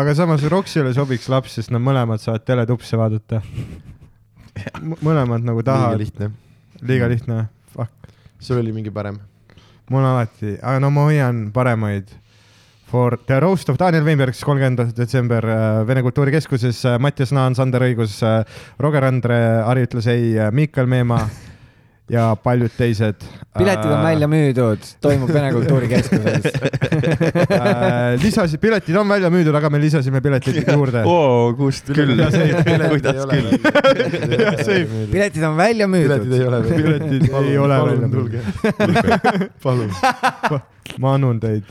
aga samas Roxile sobiks laps, sest nad mõlemad saavad teletupse vaadata. mõlemad nagu liiga tahavad, lihtne. liiga lihtne. Fuck, sul oli mingi parem? mul alati, aga no ma hoian paremaid. For the roast of Daniel Weinberg, kolmkümmend detsember äh, Vene Kultuurikeskuses, Mattias Naan, Sander Õigus, Roger Andre, Harri ütles ei, Miikal Meemaa ja paljud teised. piletid on välja müüdud, toimub Vene Kultuurikeskuses. äh,. lisasid, piletid on välja müüdud, aga me lisasime piletid juurde. oo, kust küll? kuidas küll? see- piletid on välja piletid müüdud. ei ole veel. piletid ei ole palun tulge. palun. ma annan teid.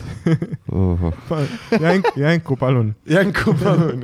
jänk, jänku palun. jänku palun.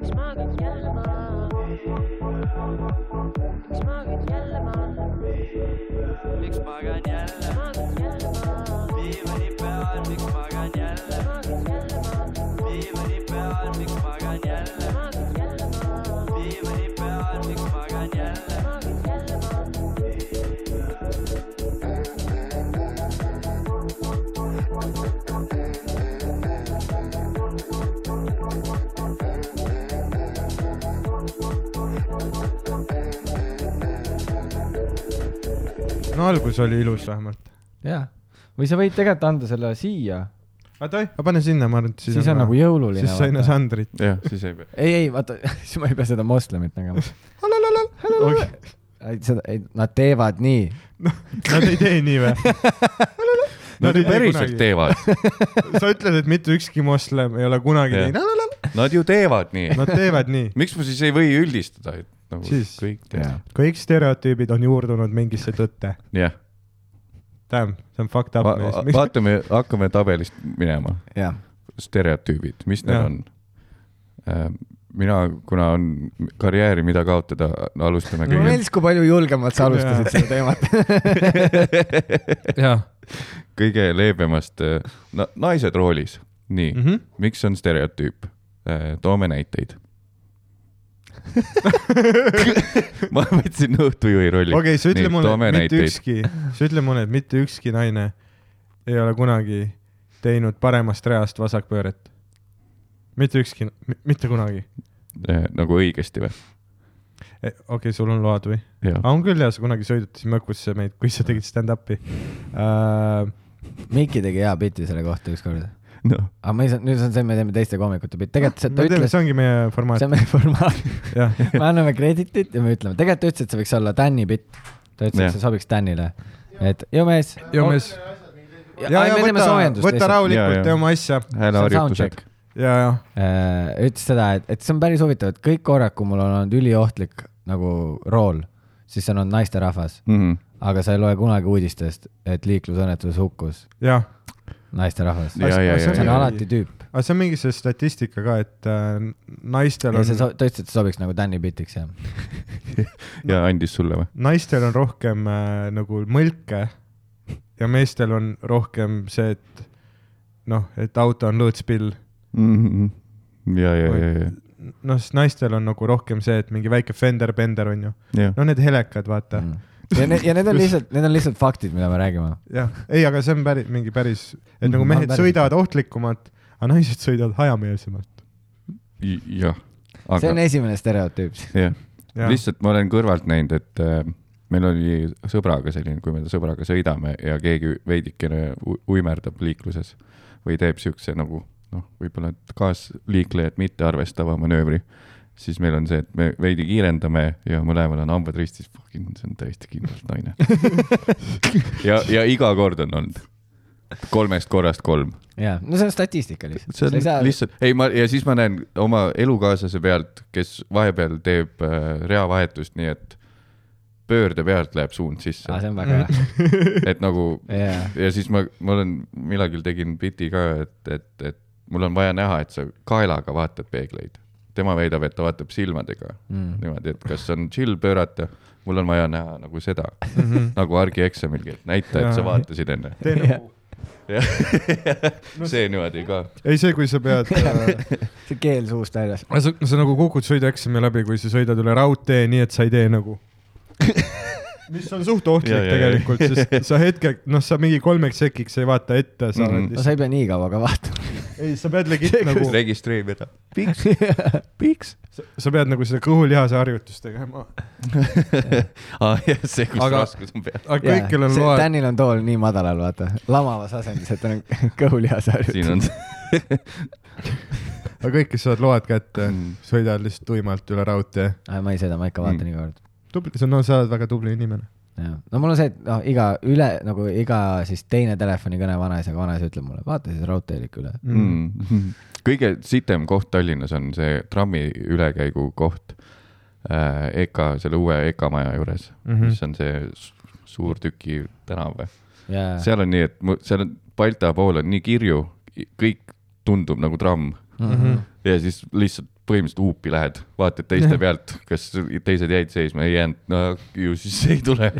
Miks magad jälle maha? miks magan jälle magad jälle maha? diivani peal, miks magan no algus oli ilus vähemalt. jaa, või sa võid tegelikult anda selle siia, oota, pane sinna, ma arvan, et siis on nagu jõululine. siis sa enne Sandrit. jah, siis ei pea. ei, ei vaata, siis ma ei pea seda moslemit nägema. seda, ei, nad teevad nii. Nad ei tee nii või? Nad ei tee päriselt teevad, sa ütled, et mitte ükski moslem ei ole kunagi teinud. nad ju teevad nii. Nad teevad nii. miks ma siis ei või üldistada, et nagu Siis- kõik teevad. kõik stereotüübid on juurdunud mingisse tõtte. jah, Damn, see on fucked up mees. vaatame, hakkame tabelist minema. jah, stereotüübid, mis need Jah. on? mina, kuna on karjääri, mida kaotada, alustame mulle kõige meeldis, kui palju julgemalt sa alustasid seda teemat. jah. kõige leebemast na,, naised roolis, nii mm. -hmm. miks on stereotüüp? toome näiteid. ma võtsin õhtujuhi rolli. okei, sa ütle mulle, toome mitte näiteid. ükski, sa ütle mulle, et mitte ükski naine ei ole kunagi teinud paremast reast vasakpööret. mitte ükski, mitte kunagi. Eh, nagu õigesti või? okei okay,, sul on load või? aa, on küll jah, sa kunagi sõidutasid Mõkusse meid, kui sa tegid stand-up'i uh,. Miki tegi hea biti selle kohta ükskord. noh, aga ma ei saa, nüüd on see, me teeme teiste koomikute bitti, tegelikult see- me ta ütles, see ongi meie formaat see on meie formaat, me anname kreditit ja me ütleme, tegelikult ta ütles, et see võiks olla Dan'i bitt. ta ütles, et see sobiks Danile, et jõu mees. ja mees, ja, ja võta, võta rahulikult, tee oma asja. Hääleharjutused. ja, ja Äh, ütles seda, et, et see on päris huvitav, et kõik korrad, kui mul on olnud üliohtlik nagu rool, siis see on olnud naisterahvas, Mhm. aga sa ei loe kunagi uudistest, et liiklusõnnetuses hukkus. Jah. naisterahvas. see see on alati tüüp. aga see on mingi see statistika ka, et äh, naistel ja see, on, ta ütles, et see sobiks nagu Dan'i bitiks ja. ja andis sulle või? naistel on rohkem äh, nagu mõlke ja meestel on rohkem see, et noh, et auto on lõõtspill. Mhm. ja, ja, ja, ja, noh, siis naistel on nagu rohkem see, et mingi väike fender-bender on ju. no need helekad, vaata mm.. Ja need, ja need on lihtsalt, need on lihtsalt faktid, mida me räägime. jah, ei, aga see on päris, mingi päris, et nagu mehed sõidavad ohtlikumalt, aga naised sõidavad hajameelsemalt. jah. see on aga, esimene stereotüüp. jah, Jah. lihtsalt ma olen kõrvalt näinud, et äh, meil oli sõbraga selline, kui me sõbraga sõidame ja keegi veidikene uimerdab liikluses või teeb siukse nagu noh, võib-olla et kaasliiklejat mitte arvestava manöövri, siis meil on see, et me veidi kiirendame ja mõlemal on hambad ristis, fucking, see on täiesti kindlalt naine. ja, ja iga kord on olnud. kolmest korrast kolm. jaa, no see on statistika lihtsalt. see on saa... lihtsalt, ei ma ja siis ma näen oma elukaaslase pealt, kes vahepeal teeb äh, reavahetust, nii et pöörde pealt läheb suund sisse aa, see on väga hea. et nagu jaa, ja siis ma, ma olen millalgi tegin biti ka, et, et, et mul on vaja näha, et sa kaelaga vaatad peegleid. Tema väidab, et ta vaatab silmadega Mm. niimoodi, et kas on chill pöörata, mul on vaja näha nagu seda mm, -hmm. nagu argieksamilgi, et näita, et sa vaatasid enne. tee nagu, see niimoodi ka. ei see, kui sa pead äh, see keel suust väljas. sa, sa nagu kukud sõidueksami läbi, kui sa sõidad üle raudtee, nii et sa ei tee nagu. mis on suht ohtlik Ja, ja, ja. tegelikult, sest sa hetkel, noh, sa mingi kolmeks sekiks ei vaata ette, sa Mhm. oled no lihtsalt, sa ei pea nii kaua ka vaatama. ei, sa pead legit nagu, registreerida. piks. sa pead nagu seda kõhulihase harjutust tegema. aa jah, see, kus Aga- raskus on peal. aga kõikjal on load, Danil on tool nii madalal, vaata, lamavas asendis, et tal on kõhulihase siin harjutus. on aga kõik, kes saavad load kätte Mm., sõidavad lihtsalt tuimalt üle raudtee. ma ei sõida, ma ikka vaatan Mm. iga kord. tubli, sa, no sa oled väga tubli inimene. jah, no mul on see, et noh, iga üle nagu iga siis teine telefonikõne vanaisaga, vanaisa ütleb mulle, vaata siis raudteel ikka üle. mm.. kõige sitem koht Tallinnas on see trammi ülekäigu koht äh, EKA, selle uue EKA maja juures mm. -hmm. mis on see suur tüki tänav või? ja, seal on nii, et mu- seal on Balta pool on nii kirju, kõik tundub nagu tramm Mhm. ja siis lihtsalt põhimõtteliselt huupi lähed, vaatad teiste pealt, kas teised jäid seisma, ei jäänud, no ju siis ei tule.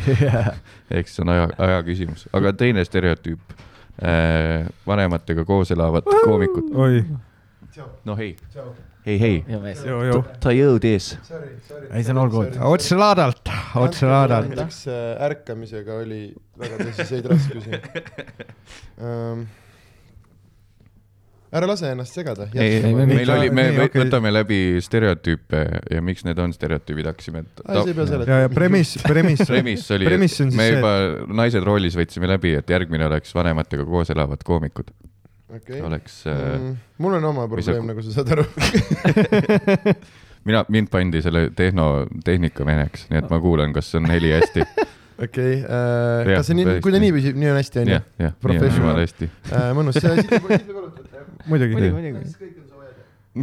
eks see on aja, aja küsimus, aga teine stereotüüp äh,, vanematega koos elavad koomikud, oi, no hei, hei, hei, ja mees. joo, joo. ta jõudis. ei, see on good. otse laadalt, otse laadalt. äh, ärkamisega oli väga tõsiseid raskusi um. ära lase ennast segada. ei, Ei, me- meil oli, me nii, okei. võtame läbi stereotüüpe ja miks need on stereotüübid, hakkasime, et pea ja, ja. premiss, premiss. premiss oli, et me see, juba Naised roolis võtsime läbi, et järgmine oleks vanematega koos elavad koomikud, okei. oleks äh, Mm, mul on oma probleem, nagu sa saad aru. mina, mind pandi selle tehno, tehnikameheks, nii et ma kuulan, kas on heli hästi. okei, Jah, kas see nii, kui ta nii püsib, nii on hästi, onju jah, jah, nii on jumala hästi. mõnus, siit võib kulutada. muidugi.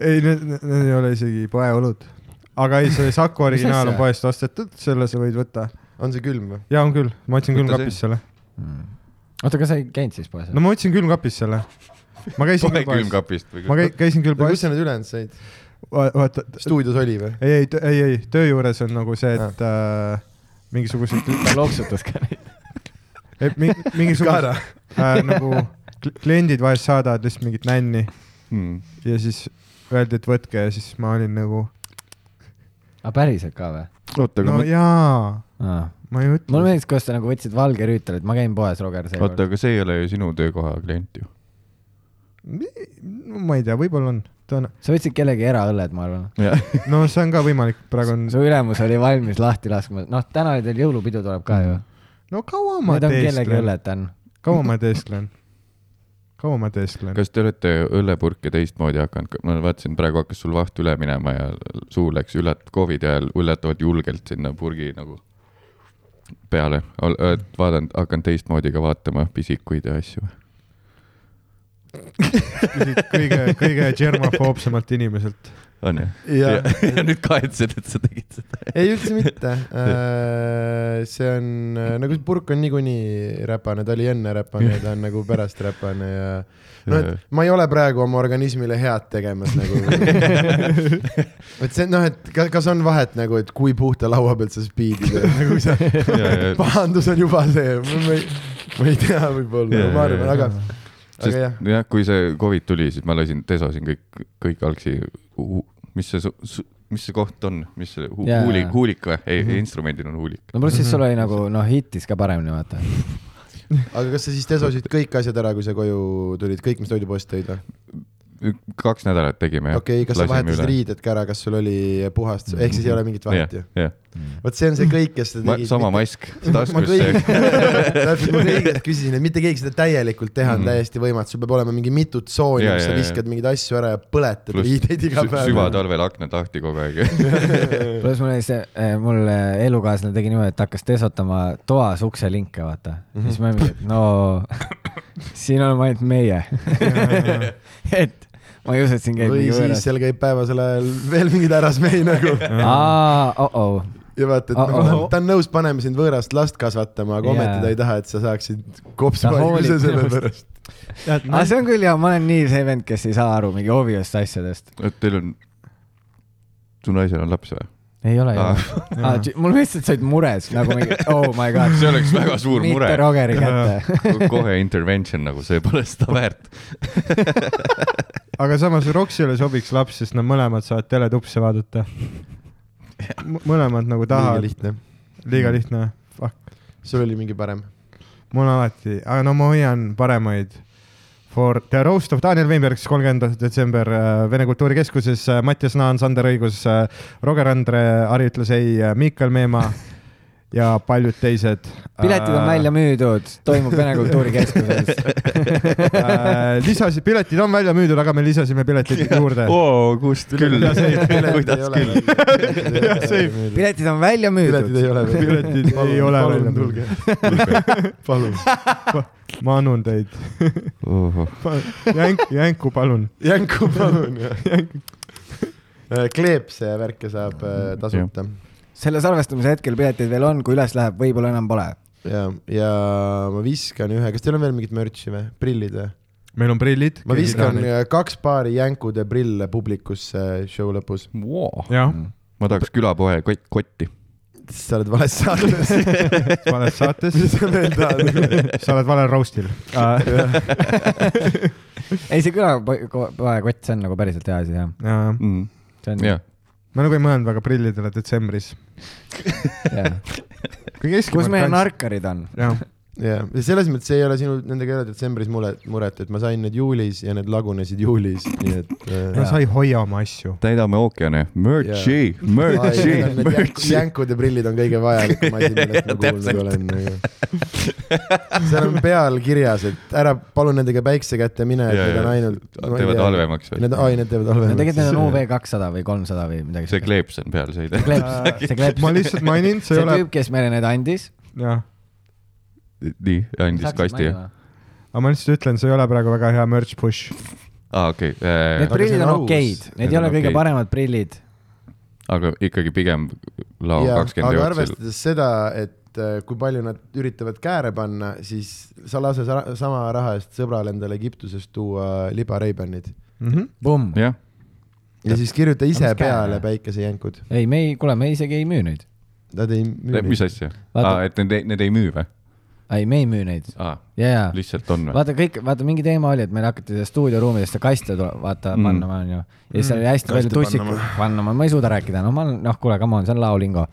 ei, need, need ei ole isegi poeolud. aga ei, see Saku originaal on poest ostetud, selle sa võid võtta. on see külm või? ja on küll, ma otsin külmkapist selle. oota, kas sa ei käinud siis poes no? ma otsin külmkapist selle. ma käisin küll poes, külmkapist või ma käi-, käisin küll kus poes sa, need ülejäänud said? vaata, stuudios oli või? ei, ei, ei, ei, töö juures on nagu see, et äh, mingisugused, ta loksutas ka neid. mingisugused äh, nagu kliendid vahest saadavad lihtsalt mingit nänni hmm.? ja siis öeldi, et võtke ja siis ma olin nagu, aga päriselt ka või? oota, aga no ma, mulle jaa, ma ei ütle. meeldis, kuidas sa nagu võtsid valge rüütali, et ma käin poes, Roger, oota, aga see ei ole ju sinu töökoha klient ju. no ma ei tea, võib-olla on, tõenä-, sa võtsid kellegi eraõlled, ma arvan. no see on ka võimalik, praegu on, su ülemus oli valmis lahti laskma, noh, täna teil jõulupidu tuleb ka ju. no kaua ma teesklen, kaua ma teesklen, kaua ma teesklen. kas te olete õllepurke teistmoodi hakanud, ma vaatasin, praegu hakkas sul vaht üle minema ja suu läks üllat-, Covidi ajal üllatavalt julgelt sinna purgi nagu peale, oled vaadanud, hakanud teistmoodi ka vaatama pisikuid ja asju või? kõige, kõige germafoobsemalt inimeselt. On ju? ja, ja nüüd kahetsed, et sa tegid seda. ei üldse mitte. see on, nagu see purk on niikuinii räpane, ta oli enne räpane ja ta on nagu pärast räpane ja noh, et ma ei ole praegu oma organismile head tegemas nagu. et see noh, et kas, kas on vahet nagu, et kui puhta laua pealt sa spiidid, nagu see pahandus on juba see, ma ei, ma ei tea, võib-olla, ma arvan, aga sest jah, jah, kui see Covid tuli, siis ma lasin, desosin kõik, kõik algsi, mis see, mis see koht on, mis see hu, Jaa. huulik, huulik või? ei, instrumendil on huulik. no pluss siis sul oli nagu noh, hittis ka paremini, vaata. aga kas sa siis desosid kõik asjad ära, kui sa koju tulid, kõik, mis toidupoest tõid või? kaks nädalat tegime. okei okay,, kas sa vahetasid riided ka ära, kas sul oli puhast, ehk siis ei ole mingit vahet ju? jah, vot see on see kõik, kes seda tegid. sama mask ma taskus kõik, see. täpselt, ma kõigilt küsisin, et mitte keegi seda täielikult teha on Mhm. täiesti võimatu, sul peab olema mingi mitu tsooni, Ja, kus sa viskad mingeid asju ära ja põletad riideid iga päev. süvatalvel aknad lahti kogu aeg. pluss mul oli see, mul eh, elukaaslane tegi niimoodi, et hakkas desotama toas ukselinke, vaata mm. -hmm. siis ma et no siin oleme ainult meie. et ma ei usu, et siin käib või mingi siis seal käib päevasel ajal veel mingeid härrasmehi nagu aa, oh-oh. Ja vaata, et Oh, oh. ta on nõus panema sind võõrast last kasvatama, aga ometi Jaa. ta ei taha, et sa saaksid kopsuhaiguse selle pärast. aga see on küll hea, ma olen nii see vend, kes ei saa aru mingi obvious asjadest. et teil on, su naisel on laps või? ei ole ju Aa.. mul lihtsalt said mures nagu mingi oh my god. see oleks väga suur mure mitte. Rogeri kätte. kohe intervention nagu see pole seda väärt. aga samas Roxile sobiks laps, sest nad mõlemad saavad teletupse vaadata. Mõlemad nagu liiga tahavad, lihtne. liiga lihtne, fuck. sul oli mingi parem? mul alati, aga no ma hoian paremaid. For the roast of Daniel Weinberg, kolmkümmend detsember äh, Vene Kultuurikeskuses, Mattias Naan, Sander Õigus, Roger Andre, Harri ütles ei, Miikal Meemaa ja paljud teised. piletid on välja müüdud, toimub Vene Kultuurikeskuses. äh, lisasid, piletid on välja müüdud, aga me lisasime piletid juurde. oo, kust küll, kuidas küll. Jah, see- piletid on välja piletid müüdud. ei ole veel. Piletid ei ole välja palun tulge. palun. ma annan teid. jänk, jänku palun. jänku palun. kleepse ja värke saab äh, tasuta. Selle salvestamise hetkel piletid veel on, kui üles läheb, võib-olla enam pole. ja, ja ma viskan ühe, kas teil on veel mingit mürtsi või, prillid või? meil on prillid. ma viskan kaks paari jänkude prille publikusse show lõpus. jah, ma tahaks külapoe kot-, kotti. sa oled vales saates. sa oled saates, mis sa veel tahad? sa oled valel roast'il. ei, see külapoekott, see on nagu päriselt hea asi, jah. see on, jah, ma nagu ei mõelnud väga prillidele detsembris. kus meie? narkarid on? jah, jah, selles mõttes ei ole sinu, nendega ei ole detsembris muret, muret, et ma sain need juulis ja need lagunesid juulis, nii et no äh, sa ei hoia oma asju. täidame ookeane, merch'i, Ai, merch'i, jänk- jänkude prillid on kõige vajalikum asi, millest ma kuulnud olen. seal on peal kirjas, et ära palun nendega päikse kätte mine, et need on ainult. Teevad halvemaks või? Need, ai, need teevad no halvemaks. tegelikult need on UV kakssada või kolmsada või midagi. see kleeps on peal, see ei see tea. kleeps, see kleeps. ma lihtsalt mainin, see see ei ole, tüüp, kes meile need andis. jah, nii, andis kasti. aga ma lihtsalt ütlen, see ei ole praegu väga hea merch push. aa, okei, Need Aga prillid on okeid, need Need ei on ole kõige paremad prillid. aga ikkagi pigem lao kakskümmend jooksul. arvestades seda, et äh, kui palju nad üritavad kääre panna, siis sa lase sa sama raha eest sõbral endale Egiptusest tuua liba Ray-Banid Pumm. jah, ja siis kirjuta ise peale päikesejänkud. ei, me ei, kuule, me isegi ei müü neid. Nad ei müü mis asja? Aa, et need, need ei müü või? ei, me ei müü neid. aa, ja, ja. lihtsalt on või? vaata kõik, vaata mingi teema oli, et meil hakati seda stuudioruumidesse kaste vaata Mm. mm. panna, onju. ja siis oli hästi palju Kaste tussikud panna., panna, ma ei suuda rääkida, no ma olen, noh, kuule, come on, see on laolingo.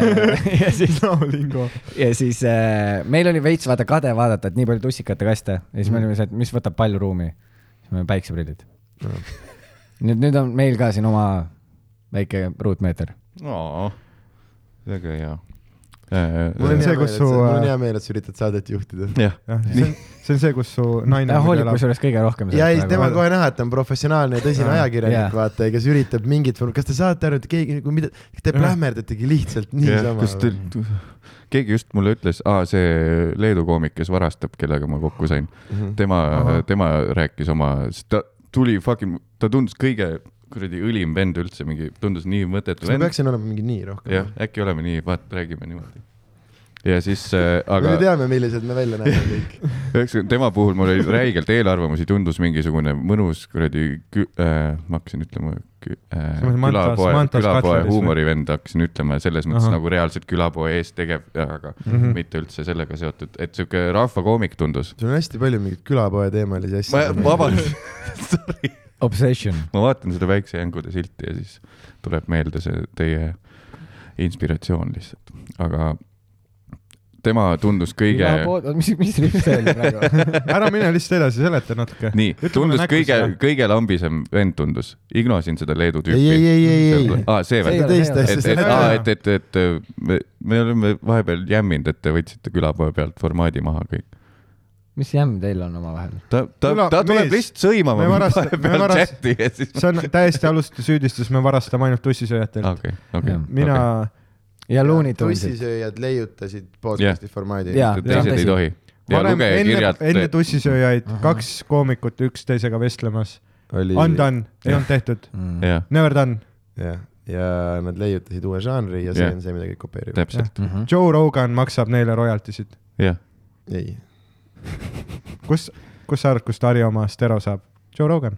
ja siis, laolingo. ja siis äh, meil oli veits vaata kade vaadata, et nii palju tussikate kaste ja siis me olime see, et mis võtab palju ruumi. siis me olime päikseprillid. nüüd, nüüd on meil ka siin oma väike ruutmeeter. aa, väga hea. Mul on see, kus et su, mul on äh, hea meel, et sa üritad saadet juhtida. jah, see on, see kus su naine ta hoolib kusjuures kõige rohkem ja ei, tema on kohe näha, et ta on professionaalne ja tõsine ajakirjanik Jaa., vaata, kes üritab mingit, kas te saate aru, et keegi nagu mida, te plähmerdategi lihtsalt niisama. te, keegi just mulle ütles, aa, see Leedu koomik, kes varastab, kellega ma kokku sain, Mhm. tema Ahah., tema rääkis oma, ta tuli fucking, ta tundus kõige kuradi õlim vend üldse, mingi, tundus nii mõttetu kas ma vend. peaksin olema mingi nii rohkem? jah, äkki oleme nii, vaat räägime niimoodi. ja siis äh, me aga ju teame, millised me välja näeme kõik. üheksakümne, tema puhul mul oli räigelt eelarvamusi, tundus mingisugune mõnus kuradi kü- äh,, ma hakkasin ütlema kü- äh, külapoe, külapoe huumorivend hakkasin ütlema selles mõttes Ahah. nagu reaalselt külapoe ees tegev, aga mm. -hmm. mitte üldse sellega seotud, et sihuke rahvakoomik tundus. sul on hästi palju mingeid külapoe teemalisi asju. ma, vabandust, sorry, Obsession. ma vaatan seda väikse jängude silti ja siis tuleb meelde see teie inspiratsioon lihtsalt, aga tema tundus kõige, mis, mis, mis see oli praegu? ära mine lihtsalt edasi, seleta natuke. nii, tundus kõige, kõige lambisem vend tundus, ignosin seda Leedu tüüpi. ei, ei, ei, ei, ei. aa, see asja et, et, et, et, et me, me oleme vahepeal jämminud, et te võtsite külapoe pealt formaadi maha kõik. Mis jämm teil on omavahel? ta, ta ta tuleb mees, lihtsalt sõimama me me vahepeal varast- chati ja siis. see on täiesti aluste süüdistus, me varastame ainult tussisööjatelt. okei, okei Jah.. mina, ja Looney Tunesid. tussisööjad leiutasid podcast'i formaadi. Jaa. teised ei tohi. ja varem enne, enne tussisööjaid Ahah. kaks koomikut üksteisega vestlemas oli. Undone, ei olnud tehtud, mm.. jah, never done. jah, ja nad leiutasid uue žanri ja see Jah. on see, mida kõik kopeerivad. täpselt, Mm -hmm. Joe Rogan maksab neile royalty sid. jah. ei, kus, kus sa arvad, kust Harri oma stero saab? Joe Rogan.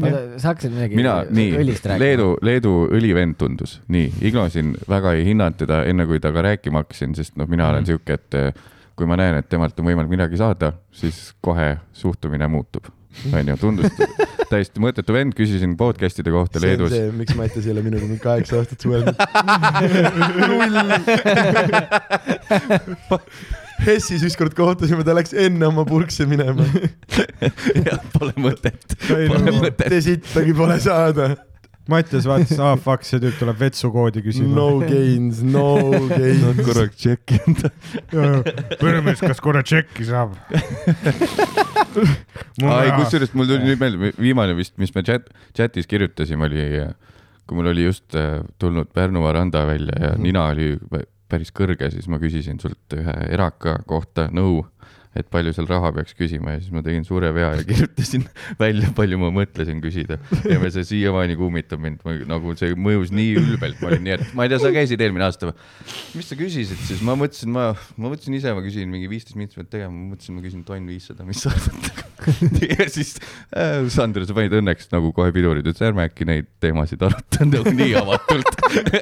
sa hakkasid midagi mina, nii õlist, rääkima? Leedu, Leedu õlivend tundus, nii, ignosin, väga ei hinnanud teda enne, kui temaga rääkima hakkasin, sest noh, mina olen Mhm. sihuke, et eh, kui ma näen, et temalt on võimalik midagi saada, siis kohe suhtumine muutub. onju, tundus täiesti mõttetu vend, küsisin podcast'ide kohta see on Leedus. see, miks Mattias ei ole minuga mingi kaheksa aastat suhelnud. Hessis ükskord kohtusime, ta läks enne oma purkse minema. jah, pole mõtet, pole no- mõtet. mitte sittagi pole saada. Mattias vaatas, aa fuck, see tüüp tuleb vetsukoodi küsima No gains, no Nad gains. korraks tšekkinud. peremees, kas korra tšekki saab? ai, kusjuures mul tuli nüüd meelde, viimane vist, mis me chat, chatis kirjutasime, oli, kui mul oli just äh, tulnud Pärnu Varanda välja ja Mhm. nina oli päris kõrge, siis ma küsisin sult ühe eraka kohta nõu, et palju seal raha peaks küsima ja siis ma tegin suure vea ja kirjutasin välja, palju ma mõtlesin küsida. ja see siiamaani kummitab mind, nagu see mõjus nii ülbelt, ma olin nii, et ma ei tea, sa käisid eelmine aasta või? mis sa küsisid siis, ma mõtlesin, ma, ma mõtlesin ise, ma küsin mingi viisteist minutit pealt tegema, ma mõtlesin, ma küsin tonn viissada, mis sa arvad? ja siis äh, Sander, sa panid õnneks nagu kohe pidurid, ütles ärme äkki neid teemasid aruta nagu nii avatult.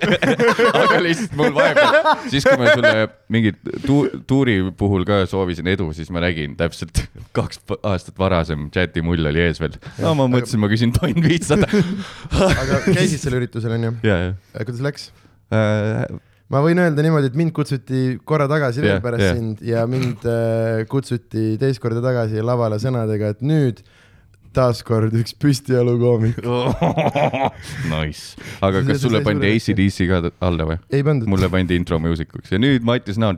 aga lihtsalt mul vahepeal, siis kui ma sulle mingit tu tuuri puhul ka soovisin edu, siis ma nägin täpselt kaks aastat varasem chati mull oli ees veel. no ma mõtlesin, ma küsin tonn viissada. aga käisid sellel üritusel onju? kuidas läks? äh,. ma võin öelda niimoodi, et mind kutsuti korra tagasi veel Jah, pärast jah. sind ja mind äh, kutsuti teist korda tagasi lavale sõnadega, et nüüd taaskord üks püstijalukoomik. Nice, aga kas sulle pandi ACDC ka alla või? ei pandud. mulle pandi intro muusikuks ja nüüd Mattis Naan.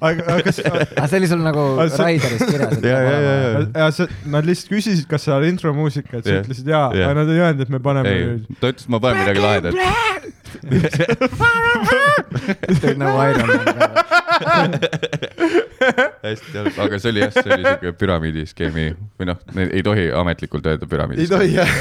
aga, aga kas, aga see oli sul nagu see- Raideris kirjas, Ja, ja, ja, ja. ja see, nad lihtsalt küsisid, kas sa oled intro muusika, et sa ütlesid jaa, Jah. aga nad ei öelnud, et me paneme ta ütles, et ma panen midagi lahedat. Teed nagu Iron Man. hästi halb, aga see oli jah, see oli siuke püramiidiskeemi või noh, ei tohi ametlikult öelda ei püramiidis. tohi jah.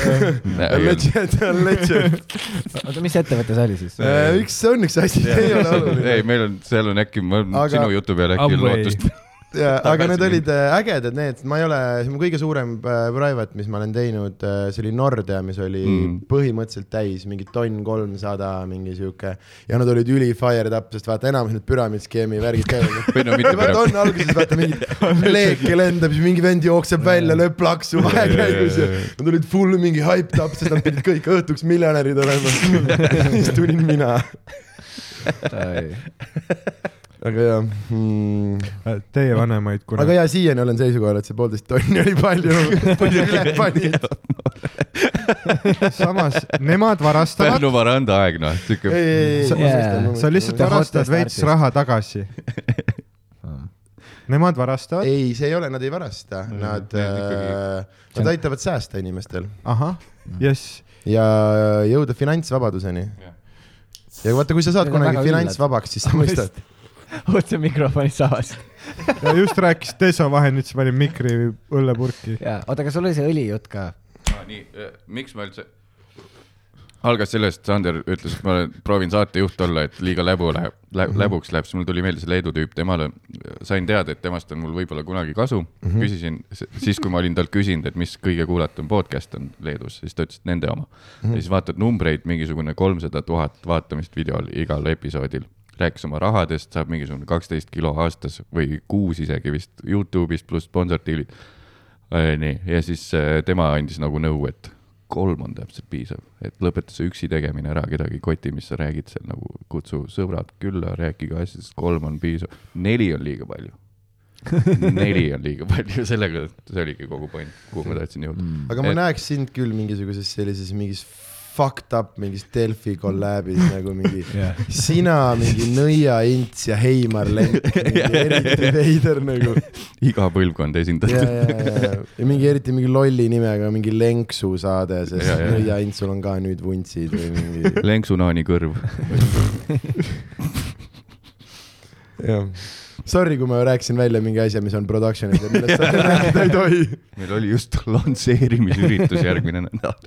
Legend on legend. oota, mis ettevõte see oli siis? üks on üks asi, see ei ole ei, oluline. meil on, seal on äkki, ma Aga- sinu jutu peale äkki Amway. lootust. ja, aga need olid äh, ägedad need, ma ei ole, see mu kõige suurem äh, private, mis ma olen teinud, see oli Nordea, mis oli mm. Põhimõtteliselt täis mingi tonn kolmsada, mingi sihuke. ja nad olid üli fired up, sest vaata enamus need püramiidskeemi värgid käivad. või no mitte püramiid. on alguses vaata mingi leeke lendab, siis mingi vend jookseb välja, lööb plaksu vahekäigus ja nad olid full mingi hyped up, sest nad pidid kõik õhtuks miljonärid olema. siis tulin mina, aga jah hmm.. Teie vanemaid aga kunagi. ja siiani olen seisukohal, et see poolteist tonni oli palju, palju üle panid. samas nemad varastavad Pärnu, varanda aeg noh, siuke Sa- Yeah. lihtsalt varastad veits raha tagasi. Nemad varastavad, ei, see ei ole, nad ei varasta, nad need ikkagi-, nad aitavad säästa inimestel ahah, jess, ja jõuda finantsvabaduseni. ja vaata, kui sa saad kunagi finantsvabaks, siis sa mõistad. otse mikrofonist avas. ja just rääkis Deso vahendit, siis panin mikri õllepurki. jaa, oota, aga sul oli see õlijutt ka? nii, miks ma üldse, algas sellest, Sander ütles, et ma proovin saatejuht olla, et liiga läbu läheb lä,, läbuks läheb, siis mul tuli meelde see Leedu tüüp, temale sain teada, et temast on mul võib-olla kunagi kasu mm. -hmm. küsisin siis, kui ma olin talt küsinud, et mis kõige kuulatum podcast on Leedus, siis ta ütles, et nende oma mm. -hmm. ja siis vaatad numbreid, mingisugune kolmsada tuhat vaatamist videol igal episoodil rääkis oma rahadest, saab mingisugune kaksteist kilo aastas või kuus isegi vist Youtube'ist pluss sponsordiilid. nii, ja siis äh, tema andis nagu nõu, et kolm on täpselt piisav, et lõpeta see üksi tegemine ära, kedagi ei koti, mis sa räägid seal nagu, kutsu sõbrad külla, rääkige asjadest, kolm on piisav, neli on liiga palju. neli on liiga palju, sellega, see oligi kogu point, kuhu ma tahtsin jõuda mm.. aga ma Et- näeks sind küll mingisuguses sellises mingis fucked up mingis Delfi kolläbis nagu mingi jah. sina, mingi Nõia Ints ja Heimar Lenk, eriti veider nagu. iga põlvkond esindatud. ja, ja, ja mingi eriti mingi lolli nimega mingi Lenksu saade, sest Ja, ja. Nõia Intsul on ka nüüd vuntsid või mingi, Lenksunaani kõrv. jah. Sorry, kui ma rääkisin välja mingi asja, mis on production'is ja millest sa rääkida ei tohi. meil oli just lansseerimisüritus järgmine nädal.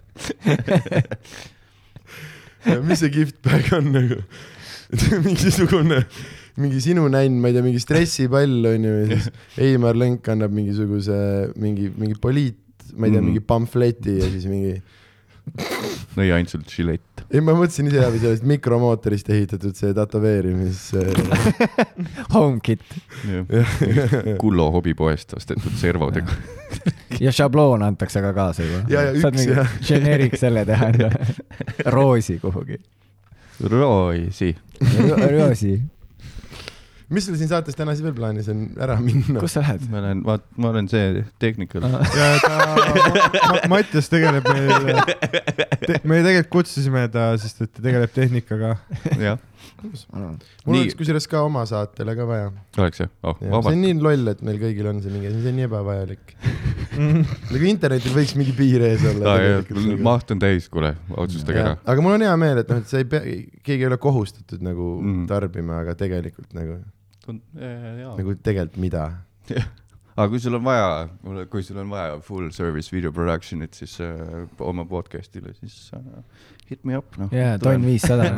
mis see gift bag on nagu? mingisugune, mingi sinu nänn, ma ei tea, mingi stressipall on ju ja siis Eimar Lenk annab mingisuguse, mingi, mingi poliit, ma ei tea, Mm. mingi pamfleti ja siis mingi lõi ainult žilett. ei, ma mõtlesin ise läbi sellest mikromootorist ehitatud see tätoveerimis. HomeKit Kullo hobipoest ostetud servodega. ja šabloon antakse ka kaasa juba. Ja, ja üks, jah. generic selle teha endale. roosi kuhugi. Roisi. roosi. Mis sul siin saates täna siis veel plaanis on, ära minna? kus sa lähed? ma olen, vaat, ma olen see tehnikal. ja ta ma,, Mattias tegeleb meil te,, me tegelikult kutsusime ta, sest et ta tegeleb tehnikaga. jah, mul Nii. oleks kusjuures ka oma saatele ka vaja. oleks jah? oh, see on vabalt. nii loll, et meil kõigil on see mingi, see on nii ebavajalik. nagu internetil võiks mingi piir ees olla. maht on täis, kuule, otsustage ära. aga mul on hea meel, et noh, et sa ei pea, keegi ei ole kohustatud nagu mm. tarbima, aga tegelikult nagu, jaa. nagu tegelikult mida. aga kui sul on vaja, kui sul on vaja full service video production'it, siis äh, oma podcast'ile, siis äh, hit me up, noh. jaa, tonn. viissada.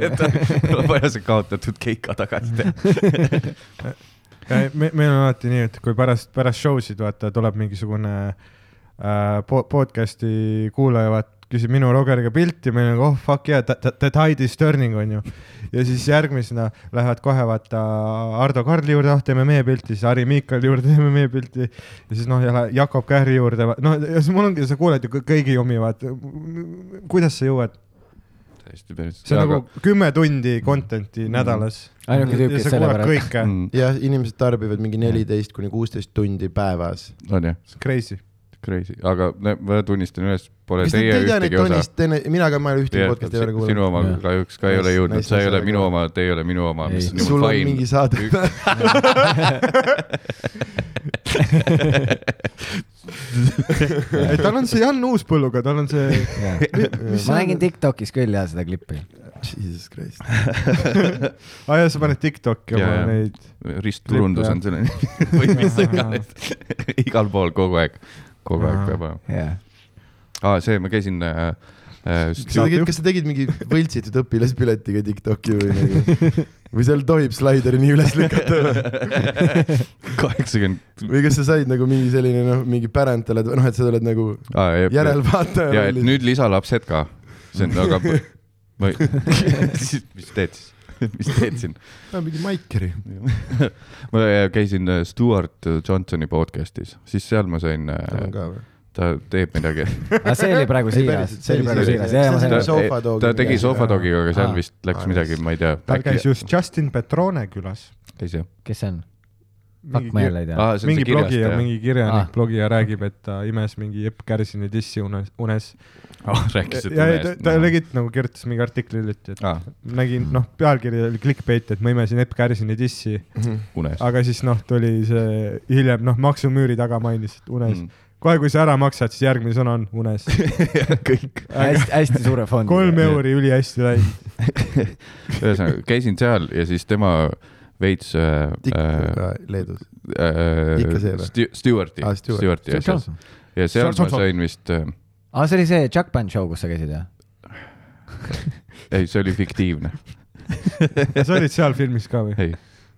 tuleb vaja see kaotatud keika tagasi teha. me, meil on alati nii, et kui pärast, pärast show sid vaata tuleb mingisugune äh, po- podcast'i kuulaja, vaat küsib minu Rogeriga pilti, meil on oh fuck yeah, the tide is turning onju. ja siis järgmisena lähevad kohe vaata Ardo Karli juurde, ah teeme meie pilti, siis Harri Miikali juurde teeme meie pilti. ja siis noh, jälle Jakob Kähri juurde, noh ja siis mul ongi, sa kuuled ju kõ- kõigi omi, vaata. kuidas sa jõuad, täiesti päris. see on aga... nagu kümme tundi content'i nädalas. ainuke tüüp, kes selle pärast. kõike, mm,. jah, inimesed tarbivad mingi neliteist kuni kuusteist tundi päevas. on jah, crazy. crazy, aga ma tunnistan üles, pole kas te teie neid ühtegi osa. Mina ka, ma ei ole ühtegi podcast'i ei ole sinu kuulanud. oma Jah. kahjuks ka ei ole jõudnud, sa ei ole minu oma, te ei ole minu oma, sul on mingi. saade. ei, tal on see Jan Uuspõlluga, tal on see, mis ma nägin Tiktokis küll ja seda klippi. Jesus Christ. aa jaa, sa paned Tiktoki oma neid. ristturundus on selle nimi või mis iganes, igal pool kogu aeg, kogu aeg peab olema. aa, see, ma käisin äh, äh, sa tegid, kas sa tegid mingi võltsitud õpilaspiletiga Tiktoki või nagu, või seal tohib slaideri nii üles lükata kaheksakümmend, või kas sa said nagu mingi selline noh, mingi pärand oled, noh, et sa oled nagu ja järelvaataja et rollis. nüüd lisalapsed ka, see on aga, ma ei, mis teed siis, mis teed siin? mingi Maikeri. ma käisin äh, Stewart Johnsoni podcast'is, siis seal ma sain, tal on ka või? ta teeb midagi. aga see oli praegu siiras, see oli praegu siiras, jaa, ma sain ta tegi. Sofadogiga, aga seal Aa. vist läks Aa, midagi, ma ei tea. tal käis just Justin Petrone külas. käis jah? kes see on? Fuck, ma jälle ei tea. on mingi blogija, jah? mingi kirjanik Ah., blogija räägib, et ta imes mingi Epp Kärsini dissi unes, unes. rääkis, et ja ja ta, ta legit nagu kirjutas mingi artikli hiljuti, et aa, nägin, noh, pealkiri oli clickbait, et ma imesin Epp Kärsini dissi, unes. aga siis noh, tuli see hiljem, noh, maksumüüri taga mainis, et unes mm.. kohe, kui sa ära maksad, siis järgmine sõna on unes. kõik. hästi, hästi suure fondi. kolm euri, ülihästi läinud. ühesõnaga, käisin seal ja siis tema veits äh, Tikka Leedus. äh, Ikka see või? Stewarti Stewart. Stewarti see on asjas ja seal Johnson. ma sain vist äh,, aa, see oli see Chuck Band show, kus sa käisid, jah? ei, see oli fiktiivne, sa olid seal filmis ka või? ei,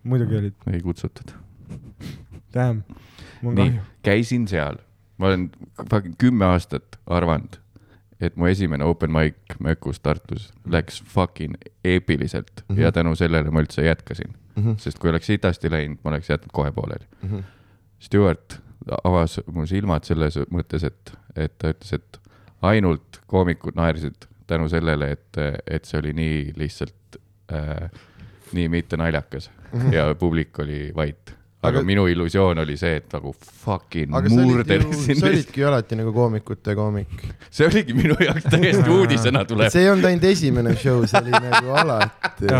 muidugi olid. ei kutsutud. Damn, mul on kahju., käisin seal, ma olen fucking kümme aastat arvanud, et mu esimene open mic Mökus Tartus läks fucking eepiliselt mm Mhm. -hmm. ja tänu sellele ma üldse jätkasin, Mhm. sest kui oleks sitasti läinud, ma oleks jätnud kohe pooleli. Stewart avas mu silmad selles mõttes, et, et ta ütles, et ainult koomikud naersid tänu sellele, et, et see oli nii lihtsalt äh, nii mitte naljakas ja publik oli vait. aga Aga- minu illusioon oli see, et nagu fucking aga sa olidki ju, alati nagu koomikute koomik. see oligi minu jaoks täiesti uudisena tuleb. see ei olnud ainult esimene show, see oli nagu alati.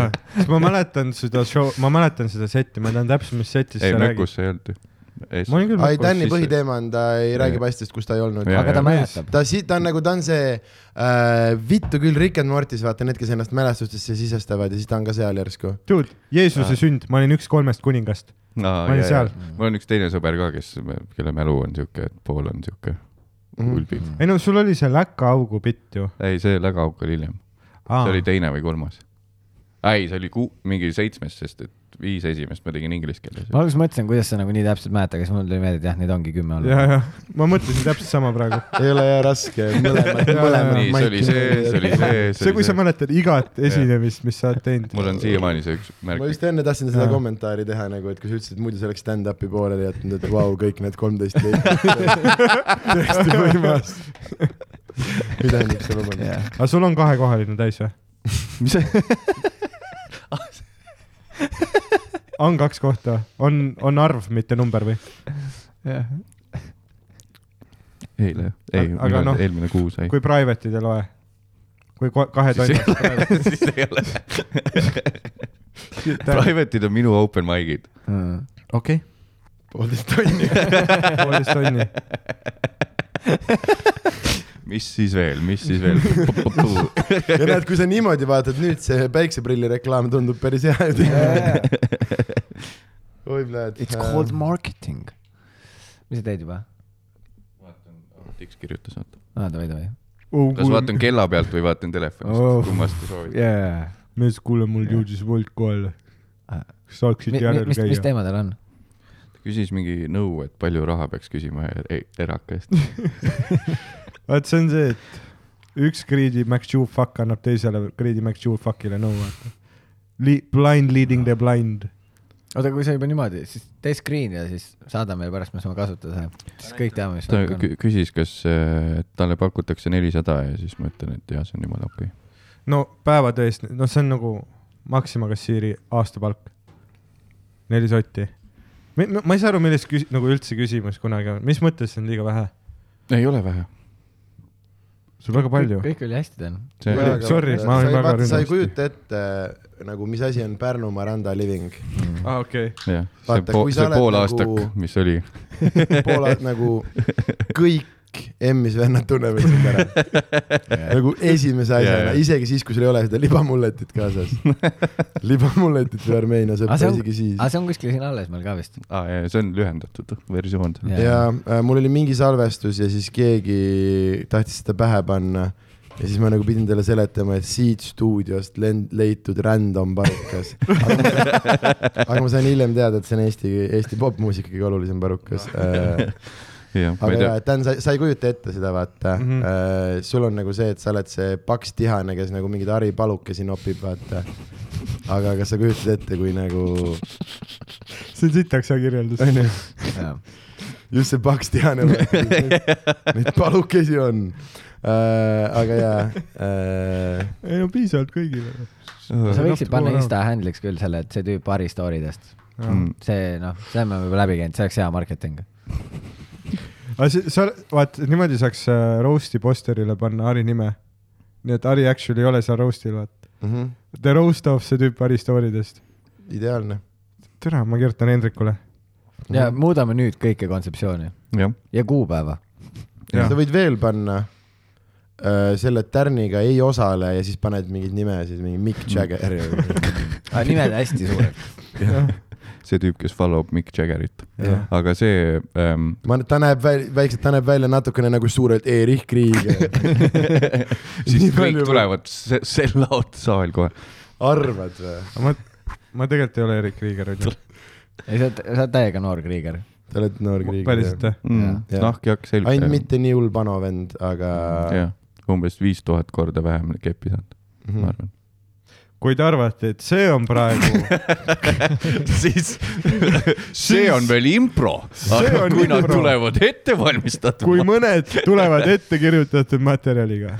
ma mäletan seda show, ma mäletan seda setti, ma tean täpselt, mis setist ei. Mökus ei olnud ju. Ma olin küll ai, Mökus. Danny siis- põhiteema on, ta ei Jaa. räägi asjadest, kus ta ei olnud. Aga ta mäletab. ta si-, ta on nagu, ta on see äh, vittu küll Rick and Mortis, vaata need, kes ennast mälestustesse sisestavad ja siis ta on ka seal järsku. Dude, Jeesuse sünd, ma olin üks kolmest kuningast. ma Ma olin seal. mul on üks teine sõber ka, kes, kelle mälu on siuke, et pool on siuke Mhm. ulbi. ei no sul oli see läkaaugu bitt ju. ei, see lägaauk oli hiljem, see oli teine või kolmas. ei, see oli ku-, mingi seitsmes, sest et viis esimest ma tegin inglise keeles. ma alguses mõtlesin, kuidas sa nagu nii täpselt mäletad, aga siis mul tuli meelde, et jah, neid ongi kümme olnud. ja, jah, ma mõtlesin täpselt sama praegu. ei ole jah raske, mõlemad, mõlemad. nii, see oli see, see oli see, see, kui sa mäletad igat esinemist, mis sa oled teinud. mul on siiamaani see üks märk ma. just enne tahtsin seda Jaa. kommentaari teha nagu, et kui sa ütlesid, et muidu sa oleks stand-up'i pooleli jätnud, et vau, kõik need kolmteist leiti. tõesti võimas. mida tähendab see vabandust? aga sul on kahekohaline täis või? mis see? on kaks kohta, on, on arv, mitte number või? eile, ei, Aga noh, eelmine kuu sai. kui private'id ei loe? kui kahe tonni ole, siis ei ole. Private'id on minu open mic'id. okei, poolteist tonni. poolteist tonni. Mis siis veel, mis siis veel? ja näed, kui sa niimoodi vaatad, nüüd see päikseprilli reklaam tundub päris hea oi, pljääd. It's called marketing. mis sa teed juba? Tiks kirjutas, oota. aa, davai, davai. kas vaatan kella pealt või vaatan telefonist Oh. oh., kummast sa soovid? jaa. mees, kuule, mul jõudis Wolt kohale. kas saaksid järel mis, mis käia? teema tal on? küsis mingi nõu, et palju raha peaks küsima e- eraka eest. vaat see on see, et üks Greedy McJufuck annab teisele Greedy McJufuckile nõu, vaata. Li-, blind leading the blind. oota, kui sa juba niimoodi, siis tee screen ja siis saada meile pärast, me saame kasutada seda. siis kõik teame, mis ta on. kü- küsis, kas äh, talle pakutakse nelisada ja siis ma ütlen, et jaa, see on jumala okei okay.. no päevatöö eest, noh, see on nagu Maxima kassiiri aastapalk. neli sotti. ma ei saa aru, milles küs-, nagu üldse küsimus kunagi on, mis mõttes see on liiga vähe? ei ole vähe. Sul väga palju. kõik oli hästi täna. see sorry, ma olin väga vaata, sa ei rünnatud. kujuta ette nagu, mis asi on Pärnu Maranda living. aa, okei. jah, see Vaata, po-, kui sa see oled poolaastak nagu- mis oli. poole nagu kõik M-is vennad tunnevad sind ära. nagu esimese asjana Jaa, jaa. isegi siis, kui sul ei ole seda libamulletit kaasas. libamulletit või Armeenia sõpra see on, isegi siis. aga see on kuskil siin alles meil ka vist. aa, ja see on lühendatud versioon. Jaa. ja äh, mul oli mingi salvestus ja siis keegi tahtis seda pähe panna ja siis ma nagu pidin talle seletama, et siit stuudiost lend-, leitud random parukas. aga ma sain hiljem teada, et see on Eesti, Eesti popmuusika kõige olulisem parukas äh,. Aga jaa, et Dan, sa, sa ei kujuta ette seda, vaata mm. -hmm. sul on nagu see, et sa oled see paks tihane, kes nagu mingeid haripalukesi nopib, vaata. aga kas sa kujutad ette, kui nagu, see on sitaks hea kirjeldus. onju, just see paks tihane, neid palukesi on äh,. aga jaa äh,, ei no piisavalt kõigile. sa võiksid Natuke panna Insta handle'iks küll selle, et see tüüp Harri story dest. Mm. see noh, see me juba läbi käinud, see oleks hea marketing. sa, vaat niimoodi saaks äh, roast'i posterile panna Harri nime. nii et Harri actually ei ole seal roast'il, vaata. mm -hmm. The roast of see tüüp Harri story dest. ideaalne. tere, ma kirjutan Hendrikule. ja muudame nüüd kõike kontseptsiooni jah, ja kuupäeva. Sa võid veel panna äh, selle tärniga ei osale ja siis paned mingid nimesid, mingi Mick Jagger ja aga nimed hästi suured. See tüüp, kes follow b Mick Jaggerit. Jah. aga see ähm,, ma, ta näeb välja, väikselt, ta näeb välja natukene nagu suurelt Erich Krieger. siis kõik tulevad se- sell out saal kohe. arvad või? ma, ma tegelikult ei ole Erik Kriiger, onju. ei, sa oled, sa oled täiega noor Krieger. Te olete noor Krieger. päriselt või? Mm, Jah. nahk ja hakk selg. ainult mitte nii hull Pano vend, aga jah, umbes viis tuhat korda vähem keppi saanud, Mhm. ma arvan. Kui te arvate, et see on praegu, siis see on veel impro, aga on kui nad impro. tulevad ettevalmistatud. kui mõned tulevad ettekirjutatud materjaliga.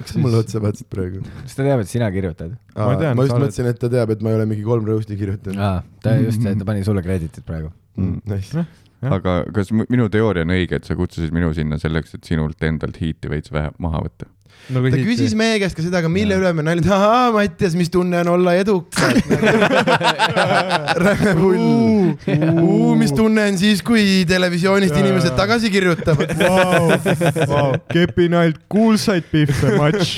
miks sa mulle otsa vaatasid praegu? kas ta teab, et sina kirjutad? ma, Ma tean, ma just mõtlesin, et ta teab, et ma ei ole mingi kolm roast'i kirjutanud. ta just, ta pani sulle krediitit praegu. Mm. Nice. Aga kas minu teooria on õige, et sa kutsusid minu sinna selleks, et sinult endalt hiiti veits vähe maha võtta? nagu ta küsis meie käest ka seda, aga mille üle me naljad, ahaa, Mattias, mis tunne on olla edukas? räme pull. mis tunne on siis, kui televisioonist inimesed tagasi kirjutavad? Vau, vau, kepinalt kuulsaid pihve, matš.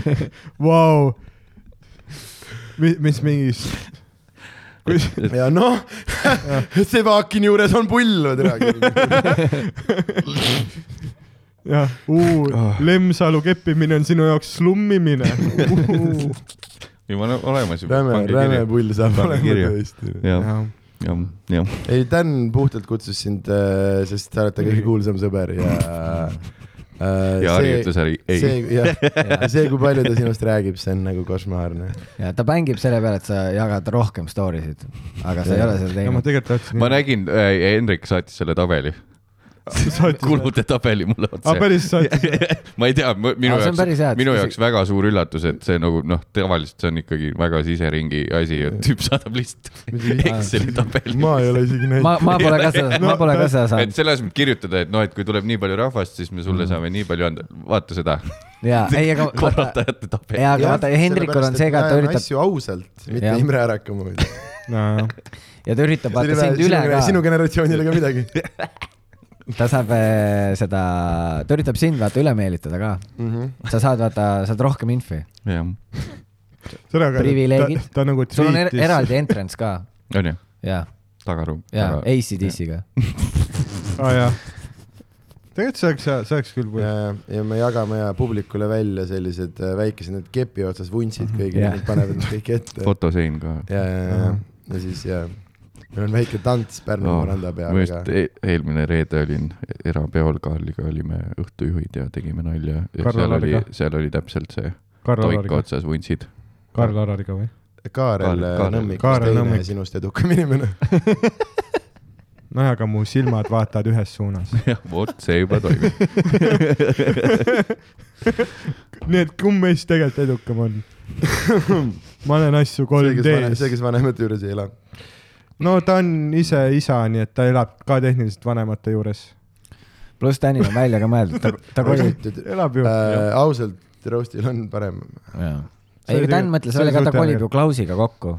Vau. mis, mis mingist, kui, ja noh, Sevakini juures on tere. jah, Lemsalu keppimine on sinu jaoks slummimine. juba on olemas. räme, räme pull saab olema tõesti. jah, jah, jah. ei, Dan puhtalt kutsus sind, sest te olete kõige kuulsam sõber ja äh, ja Harri ütles ei, ei. see, jah, see, kui palju ta sinust räägib, see on nagu košmaarne. ja ta mängib selle peale, et sa jagad rohkem story sid, aga sa ei ole seda ja ma teinud. tegelikult tahtsin. ma nägin äh,, Hendrik saatis selle tabeli, kulude tabeli mulle aa, otse. päris saatis? ma ei tea, minu Aa, jaoks et, minu isegi- jaoks väga suur üllatus, et see nagu noh, tavaliselt see on ikkagi väga siseringi asi, et tüüp saadab lihtsalt Exceli tabeli. ma ei ole isegi näinud. ma, ma pole ka seda, ma pole ka seda et saanud. selle asemel kirjutada, et noh, et kui tuleb nii palju rahvast, siis me sulle saame nii palju anda, vaata seda ja, ei, aga vaata, korraldajate tabeli. ja, aga vaata, Hendrikul on see ka, et ta üritab asju ausalt, mitte Jah. Imre Äraka moodi. ja ta üritab vaata sind üle sinu ka, generatsioonile ka midagi ta saab äh, seda, ta üritab sind vaata üle meelitada ka. mm. -hmm. sa saad vaata, saad rohkem infi. jah, Privileegid. ta nagu sul on er tweetis, eraldi entrance ka, on ju, ja, tagaruum. ja ACDC-ga. aa jaa. tegelikult see oleks, see oleks küll ja põnev., ja me jagame ja publikule välja sellised äh, väikesed need kepi otsas vuntsid kõigile Jah. panevad kõik ette. fotosein ka. ja, ja, ja, ja siis ja, meil on väike tants Pärnu Oh, randa ma peal, just aga e eelmine reede olin erapeol Karliga olime õhtujuhid ja tegime nalja ja Karl seal oli Alariga., seal oli täpselt see toika otsas vuntsid. Karl Alariga või? Kaarel Kaarel- Kaarel- Nõmmik, teine Nõmmik. sinust edukam inimene. nojah, aga mu silmad vaatavad ühes suunas. jah, vot see juba toimib. nii et kumb meist tegelikult edukam on? ma olen asju see, kes vanem, see, 3D-s. kes vanemate juures ei ela. No ta on ise isa, nii et ta elab ka tehniliselt vanemate juures. pluss Danil on välja ka mõeldud, ta, ta kolib. elab ju. äh,. ausalt, Roastil on parem. ei, aga Dan mõtles välja ka, ta kolib ju Klausiga kokku,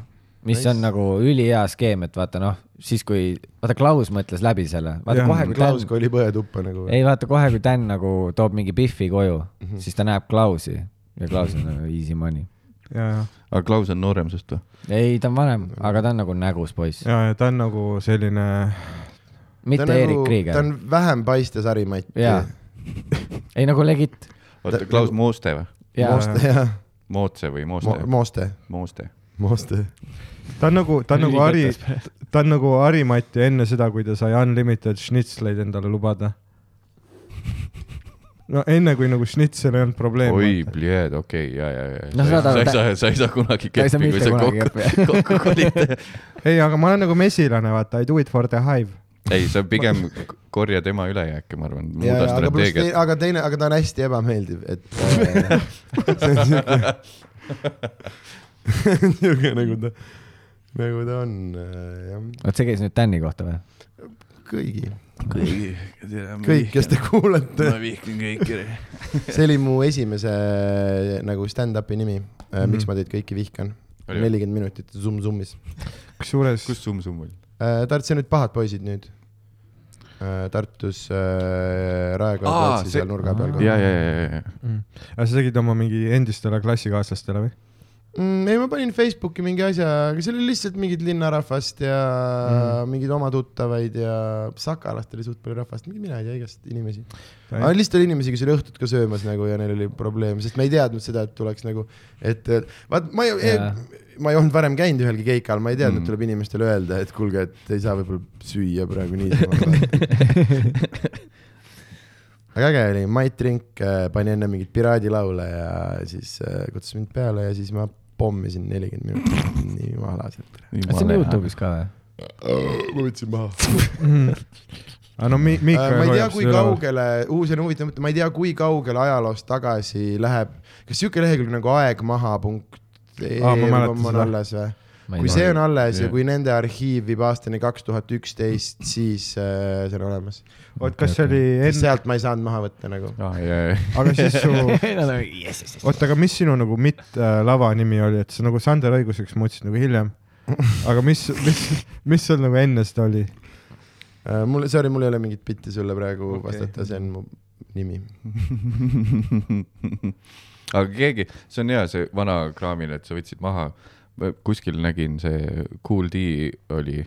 mis Nice. on nagu ülihea skeem, et vaata noh, siis kui, vaata Klaus mõtles läbi selle, vaata Jah, kohe kui Klaus Dan, kolib õetuppa nagu. ei vaata kohe, kui Dan nagu toob mingi Biffi koju mm. -hmm. siis ta näeb Klausi ja Klaus on nagu easy money. ja, ja, aga Klaus on noorem sinust või? ei, ta on vanem, aga ta on nagu nägus poiss, ja, ja ta on nagu selline, mitte ta on Erik nagu, ta Krieger on. vähem paistes Harimati. jaa, ei nagu legit, oota, Ta- Klaus Mooste või? Mooste, jah, Mootse või Mooste? Mooste, Mooste. Mooste. ta on nagu, ta on nagu Hari, ta on nagu Harimati enne seda, kui ta sai Unlimited schnitzleid endale lubada. No enne, kui nagu schnitzel ei olnud probleem. oi, pleed, okei, ja, ja, ja. No sa ei saa, sa ei saa kunagi keppi, kui sa kokku, kokku kolid. ei, aga ma olen nagu mesilane, vaata, I do it for the hive. ei, sa pigem korja tema ülejääke, ma arvan, muuda ja, aga pluss, strateegiat. aga teine, aga ta on hästi ebameeldiv, et äh, see on siuke, siuke nagu ta, nagu ta on äh, jah, vot see käis nüüd Dani kohta või? kõigi, kõigi, kõik, kes te kuulate. ma vihkan kõiki. see oli mu esimese nagu stand-up'i nimi mm, -hmm. miks ma teid kõiki vihkan. Nelikümmend minutit Zoom-Zoomis. kusjuures kus Sum oli? Tartus on nüüd Pahad poisid nüüd. Tartus äh, Raekoja platsi see- seal nurga peal ja, ja, ja, ja, mm., aga sa tegid oma mingi endistele klassikaaslastele või? mm,. ei, ma panin Facebooki mingi asja, aga seal oli lihtsalt mingid linnarahvast ja mm. mingid oma tuttavaid ja Sakalast oli suht palju rahvast, mina ei tea, igast inimesi. aga lihtsalt oli inimesi, kes oli õhtut ka söömas nagu ja neil oli probleem, sest me ei teadnud seda, et tuleks nagu, et vaat ma ei Jaa., ma ei olnud varem käinud ühelgi keikal, ma ei teadnud mm., tuleb inimestele öelda, et kuulge, et ei saa võib-olla süüa praegu niisama. aga äge oli, Mait Rink äh, pani enne mingeid piraadilaule ja siis äh, kutsus mind peale ja siis ma pommisin nelikümmend minutit nii maha sealt. see on Youtube'is ka või? ma võtsin maha. aga no Mi-, Miika Äh, ma ei tea, kui. kaugele, uus on huvitav mõte, ma ei tea, kui kaugele ajaloos tagasi läheb, kas siuke lehekülg nagu aegmaha.ee on alles või? kui see on alles ja kui nende arhiiv viib aastani kaks tuhat üksteist, siis äh, see on olemas. oot, kas see oli enne, sealt ma ei saanud maha võtta nagu. ja. aga siis su, yes, yes, yes. oota, aga mis sinu nagu mitt-lava nimi oli, et sa nagu Sander õiguseks muutsid nagu hiljem. aga mis, mis, mis sul nagu enne seda oli? Äh, mul, sorry, mul ei ole mingit bitti sulle praegu okay. vastata, see on mu nimi. aga keegi, see on hea, see vana kraamine, et sa võtsid maha. kuskil nägin see Cool D oli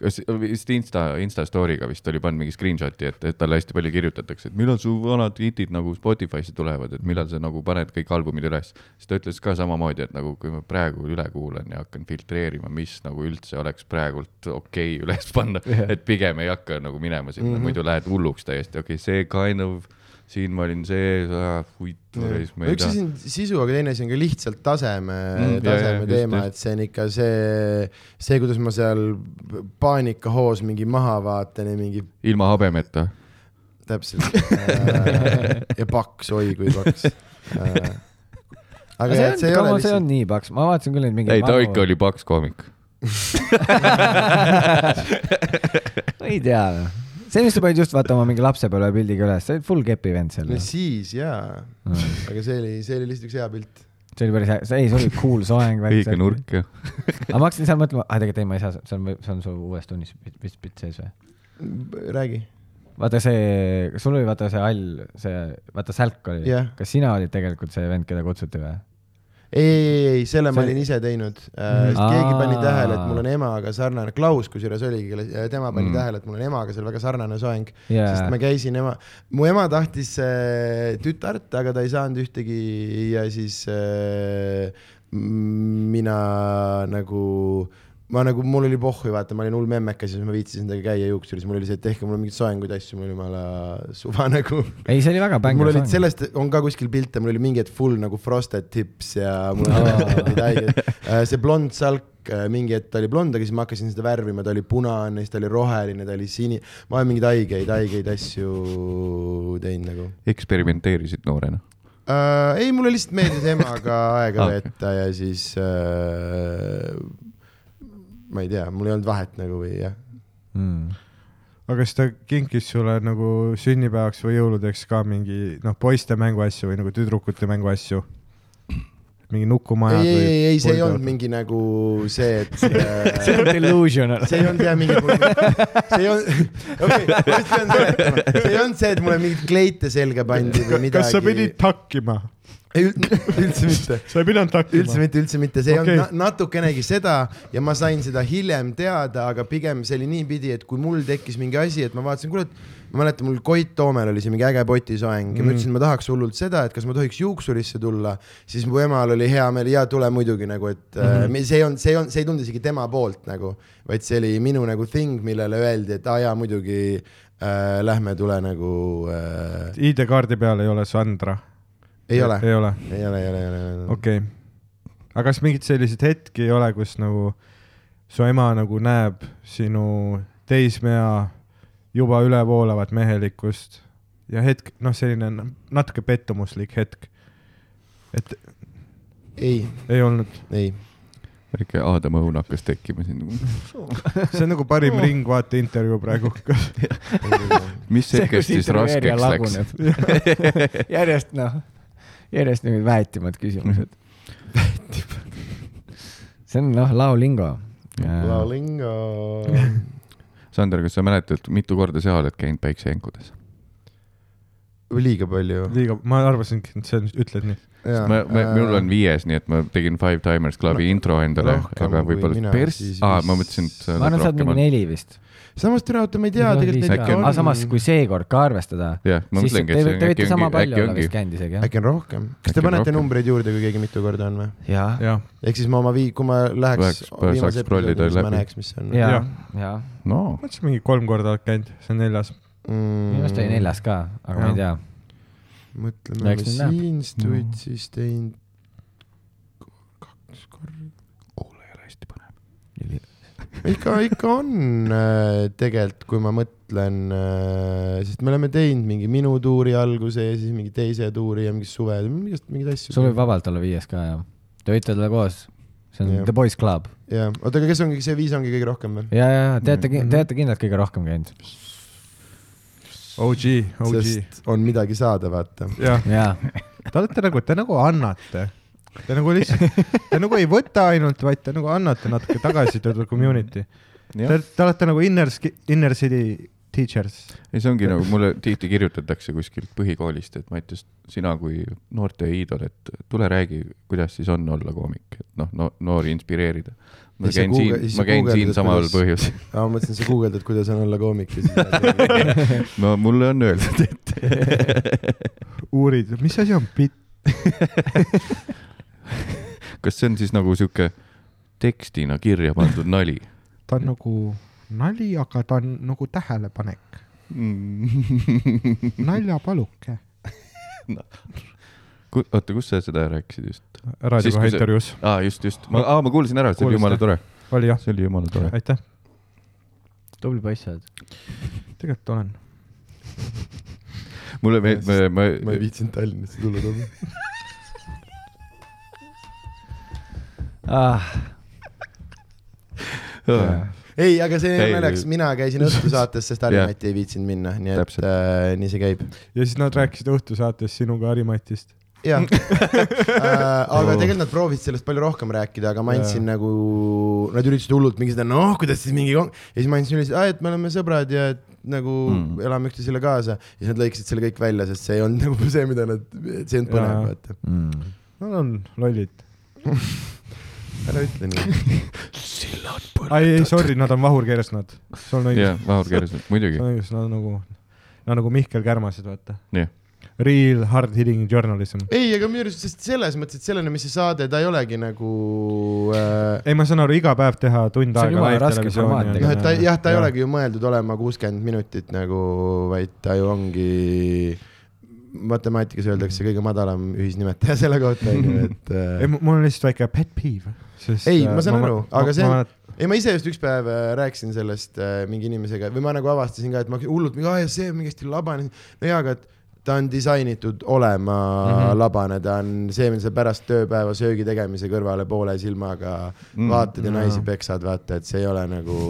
kas vist Insta, Insta story'ga vist oli pannud mingi screenshot'i, et, et talle hästi palju kirjutatakse, et millal su vanad hitid nagu Spotify'sse tulevad, et millal sa nagu paned kõik albumid üles. siis ta ütles ka samamoodi, et nagu kui ma praegu üle kuulan ja hakkan filtreerima, mis nagu üldse oleks praegult okei okay üles panna, et pigem ei hakka nagu minema sinna mm, -hmm. muidu lähed hulluks täiesti, okei okay,, see kind of, siin ma olin see, ja siis ma ei üks asi on sisu, aga teine asi on ka lihtsalt taseme Mm, taseme just, teema, et see on ikka see, see, kuidas ma seal paanikahoos mingi maha vaatan ja mingi ilma habemeta. täpselt äh, ja paks, oi kui paks äh,. aga jah, et see ole see on lihtsalt, nii paks, ma vaatasin küll neid mingeid ei, ta ikka oli paks koomik. ma ei tea, see, mis sa panid just vaata oma mingi lapsepõlvepildiga üles, sa olid full kepi vend seal no ju. siis jaa, aga see oli, see oli lihtsalt üks hea pilt. see oli päris hea, ei, see oli cool soeng. õige nurk ja. aga ma hakkasin seal mõtlema, ah tegelikult ei, ma ei saa, see on, see on su uues tunnis vist pilt sees või? räägi. vaata see, sul oli vaata see hall, see, vaata sälk oli Jah. kas sina olid tegelikult see vend, keda kutsuti või? ei, ei, ei, selle ma See- olin ise teinud äh,. Mhm. keegi pani tähele, et mul on emaga sarnane, Klaus kusjuures oligi, kelle, tema pani Mm. tähele, et mul on emaga seal väga sarnane soeng yeah.. sest ma käisin ema, mu ema tahtis äh, tütart, aga ta ei saanud ühtegi ja siis äh, mina nagu ma nagu, mul oli pohhu, vaata, ma olin hull memmekas ja siis ma viitsisin temaga käia juuksuris, mul oli see, et tehke mulle mingeid soenguid asju, mul oli jumala suva nagu ei, see oli väga bäng. mul olid. sellest on ka kuskil pilte, mul oli mingi hetk full nagu frosted tips ja mul olid haiged. see blond salk, mingi hetk ta oli blond, aga siis ma hakkasin seda värvima, ta oli punane, siis ta oli roheline, ta oli sini-, ma olen mingeid haigeid, haigeid asju teinud nagu eksperimenteerisid noorena. uh,. ei, mulle lihtsalt meeldis emaga aega Ah, veeta ja siis uh, ma ei tea, mul ei olnud vahet nagu või jah. mm.. aga kas ta kinkis sulle nagu sünnipäevaks või jõuludeks ka mingi noh, poiste mänguasju või nagu tüdrukute mänguasju? mingi nukumajad ei, ei, ei, see ei olnud mingi nagu see, et see on delusional. see ei olnud jah mingi, see ei olnud, okei, ma just pean seletama, see ei olnud see, et mulle mingeid kleite selga pandi või midagi. kas sa pidid takkima? ei, üldse mitte, sa ei pidanud takkima üldse? mitte, üldse mitte, see Okei. olnud na natukenegi seda ja ma sain seda hiljem teada, aga pigem see oli niipidi, et kui mul tekkis mingi asi, et ma vaatasin, kuule, et ma mäletan, mul Koit Toomel oli see mingi äge potisoeng ja ma Mm. ütlesin, et ma tahaks hullult seda, et kas ma tohiks juuksurisse tulla, siis mu emal oli hea meel, jaa, tule muidugi nagu, et mm. -hmm. see ei olnud, see ei olnud, see ei tulnud isegi tema poolt nagu, vaid see oli minu nagu thing, millele öeldi, et aa jaa, muidugi äh, lähme, tule nagu äh,. ID-kaardi peal ei ole Sandra? Ei ole, ei ole, ei ole, ei ole, ei ole, ei ole. okei okay.. aga kas mingeid selliseid hetki ei ole, kus nagu su ema nagu näeb sinu teismea juba ülevoolavat mehelikkust ja hetk, noh, selline natuke pettumuslik hetk. et ei, ei olnud, ei, väike Aadam õun hakkas tekkima siin. see on nagu parim Ringvaate intervjuu praegu. mis hetkest siis raskeks läks?? järjest noh, järjest niisugused väetimad küsimused. see on noh, laolingo. Laulingo. Sander, kas sa mäletad, mitu korda sa oled käinud päiksejänkudes? liiga palju. liiga, ma arvasingi, et see on, ütled nii. ma, ma, minul on viies, nii et ma tegin Five Timers Clubi No, intro endale, aga võib-olla pers- aa, ma mõtlesin, et sa ma arvan, et sa oled mingi neli vist. Samas türa auto, ma ei tea, tegelikult on- aga samas, kui seekord ka arvestada, jah, ma mõtlengi, et see võite äkki sama ongi, äkki ongi jah? äkki on rohkem. kas te on panete numbreid juurde, kui keegi mitu korda on või? jah, jah, ehk siis ma oma vii-, kui ma läheks Läheks- saaks scrollida siis ma läbi. näeks, mis see on. ja Jah., ja. no mõtlesin mingi kolm korda oled käinud, see on neljas. Mm. minu arust oli neljas ka, aga ma ei tea. mõtleme, me Eks nüüd näeb. siin Stuitsis teinud kaks korda. kuulajale hästi põnev. ikka, ikka on äh, tegelikult, kui ma mõtlen, sest me oleme teinud mingi minu tuuri alguse ja siis mingi teise tuuri ja mingi suve, mingit, mingeid asju. sul võib vabalt olla viies ka jah. Te võite olla koos. see on Jah. The Boys Club. jah, oota, aga kes ongi, see viis ongi kõige rohkem või? ja, ja, ja te olete, Mhm. te olete kindlalt kõige rohkem käinud. OG, OG. on midagi saada, vaata. jah, jaa, te olete nagu, te nagu annate. Te nagu lihtsalt, te nagu ei võta ainult, vaid te nagu annate natuke tagasi to the community. Te, te olete nagu inner, inner city teachers. ei, see ongi nagu mulle tihti kirjutatakse kuskilt põhikoolist, et Mattias, sina kui noorte iidol, et tule räägi, kuidas siis on olla koomik, et noh no,, noori inspireerida. ma Ja käin Google- siin ma käin siin samal kuidas- põhjusel. aa, ma mõtlesin, sa guugeldad, kuidas on olla koomik ja siis no mulle on öeldud, et uurid, mis asi on bitt? kas see on siis nagu sihuke tekstina kirja pandud nali ta on nagu nali, aga ta on nagu tähelepanek, mm.? naljapaluke. oota, kus sa seda rääkisid just? raadio Siis, kohe kui sa- intervjuus, aa, just, just, ma, aa, ma kuulsin ära, see oli jumala tore, oli jah, see oli jumala tore. aitäh, tubli poiss sa oled. tegelikult olen. mulle meeldib, ma, ma ma ei, viitsinud Tallinnasse tulla toona. ah,. ei, aga see Ei, naljakas, mina käisin õhtusaates, sest Jah. Harri-Mati ei viitsinud minna, nii et Täpselt. äh, nii see käib. ja siis nad rääkisid õhtusaates sinuga Harimantist. jah äh,, aga tegelikult nad proovisid sellest palju rohkem rääkida, aga ma andsin Jaa. nagu, nad üritasid hullult mingi seda, noh, kuidas siis mingi kong- ja siis ma andsin üle, et me oleme sõbrad ja et nagu Mm. elame üksteisele kaasa ja siis nad lõikasid selle kõik välja, sest see ei olnud nagu see, mida nad, see ei olnud põnev, vaata. Mm. Nad on lollid. Ära ütle nii. ai, ei sorry, nad on vahurkeeles nad. sul on õigus jah, Vahur Keres, muidugi sul, on õigus, nad on nagu, nad on nagu Mihkel Kärmased, vaata. jah. Real hard hitting journalism. ei, aga minu arust, sest selles mõttes, et sellena, mis see saade, ta ei olegi nagu äh, ei, ma saan aru, iga päev teha tund aega formaat noh, et ta jah, ta ei olegi ju mõeldud olema kuuskümmend minutit nagu, vaid ta ju ongi, matemaatikas öeldakse kõige madalam ühisnimetaja selle kohta onju, et ei, äh, mul on lihtsalt väike pet peeve. Ei, ma saan aru, aga see on- on. ei ma ise just üks päev äh, rääkisin sellest äh, mingi inimesega või ma nagu avastasin ka, et ma hullult see on mingi hästi labane, no jaa, aga et ta on disainitud olema mm. -hmm. labane, ta on see, mida sa pärast tööpäeva söögi tegemise kõrvale poole silmaga mm, vaatad ja naisi peksad, vaata, et see ei ole nagu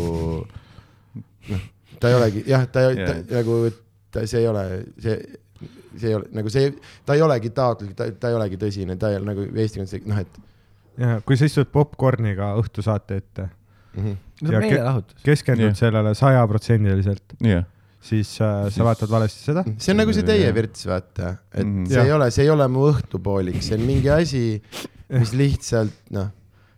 noh, ta ei olegi jah, ta, ta Jaa. nagu, ta, see ei ole see see ei ole nagu see, ta ei olegi taotluslik, ta, ta ei olegi tõsine, ta ei ole nagu eesti keeles noh, et ja kui sa istud popkorniga õhtusaate ette, mm -hmm. Ja ke- keskendud Jah. sellele sajaprotsendiliselt, jah, siis äh, Siis- sa vaatad valesti seda. see on nagu see teie virts, vaata, et Mhm. see Jah. ei ole, see ei ole mu õhtupoolik, see on mingi asi, mis lihtsalt noh,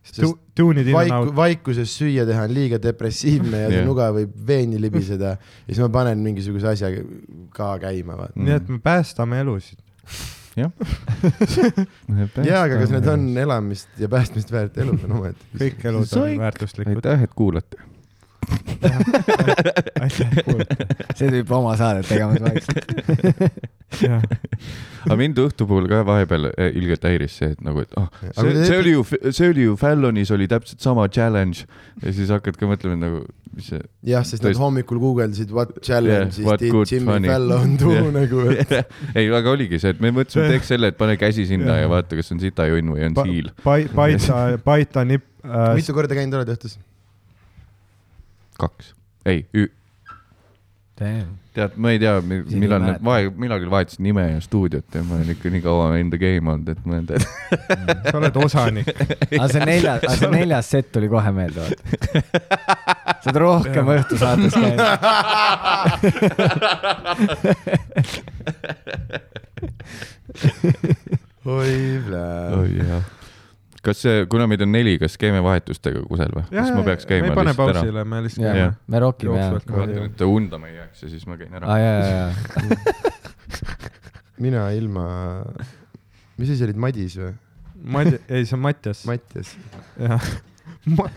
sest tuunid out. vaikuses süüa teha on liiga depressiivne ja see Jah. nuga võib veeni libiseda ja siis ma panen mingisuguse asja ka käima, nii et me päästame elusid. jah. jaa, aga kas need on elamist ja päästmist väärt elud on omaette? kõik elud on Soik. väärtuslikud. aitäh, et kuulate. aitäh, kuulata. see tüüp oma saadet tegemas vaikselt. aga mind õhtu puhul ka vahepeal eh, ilgelt häiris see, et nagu, et ah, Aga see, see oli ju, see oli ju Fallonis oli täpselt sama challenge ja siis hakkad ka mõtlema et nagu, mis see jah, sest nad hommikul guugeldasid what challenge'is Yeah, what did good Jimmy funny. Fallon do Yeah. nagu, et ei, aga oligi see, et me mõtlesime, teeks selle, et pane käsi sinna Jah. ja vaata, kas on sitajonn või on Pa- siil. Paita, Paita nipp äh,. mitu korda käinud oled õhtus? kaks, ei, tead, ma ei tea, millal nad vahe, millalgi vahetasid nime ja stuudiot ja ma olen ikka nii kaua in the game olnud, et ma olen tead. sa oled osanik. aga see neljas, aga see neljas set tuli kohe meelde, vaata. sa oled rohkem õhtusaates käinud. oi plää. oi jah. Kas see, kuna meid on neli, kas käime vahetustega kusel või? kas ma peaks me käima ei pane lihtsalt ära? pausile, me lihtsalt käime. me rokime ja. Jooksvalt. ma vaatan, et unda ma ei jääks ja siis ma käin ära aa, jaa, jaa, jaa. mina ilma, mis asi olid, Madis või? Madi-, ei, see on Mattias. Mattias. jah.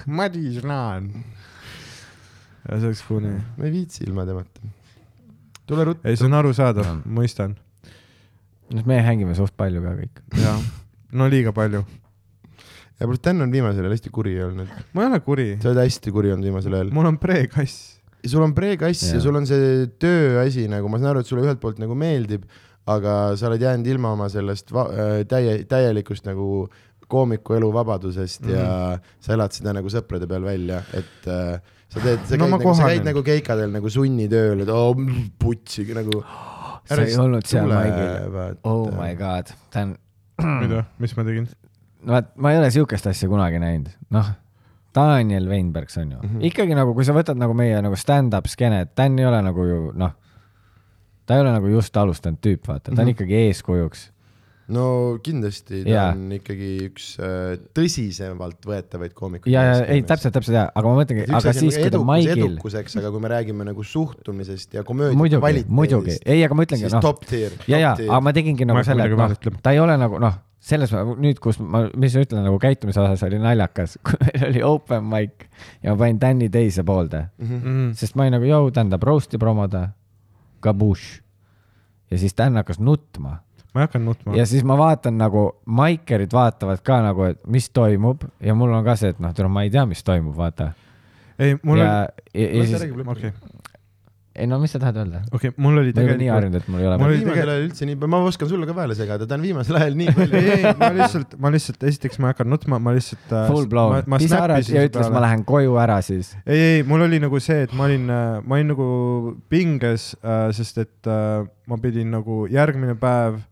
Madis Naan. ja see oleks funny. ma ei viitsi ilma temata. tule ruttu. ei, see on arusaadav mõistan. noh, me hängime suht palju ka kõik. jah, no liiga palju. Ja pluss Dan on viimasel ajal hästi kuri olnud. ma ei ole kuri, sa oled hästi kuri olnud viimasel ajal. mul on pre-kass. sul on pre-kass ja Jaa. sul on see tööasi nagu, ma saan aru, et sulle ühelt poolt nagu meeldib, aga sa oled jäänud ilma oma sellest äh, täie, täielikust nagu koomiku elu vabadusest mm -hmm. ja sa elad seda nagu sõprade peal välja, et äh, sa teed, sa No käid ma nagu, sa käid nagu keikadel nagu sunnitööl, et oo oh, putsi nagu. sa ei olnud seal maigil. oh my god, ta on, mida, mis ma tegin? Vaat ma ei ole siukest asja kunagi näinud, noh, Daniel Weinbergs on ju mm, Mhm. -hmm. ikkagi nagu, kui sa võtad nagu meie nagu stand-up skeene, Dan ei ole nagu ju noh, ta ei ole nagu just alustanud tüüp, vaata, ta on mm Mhm. -hmm. ikkagi eeskujuks. no kindlasti ta Jaa. on ikkagi üks äh, tõsisemalt võetavaid koomikuid. ja, ja ei, täpselt, täpselt jaa, aga ma mõtlengi, aga siis, kui ta maigil, edukuseks, aga kui me räägime nagu suhtumisest ja komöödia muidugi, muidugi, ei, aga ma ütlengi siis noh, top tier. ja, ja, aga ma tegingi nagu Ma selle, et noh ta ei ole nagu noh, selles nüüd, kus ma, mis ma ütlen nagu käitumise osas oli naljakas, kui meil oli open mic ja ma panin Tänni teise poolde, Mm. sest ma olin nagu, jõu, tähendab roast'i promoda, kabuš. ja siis Dan hakkas nutma ma ei hakanud nutma ja. siis ma vaatan nagu, maikerid vaatavad ka nagu, et mis toimub ja mul on ka see, et noh, tule ma ei tea, mis toimub, vaata. ei, mul ja oli,, ja, ja siis, okei, ei no mis sa tahad öelda? okei, mul oli ole nii tegelikult, harjunud, et mul ei ole Mul oli viimasel tegelikult- ajal üldse nii, ma oskan sulle ka vahele segada, ta on viimasel ajal nii palju ei, ma lihtsalt, ma lihtsalt, esiteks ma ei hakanud nutma, ma lihtsalt. full blown, pisarad ja ütles, ma. lähen koju ära siis. ei, ei, mul oli nagu see, et ma olin, ma olin nagu pinges, sest et äh, ma pidin nagu järgmine päev äh,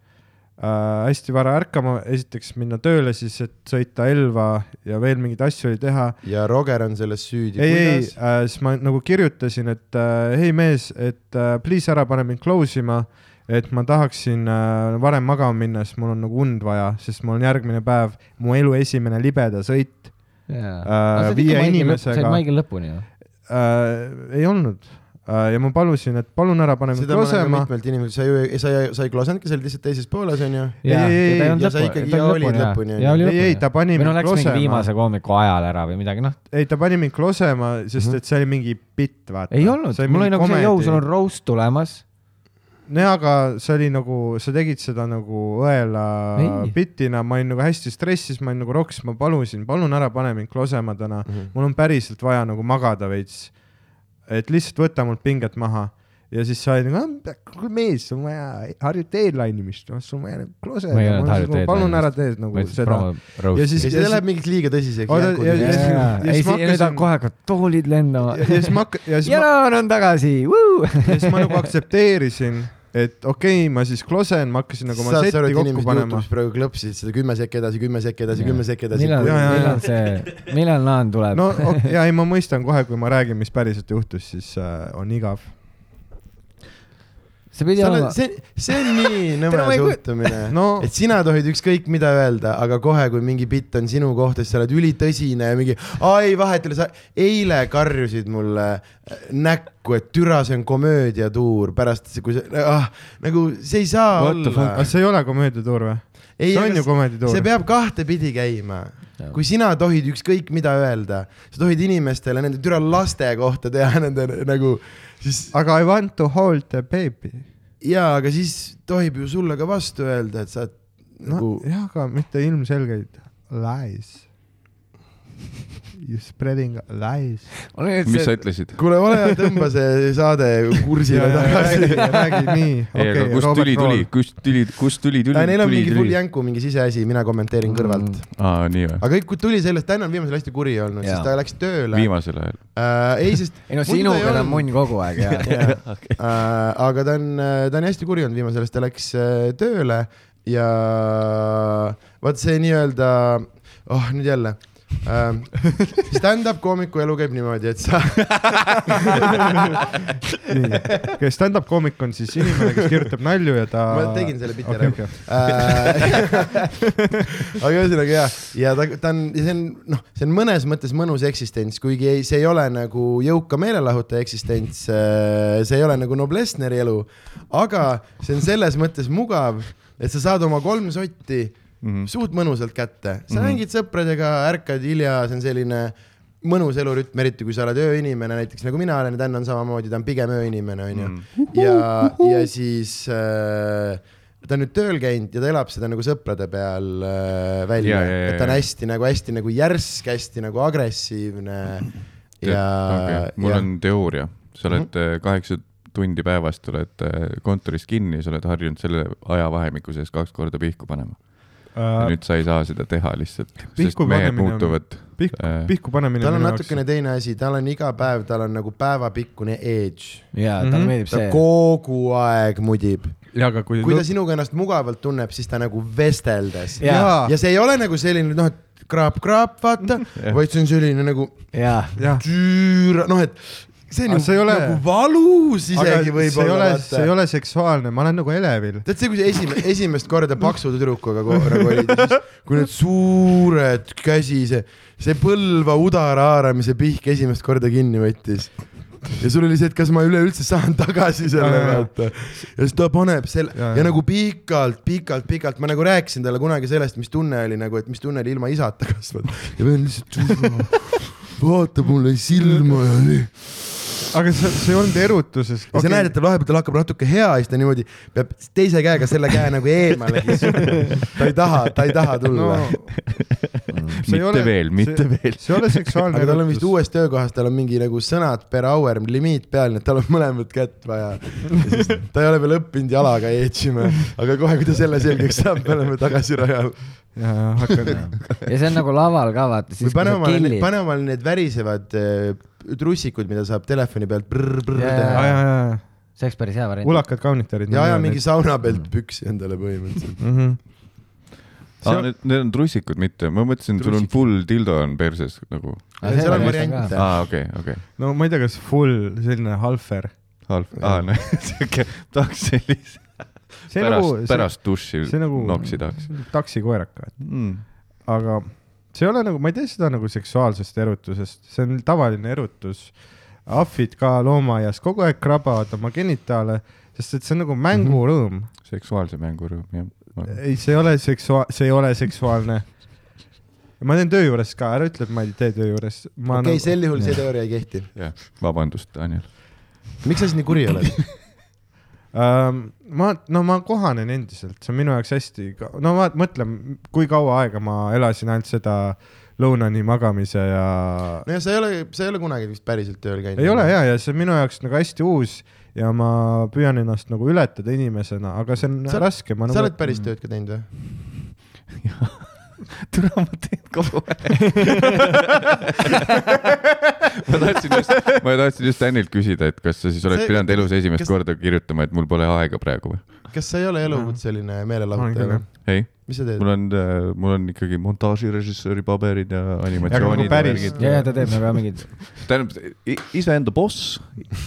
hästi vara ärkama, esiteks minna tööle siis, et sõita Elva ja veel mingeid asju oli teha. ja Roger on selles süüdi. ei, ei, siis ma nagu kirjutasin, et äh, hei mees, et äh, please ära pane mind close ima, et ma tahaksin äh, varem magama minna, sest mul on nagu und vaja, sest mul on järgmine päev mu elu esimene libeda sõit Äh, viie inimesega- said maigil lõpuni ju. äh,. ei olnud äh, ja ma palusin, et palun ära pane mind klosema. mitmelt inimeselt, sa ju, sa, sa ei klosenudki, sa olid lihtsalt teises pooles onju. Ei, ei, ei, ja sa ikkagi olid lõpuni, ja oli ei, ei, ta pani mind klosema. viimase koomiku ajal ära või midagi, noh. ei, ta pani mind klosema, sest Mhm. et see oli mingi bitt, vaata. ei olnud, mul oli nagu see, jõu, sul on roast tulemas. nojah, aga see oli nagu, sa tegid seda nagu õela bitina, ma olin nagu hästi stressis, ma olin nagu roks, ma palusin, palun ära pane mind klosema täna, Mhm. mul on päriselt vaja nagu magada veits. Et lihtsalt võta mult pinget maha ja siis sa olid nagu, kuule mees, sul on vaja harjuta eedlainimist, sul on vaja nagu harjunud palun ära tee nagu seda. Ja siis- ja siis läheb mingiks liiga tõsiseks. Ja- ja- ja- ja siis ma ja hakkasin- kohe hakkavad toolid lendama ja. ja siis ma hakka-, ja siis ma, Jaan on tagasi, ja siis ma nagu aktsepteerisin, et okei okay,, ma siis klosen, ma hakkasin nagu oma setti et kokku inimesed panema Youtube'is. praegu klõpsisid seda kümme sekki edasi, kümme sekki edasi, kümme sekki edasi. millal, millal see, millal Naan tuleb no ok, ja ei, ma mõistan kohe, kui ma räägin, mis päriselt juhtus, siis äh, on igav. See pidi olema see, see on nii nõme ei suhtumine no et sina tohid ükskõik mida öelda, aga kohe, kui mingi bitt on sinu kohta, siis sa oled ülitõsine ja mingi, ai vahet ei ole, sa eile karjusid mulle äh, näkku, et türa, see on komöödiatuur pärast, kui sa ah,, nagu see ei saa What olla aga. see ei ole komöödiatuur või? ei, see on ju komöödiatuur see. peab kahtepidi käima. kui sina tohid ükskõik mida öelda, sa tohid inimestele nende türa laste kohta teha nende nagu, siis aga I want to hold the baby. jaa, aga siis tohib ju sulle ka vastu öelda, et sa oled no nagu jah, aga mitte ilmselgeid lies. You spreading lies. mis sa ütlesid? kuule, ole hea, tõmba see saade kursile tagasi. räägi, nii. ei, aga kust tuli, tuli, kust tuli, kust tuli, tuli, Neil on mingi full jänku, mingi siseasi, mina kommenteerin kõrvalt. aa, nii või? aga kõik tuli sellest, Dan on viimasel hästi kuri olnud, sest ta läks tööle. viimasel ajal. äh,. ei, sest. ei no sinuga on munn kogu aeg ja äh, aga ta on, ta on hästi kuri olnud viimasel ajal, ta läks äh, tööle ja vaat see nii-öelda, oh nüüd jälle äh,. Stand-up koomiku elu käib niimoodi, et sa nii, stand-up koomik on siis inimene, kes kirjutab nalju ja ta. ma tegin selle biti okei, ära okei. Äh, aga ühesõnaga jah, ja ta, ta on, see on noh, see on mõnes mõttes mõnus eksistents, kuigi ei, see ei ole nagu jõuka meelelahutaja eksistents, see ei ole nagu Noblessneri elu, aga see on selles mõttes mugav, et sa saad oma kolm sotti Mhm. suht mõnusalt kätte, sa Mhm. mängid sõpradega, ärkad hilja, see on selline mõnus elurütm, eriti kui sa oled ööinimene, näiteks nagu mina olen ja Dan on samamoodi, ta on pigem ööinimene, onju. Mhm. ja, ja siis äh, ta on nüüd tööl käinud ja ta elab seda nagu sõprade peal äh, välja Ja, ja, ja, et ta on ja. hästi nagu hästi nagu järsk, hästi nagu agressiivne ja okay., mul ja on teooria, sa oled äh, kaheksa tundi päevast oled äh, kontoris kinni, sa oled harjunud selle ajavahemiku sees kaks korda pihku panema. Ja nüüd sa ei saa seda teha lihtsalt, sest mehed muutuvad. pihku äh,, pihku panemine. tal on natukene teine asi, tal on iga päev, tal on nagu päevapikkune edge, ja talle Mhm. meeldib ta see. kogu aeg mudib, ja aga kui, kui ta sinuga ennast mugavalt tunneb, siis ta nagu vesteldes Jaa. ja see ei ole nagu selline noh, et kraap-kraap, vaata, vaid see on selline nagu jaa, noh, et see on ju ole- nagu valus isegi see ei võib-olla ole, see ei ole seksuaalne, ma olen nagu elevil. tead see, kui sa esimest, esimest korda paksu tüdrukuga korraga olid ja siis, kui need suured käsi, see, see põlva udara haaramise pihk esimest korda kinni võttis. ja sul oli see, et kas ma üleüldse saan tagasi selle vaata. ja siis ta paneb selle ja, ja nagu pikalt, pikalt, pikalt, ma nagu rääkisin talle kunagi sellest, mis tunne oli nagu, et mis tunne oli ilma isata kasvada. ja vend lihtsalt vaatab mulle silma ja nii aga see, see ei olnud erutuses. ja sa näed, et tal vahepeal tal hakkab natuke hea ja siis ta niimoodi peab teise käega selle käe nagu eemale kisuma. ta ei taha, ta ei taha tulla no, no.. mitte veel, mitte veel. see ei ole seksuaalne aga tal on vist uues töökohas, tal on mingi nagu sõnad per hour limiit peal, nii et tal on mõlemat kätt vaja. ta ei ole veel õppinud jalaga edžima, aga kohe, kui ta selle selgeks saab, me oleme tagasi rajal. ja, ja hakkan, ja see on nagu laval ka vaata, pane omale, pane omale need värisevad äh, trussikud, mida saab telefoni pealt brr-brr Jaa, teha ja, ja, ja, see oleks päris hea variant. ulakad kaunitarid. ja, ja mingi sauna pealt püksi endale põhimõtteliselt. mm. -hmm. aa, need, need on trussikud, mitte, ma mõtlesin, sul on full dildo on perses nagu. seal on variante. aa, okei, okei. no ma ei tea, kas full selline halfer. halb, aa, noh, siuke, tahaks on pärast nagu, pärast duši see on nagu noksi tahaks taksikoeraka, mm.. aga see ei ole nagu, ma ei tee seda nagu seksuaalsest erutusest, see on tavaline erutus. ahvid ka loomaaias kogu aeg krabavad oma genitaale, sest et see on nagu mängurõõm mm. -hmm. seksuaalse mängurõõm, jah. ei, see ei ole seksua-, see ei ole seksuaalne. ma teen töö juures ka, ära ütle, et ma ei tee töö juures. okei okay,, sel juhul see teooria ei kehti. jah, vabandust, Daniel. miks sa siis nii kuri oled? ma, no ma kohanen endiselt, see on minu jaoks hästi, no ma mõtlen, kui kaua aega ma elasin ainult seda lõunani magamise ja no ja sa ei ole, sa ei ole kunagi vist päriselt tööl käinud. ei ole ja, ja see on minu jaoks nagu hästi uus ja ma püüan ennast nagu ületada inimesena, aga see on Sa- raske. sa oled päris tööd ka teinud või? tule, ma teen kogu aeg. ma tahtsin just, ma tahtsin just Danilt küsida, et kas sa siis oled See- pidanud elus esimest kas- korda kirjutama, et mul pole aega praegu või? kas sa ei ole elukutseline meelelahutaja ei, mis sa teed mul? on, mul on ikkagi montaažirežissööri paberid ja animatsioonid nagu päris- ja, ja ta teeb nagu ka mingid, tähendab, iseenda boss,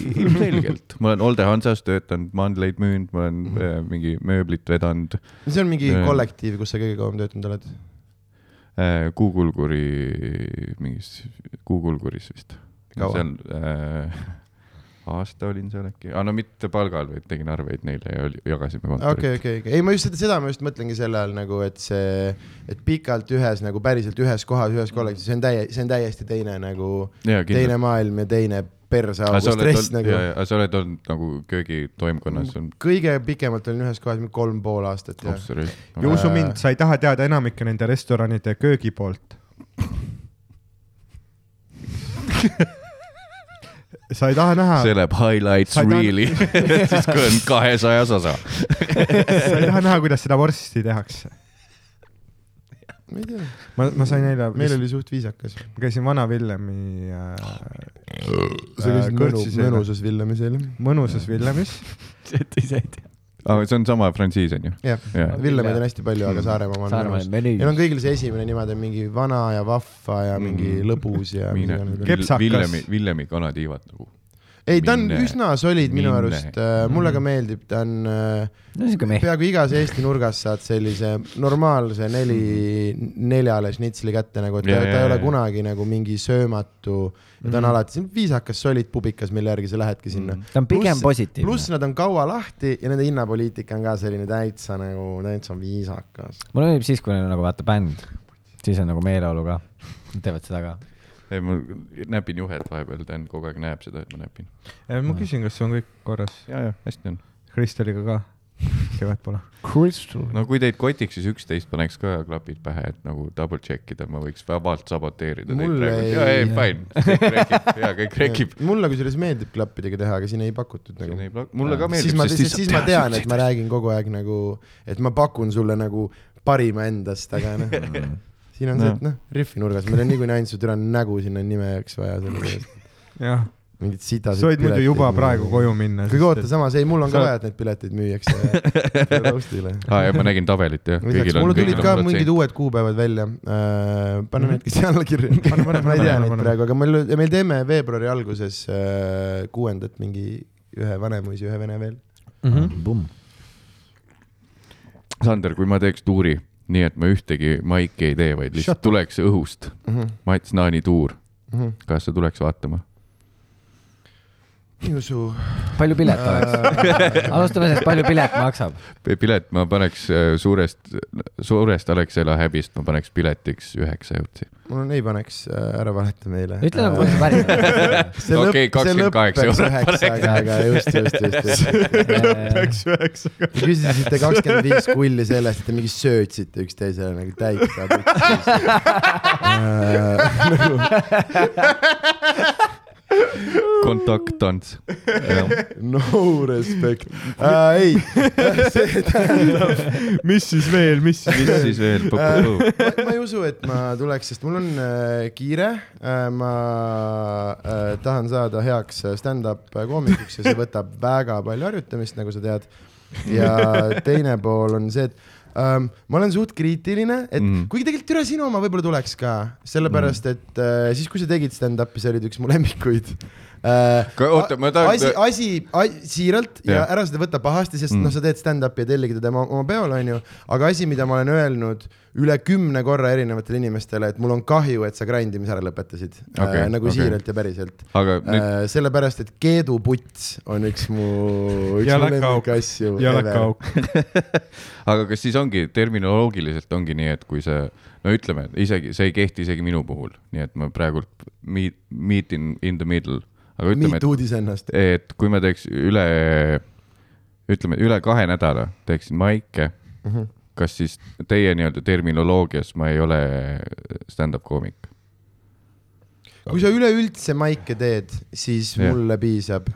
ilmselgelt. ma olen Olde Hansas töötanud, mandleid müünud, ma olen Mhm. äh, mingi mööblit vedanud see on mingi Jaa. kollektiiv, kus sa kõige kauem töötanud oled? Äh, Kuukulguri, mingis Kuukulguris vist. Kaua? seal äh, aasta olin seal äkki, aa no mitte palgal, vaid tegin arveid neile ja jagasime kontorit okei, okei, okei, ei ma just seda, seda ma just mõtlengi selle all nagu, et see, et pikalt ühes nagu päriselt ühes kohas, ühes kollektiivis, see on täie-, see on täiesti teine nagu, teine maailm ja teine aga sa oled stress olnud, nagu. jaa, sa oled olnud nagu köögitoimkonnas on kõige pikemalt olin ühes kohas kolm pool aastat ja usu mind, sa ei taha teada enamike nende restoranide köögi poolt. sa ei taha näha, see läheb highlights Sa ei taha- really, siis kui on kahesajas osa. sa ei taha näha, kuidas seda vorsti tehakse. Ma ei tea, ma, ma sain eile, meil oli suht viisakas. ma käisin Vana-Villemi äh, sa käisid mõnu, kõrtsis eile. mõnusas Villemis eile. mõnusas Villemis. et ise ei tea. aga see on sama frantsiis on ju? jah Jaa., Villemeid on hästi palju, aga Saaremaa oma on Saaremaa mõnus. menüü Neil on. kõigil see esimene nimed on mingi vana ja vahva ja mingi Mm. lõbus ja. Kepsakas., Villemi, Villemi kanatiivad nagu. ei, ta on üsna solid minu Minne. arust, mulle ka meeldib, ta on äh, no peaaegu igas Eesti nurgas saad sellise normaalse neli, neljale šnitsli kätte nagu, et ta, Ja, ta ja, ei ole kunagi nagu mingi söömatu ja ta on Mhm. alati viisakas, solid pubikas, mille järgi sa lähedki sinna. ta on pigem Pluss- positiivne pluss. nad on kaua lahti ja nende hinnapoliitika on ka selline täitsa nagu, täitsa viisakas. mulle meeldib siis, kui neil on nagu vaata bänd, siis on nagu meeleolu ka. Nad teevad seda ka. ei, ma näpin juhet vahepeal, Dan kogu aeg näeb seda, et ma näpin. ma küsin, kas on kõik korras. ja, ja hästi on. Kristeliga ka, kevad pole. Crystal. no kui teid kotiks, siis üksteist paneks ka klapid pähe, et nagu double check ida, ma võiks vabalt saboteerida teid Mulle praegu. ei- jaa, ei, fine, kõik rekib, jaa, kõik rekib. mulle kusjuures meeldib klappidega teha, aga siin ei pakutud nagu. mulle ka siis meeldib, ma, sest siis, siis ma tean, et ma räägin kogu aeg nagu, et ma pakun sulle nagu parima endast, aga noh, siin on see, et noh, rihvi nurgas, meil on niikuinii ainult su türa nägu sinna nime jaoks vaja selle eest. jah, mingid sitased sa võid muidu juba praegu koju minna. kuigi oota, samas ei, mul on ka Sa- vaja, et neid pileteid müüakse roast'ile. aa, ja ma nägin tabelit jah. lisaks, mul tulid ka mingid uued kuupäevad välja äh,. pane need, kes alla kirja. Pane, pane, ma ei tea neid praegu, aga meil, meil teeme veebruari alguses äh, kuuendat mingi ühe Vanemuisi, ühe vene veel. Pumm. Sander, kui ma teeks tuuri, nii et ma ühtegi maiki ei tee, vaid lihtsalt tuleks õhust, Mats Naani tuur, Mhm. kas sa tuleks vaatama? Ei usu. palju pilet oleks? alustame sellest, palju pilet maksab? pilet ma paneks äh, suurest, suurest Alexela häbist, ma paneks piletiks üheksa eurot. mul on, ei paneks, ära valeta meile. ütle nagu see päriselt Okei, 28 lõppeks eurot aga just, just, just, just. läks üheksaga. Te küsisite kakskümmend viis kulli sellest, et te mingi söötsite üksteisele nagu täitsa. kontakttants. no respect äh,. ei, see tähendab, mis siis veel, mis siis mis siis veel Äh, ma, ma ei usu, et ma tuleks, sest mul on äh, kiire äh,. ma äh, tahan saada heaks stand-up koomikuks ja see võtab väga palju harjutamist, nagu sa tead. ja teine pool on see, et ähm, ma olen suht kriitiline, et mm. Mhm. kuigi tegelikult üle sinu oma võib-olla tuleks ka, sellepärast et äh, siis, kui sa tegid stand-up'i, sa olid üks mu lemmikuid oota, ma tahan- asi, asi, siiralt ja Jah. ära seda võta pahasti, sest Mm. noh, sa teed stand-up'i ja tellige teda oma, oma peol, onju, aga asi, mida ma olen öelnud üle kümne korra erinevatele inimestele, et mul on kahju, et sa grindimise ära lõpetasid okay,, äh, nagu okay. siiralt ja päriselt aga nüüd, äh,. sellepärast, et keeduputs on üks mu, üks Ja mu läkaauk. lemmikasju. ja läkaauk. aga kas siis ongi terminoloogiliselt ongi nii, et kui see, no ütleme, isegi see ei kehti isegi minu puhul, nii et ma praegult meet, meet in, in the middle, aga ütleme, et, et kui ma teeks üle, ütleme üle kahe nädala teeksin maike mm. -hmm. kas siis teie nii-öelda terminoloogias ma ei ole stand-up koomik? kui sa üleüldse maike teed, siis Jah. mulle piisab.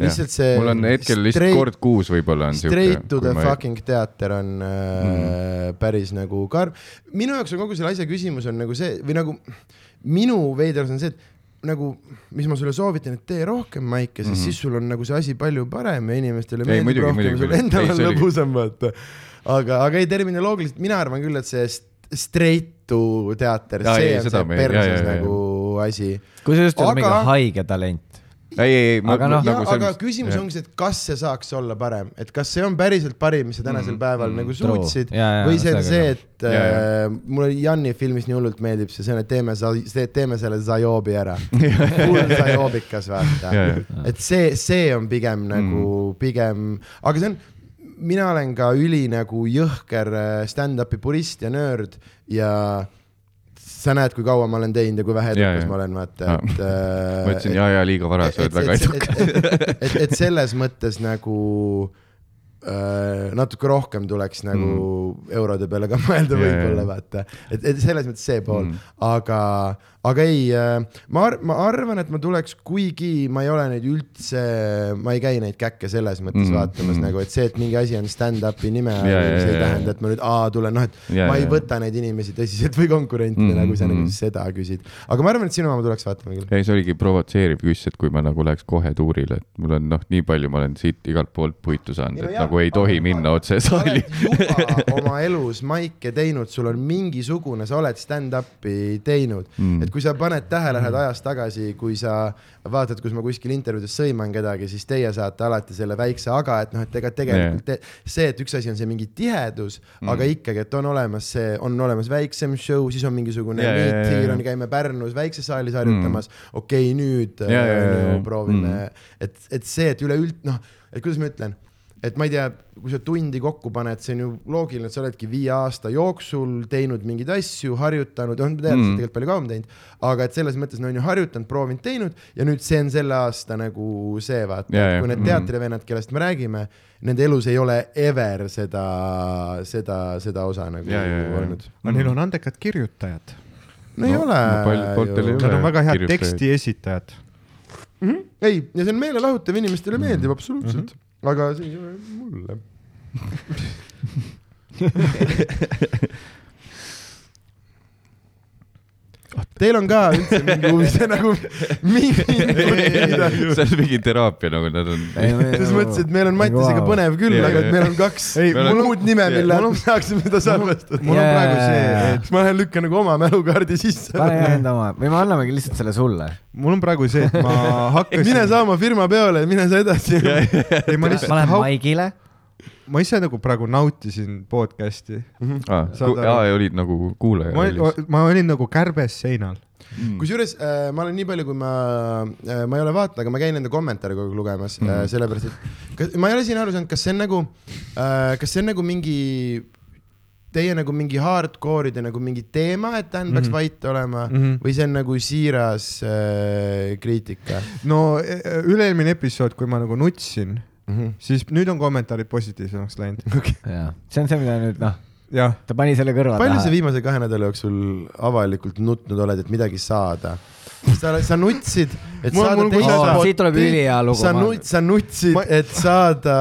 lihtsalt see. mul on hetkel lihtsalt kord kuus võib-olla on siuke. Straight to the fucking teater on äh, mm. päris nagu karm. minu jaoks on kogu selle asja küsimus on nagu see või nagu minu veidrus on see, et nagu, mis ma sulle soovitan, et tee rohkem maike, sest mm -hmm. siis sul on nagu see asi palju parem ja inimestele. Ei, meeldib muidugi, rohkem sul endal ei, on lõbusam, vaata. aga, aga ei terminoloogiliselt, mina arvan küll, et see st- straight to teater, see ei, on see perses jaa, nagu asi kui sa just oled Aga- mingi haige talent. ei, ei, ei, Aga noh- ja, nagu aga küsimus ongi see, et kas see saaks olla parem, et kas see on päriselt parim, mis sa tänasel mm, päeval mm, nagu suutsid Jaa, jaa, või see on see, et Jaa, jaa. äh, mulle Janni filmis nii hullult meeldib see, see on, et teeme teeme selle Zajobi ära. hull Zajobikas, vaata. Et see, see on pigem nagu mm. pigem, aga see on, mina olen ka üli nagu jõhker äh, stand-up'i purist ja nörd ja sa näed, kui kaua ma olen teinud ja kui vähe edukas ma olen, vaata, Aa. et äh, ma ütlesin ja, ja liiga vara, sa oled väga edukas. et, et, et, selles mõttes nagu äh, natuke rohkem tuleks nagu mm. eurode peale ka mõelda Jaa, võib-olla jaa. vaata, et, et selles mõttes see pool mm., aga, aga ei äh,, ma ar-, ma arvan, et ma tuleks, kuigi ma ei ole neid üldse, ma ei käi neid käkke selles mõttes Mm, mm. vaatamas mm. nagu, et see, et mingi asi on stand-up'i nime all yeah,, see ei jaa, tähenda, jaa. et ma nüüd aa tulen, noh, et yeah, ma ei jaa. võta neid inimesi tõsiselt või konkurentidena Mm, mm,, kui sa nagu seda küsid, aga ma arvan, et sinu oma tuleks vaatama küll. ei, see oligi provotseeriv küsimus, et kui ma nagu läheks kohe tuurile, et mul on noh, nii palju ma olen siit igalt poolt puitu saanud, et jah, nagu ei tohi aga- minna otse sa saali juba oma elus maike teinud, sul on mingisugune, sa oled stand-up'i teinud mm., et kui sa paned tähele, lähed ajas tagasi, kui sa vaatad, kus ma kuskil intervjuudes sõiman kedagi, siis teie saate alati selle väikse aga, et noh, et ega tegelikult yeah. see, et üks asi on see mingi tihedus mm., aga ikkagi, et on olemas see, on olemas väiksem show, siis on mingisugune yeah, meet jaa. here, käime Pärnus väikses saalis harjutamas mm., okei okay,, nüüd jaa, äh, jaa. proovime mm., et, et see, et üleüld-, noh, et kuidas ma ütlen et ma ei tea, kui sa tundi kokku paned, see on ju loogiline, et sa oledki viie aasta jooksul teinud mingeid asju, harjutanud, on tead Mm. mm. tegelikult palju kauem teinud, aga et selles mõttes no on ju harjutanud, proovinud, teinud ja nüüd see on selle aasta nagu see vaata yeah,, kui need mm. teatrivennad, kellest me räägime, nende elus ei ole ever seda, seda, seda osa nagu ja, ja. olnud. aga neil on andekad kirjutajad. no ei No, ole no. Nad on väga head teksti esitajad. ei, ja see on meelelahutav, inimestele Mhm. meeldib absoluutselt, aga see ei ole mulle. Teil on ka üldse mingi huvi, see nagu mingi see on mingi teraapia nagu nad on. selles mõttes, et meil on Mattisega Wow. põnev küll, aga et meil on kaks Ei, mul on muud nime, mille all me saaksime teda salvestada. mul on praegu see, siis ma lähen lükkan nagu oma mälukaardi sisse. pane enda oma või me annamegi lihtsalt selle sulle. mul on praegu see, et ma hakkasin. mine sa oma firma peole, mine sa edasi. ei, ma lähen Maigile. Ma ise nagu praegu nautisin podcast'i. aa, Saad aru? ja olid nagu kuulaja ma rollis. ma olin nagu kärbes seinal. kusjuures äh, ma olen nii palju, kui ma äh,, ma ei ole vaadanud, aga ma käin enda kommentaare kogu aeg lugemas mm, Mhm. -hmm. äh, sellepärast et kas, ma ei ole siin aru saanud, kas see on nagu äh,, kas see on nagu mingi Teie nagu mingi hardcore'ide nagu mingi teema, et Dan mm -hmm. peaks vait olema mm. -hmm. või see on nagu siiras äh, kriitika no e- üle-eelmine episood, kui ma nagu nutsin, mm? -hmm. siis nüüd on kommentaarid positiivsemaks läinud. jaa, see on see, mida nüüd noh, jah, ta pani selle kõrva palju sa taha. viimase kahe nädala jooksul avalikult nutnud oled, et midagi saada? sa, sa nutsid, et Mul- saada mul teist pod- siit tuleb ülihea lugu, sa nut-, sa nutsid Ma-, et saada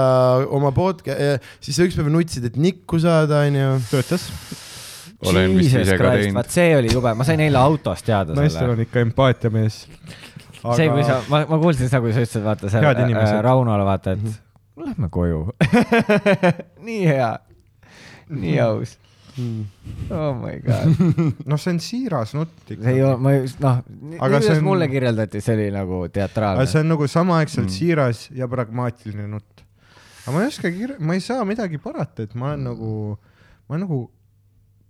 oma podcast, siis sa ükspäev nutsid, et nikku saada, onju. töötas. olen vist ise ka teinud vaat. see oli jube, ma sain eile autos teada naistel selle. on ikka empaatiamees. see, kui sa, ma, ma kuulsin seda, kui sa ütlesid, vaata seal äh. Raunole vaata, et lähme koju. nii hea, nii aus. oh my god, noh, see on siiras nutt see ei ikka. ole, ma just noh, Aga kuidas on- mulle kirjeldati, see oli nagu aga teatraalne. see on nagu samaaegselt Mm. mm. siiras ja pragmaatiline nutt. aga ma ei oska kir-, ma ei saa midagi parata, et ma olen nagu, ma olen nagu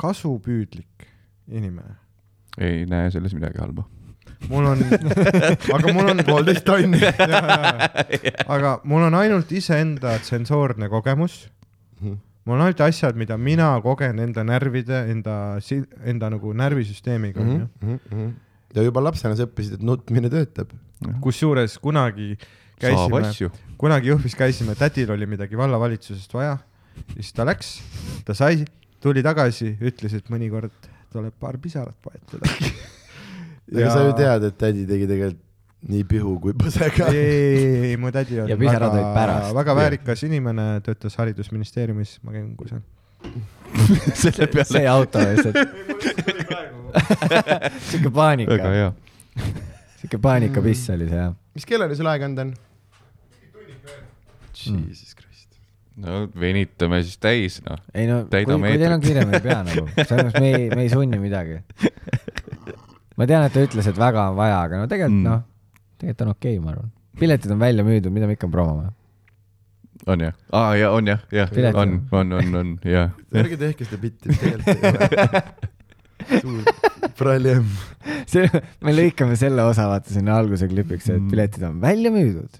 kasupüüdlik inimene. ei näe selles midagi halba. Mul on, aga mul on poolteist tonni. aga mul on ainult iseenda tsensoorne kogemus. mul on ainult asjad, mida mina kogen enda närvide, enda, enda nagu närvisüsteemiga Mhm. onju. ja juba lapsena sa õppisid, et nutmine töötab. kusjuures kunagi käisime, kunagi Jõhvis käisime, tädil oli midagi vallavalitsusest vaja, siis ta läks, ta sai, tuli tagasi, ütles, et mõnikord tuleb paar pisarat paetada. aga sa ju tead, et tädi tegi tegelikult nii pihu kui põsega. ei, ei, ei, mu tädi on Ja väga väga väärikas inimene, töötas haridusministeeriumis, ma käin kusagil. selle peale see auto lihtsalt, siuke paanika väga, hea. siuke paanikapiss oli see jah. mis kellani sul aega on, Dan? Jesus Christ. no venitame siis täis, noh. ei no, kui, kui teil on kiire, me ei pea nagu, selles mõttes me ei, me ei sunni midagi. ma tean, et ta ütles, et väga on vaja, aga no tegelikult Mm. noh, tegelikult on okei okay,, ma arvan. piletid on välja müüdud, mida me ikka promome. on jah? aa, ja on jah, jah, on, on, on, on, jah. ärge tehke seda bitti, tegelikult ei ole. suur praljem. see, me lõikame selle osa, vaata sinna alguse klipiks, et Mm. piletid on välja müüdud.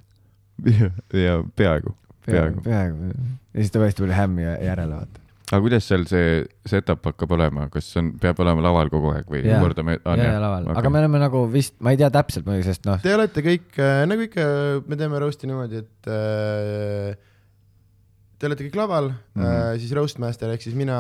ja peaaegu, peaaegu. peaaegu. ja siis ta võesti tuli hämmi järele, vaata. Aga kuidas seal see setup hakkab olema, kas on, peab olema laval kogu aeg või Jaa. kordame? ja, ja laval okay., aga me oleme nagu vist, ma ei tea täpselt muidugi, sest noh, Te olete kõik äh, nagu ikka, me teeme roast'i niimoodi, et äh, te olete kõik laval mm. -hmm. äh, siis roastmaster ehk siis mina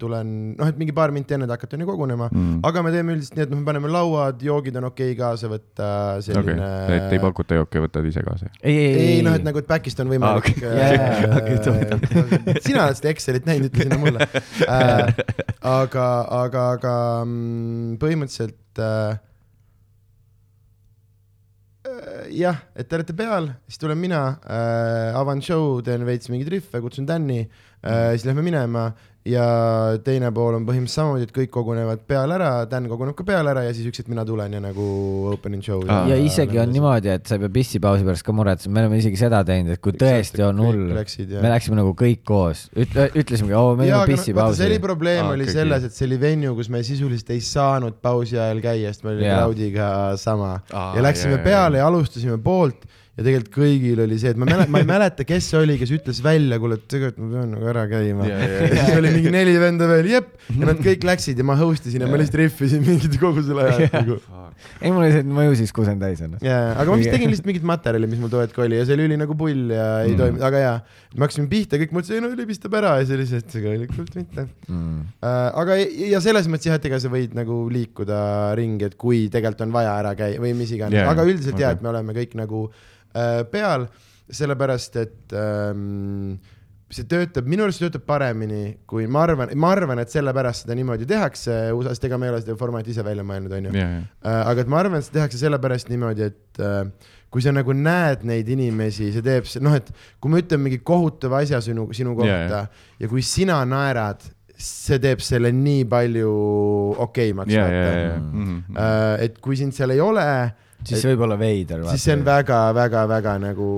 tulen, noh, et mingi paar minti enne te hakkate on ju kogunema mm., mm.. aga me teeme üldiselt nii, et noh, me paneme lauad, joogid on okei okay kaasa võtta, selline okay., et ei pakuta jooke, võtad ise kaasa? ei, ei, ei noh, et nagu, et back'ist on võimalik Aa, okei. Jaa, äh, sina oled seda Excelit näinud, ütle sinna mulle äh,. aga, aga, aga mm, põhimõtteliselt äh, jah, et te olete peal, siis tulen mina äh,, avan show, teen veits mingeid rihve, kutsun Danny äh,, siis lähme minema ja teine pool on põhimõtteliselt samamoodi, et kõik kogunevad peale ära, Dan koguneb ka peale ära ja siis üks hetk mina tulen ja nagu opening show. Aa. ja isegi on niimoodi, et sa ei pea pissipausi pärast ka muretsema, me oleme isegi seda teinud, et kui tõesti on hull, me läksime nagu kõik koos, ütlesimegi, oo, meil on vaata, see pissipausi oli. probleem Aa, oli okei, selles, et see oli venue, kus me sisuliselt ei saanud pausi ajal käia, sest me olime Jaa. crowd'iga sama Aa, ja läksime jaa, peale jaa. ja alustasime poolt ja tegelikult kõigil oli see, et ma mäletan, ma ei mäleta, kes see oli, kes ütles välja, kuule, et tegelikult ma pean nagu ära käima. Jaa, ja jaa. siis oli mingi neli venda veel, jep, ja nad kõik läksid ja ma host isin ja ma lihtsalt rihvisin mingit kogu selle aja nagu. ei, mul oli see, et mõju siis kus on täis ennast. jaa, aga ma vist tegin lihtsalt mingit materjali, mis mul too hetk oli ja see oli üli nagu pull ja ei Mm. toiminud, aga jaa, me hakkasime pihta, kõik mõtlesid, ei no Üli pistab ära ja see lihtsalt tegelikult mitte Mm. Äh, aga ja selles mõttes jah, et ega sa võid nagu liikuda ringi, et kui tegelikult on vaja ära käia või mis iganes yeah,, aga üldiselt okay. jah, et me oleme kõik nagu peal, sellepärast et ähm, see töötab, minu arust töötab paremini, kui ma arvan, ma arvan, et sellepärast seda niimoodi tehakse USA-st, ega me ei ole seda formaati ise välja mõelnud, onju. ja, ja, Äh, aga et ma arvan, et seda tehakse sellepärast niimoodi, et äh, kui sa nagu näed neid inimesi, see teeb, noh, et kui ma ütlen mingi kohutava asja sinu, sinu kohta yeah, jaa. ja kui sina naerad, see teeb selle nii palju okeimaks ja, ja, ja, vaata. ja. Äh, et kui sind seal ei ole, siis see võib olla veider. siis see on väga-väga-väga nagu,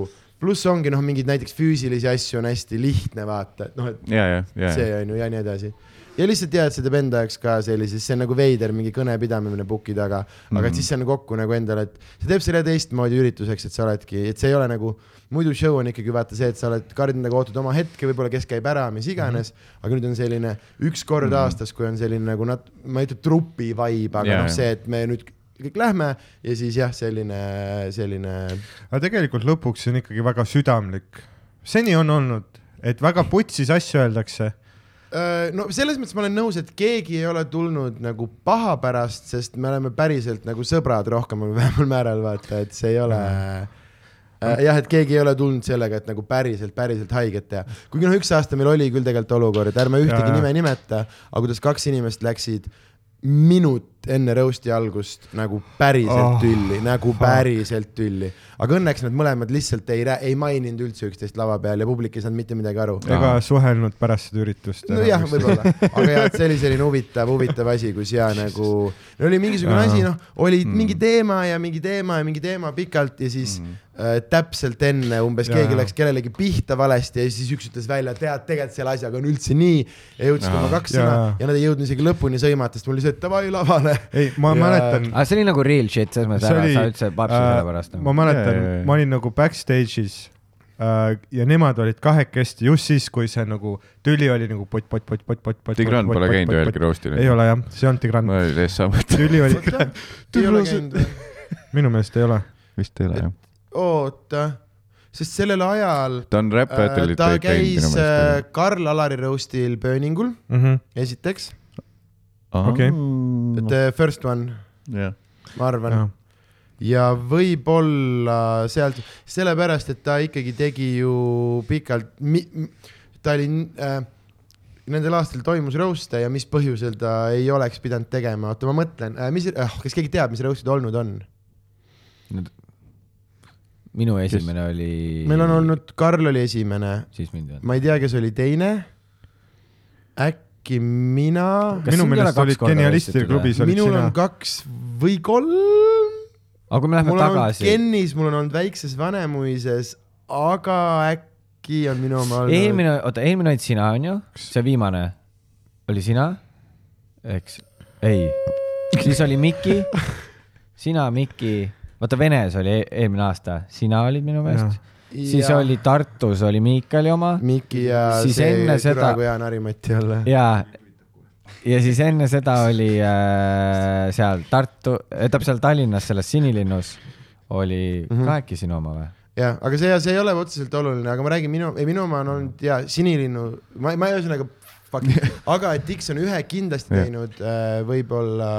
pluss ongi noh, mingeid näiteks füüsilisi asju on hästi lihtne vaata, et noh, et ja, ja, ja, see on ju ja nii edasi. ja lihtsalt tead, see teeb enda jaoks ka sellise, see on nagu veider mingi kõne pidamine puki taga, aga Mhm. et siis see on kokku nagu endale, et see teeb selle teistmoodi ürituseks, et sa oledki, et see ei ole nagu, muidu show on ikkagi vaata see, et sa oled kardinaga ootad oma hetke, võib-olla kes käib ära, mis iganes, aga nüüd on selline üks kord Mhm. aastas, kui on selline nagu nat-, ma ei ütle trupi vibe, aga Jaa, noh, see, et me nüüd kõik lähme ja siis jah, selline, selline aga tegelikult lõpuks on ikkagi väga südamlik. seni on olnud, et väga putsis asju öeldakse. Öö, no selles mõttes ma olen nõus, et keegi ei ole tulnud nagu paha pärast, sest me oleme päriselt nagu sõbrad rohkemal või vähemal määral, vaata, et see ei ole äh, jah, et keegi ei ole tulnud sellega, et nagu päriselt, päriselt haiget teha. kuigi noh, üks aasta meil oli küll tegelikult olukord, ärme ühtegi jaa. nime nimeta, aga kuidas kaks inimest läksid minut enne roast'i algust nagu päriselt Oh, tülli, nagu fuck. päriselt tülli. aga õnneks nad mõlemad lihtsalt ei, ei maininud üldse üksteist lava peal ja publik ei saanud mitte midagi aru. ega suhelnud pärast seda üritust. nojah, võib-olla, aga jah, et see oli selline huvitav, huvitav asi, kus ja nagu no oli mingisugune asi, noh, oli Mm. mingi teema ja mingi teema ja mingi teema pikalt ja siis Mm. äh, täpselt enne umbes Jaa. keegi läks kellelegi pihta valesti ja siis üks ütles välja, tead, tegelikult selle asjaga on üldse nii ja jõudsid oma kaks sõna ja nad ei jõudnud isegi lõpuni sõimata, sest mul lihtsalt davai lavale. ei, ma Ja- mäletan. aga see oli nagu real shit, selles mõttes ära, sa üldse papsi selle pärast ma nagu. mäletan jaa, jaa. ma olin nagu backstage'is äh, ja nemad olid kahekesti just siis, kui see nagu tüli oli nagu pott, pott, pott, pott, pott, pott. Tigran pole käinud ühelgi roastil. ei ole jah, see on Tigran. ma olin ees saanud, tüli oli, minu meelest ei ole. vist ei ole jah. oota, sest sellel ajal ta on Rap äh, Battle'it ta teinud käis äh, meelest. Karl-Alari roast'il Burningul, Mhm. esiteks, okei. The first one, jah, ma arvan. ja võib-olla sealt, sellepärast et ta ikkagi tegi ju pikalt, ta oli äh,, nendel aastatel toimus roast'e ja mis põhjusel ta ei oleks pidanud tegema, oota ma mõtlen äh,, mis äh,, kas keegi teab, mis roast'id olnud on? minu esimene oli. meil on. olnud, Karl oli esimene, ma ei tea, kes oli teine. äkki mina, Kas minu meelest olid genialistide klubis minul sina? on. kaks või kolm. aga kui me läheme mul tagasi. Kennis, mul on olnud Väikses Vanemuises, aga äkki on minu oma olnud. eelmine, oota, eelmine olid sina, onju, see viimane. Oli sina, eks, ei, siis oli Miki, sina, Miki, vaata Venes oli e- eelmine aasta, sina olid minu meelest, siis Ja oli Tartus oli Miikali oma Miki ja siis see seda- Türa Jaan Harimati olla. ja, ja siis enne seda oli äh, seal Tartu, tähendab seal Tallinnas selles Sinilinnus oli mm. -hmm. kahekesi sinu oma või? jah, aga see, see ei ole otseselt oluline, aga ma räägin minu, ei minu oma on olnud ja Sinilinnu, ma, ma ühesõnaga, aga et X on ühe kindlasti teinud äh, võib-olla,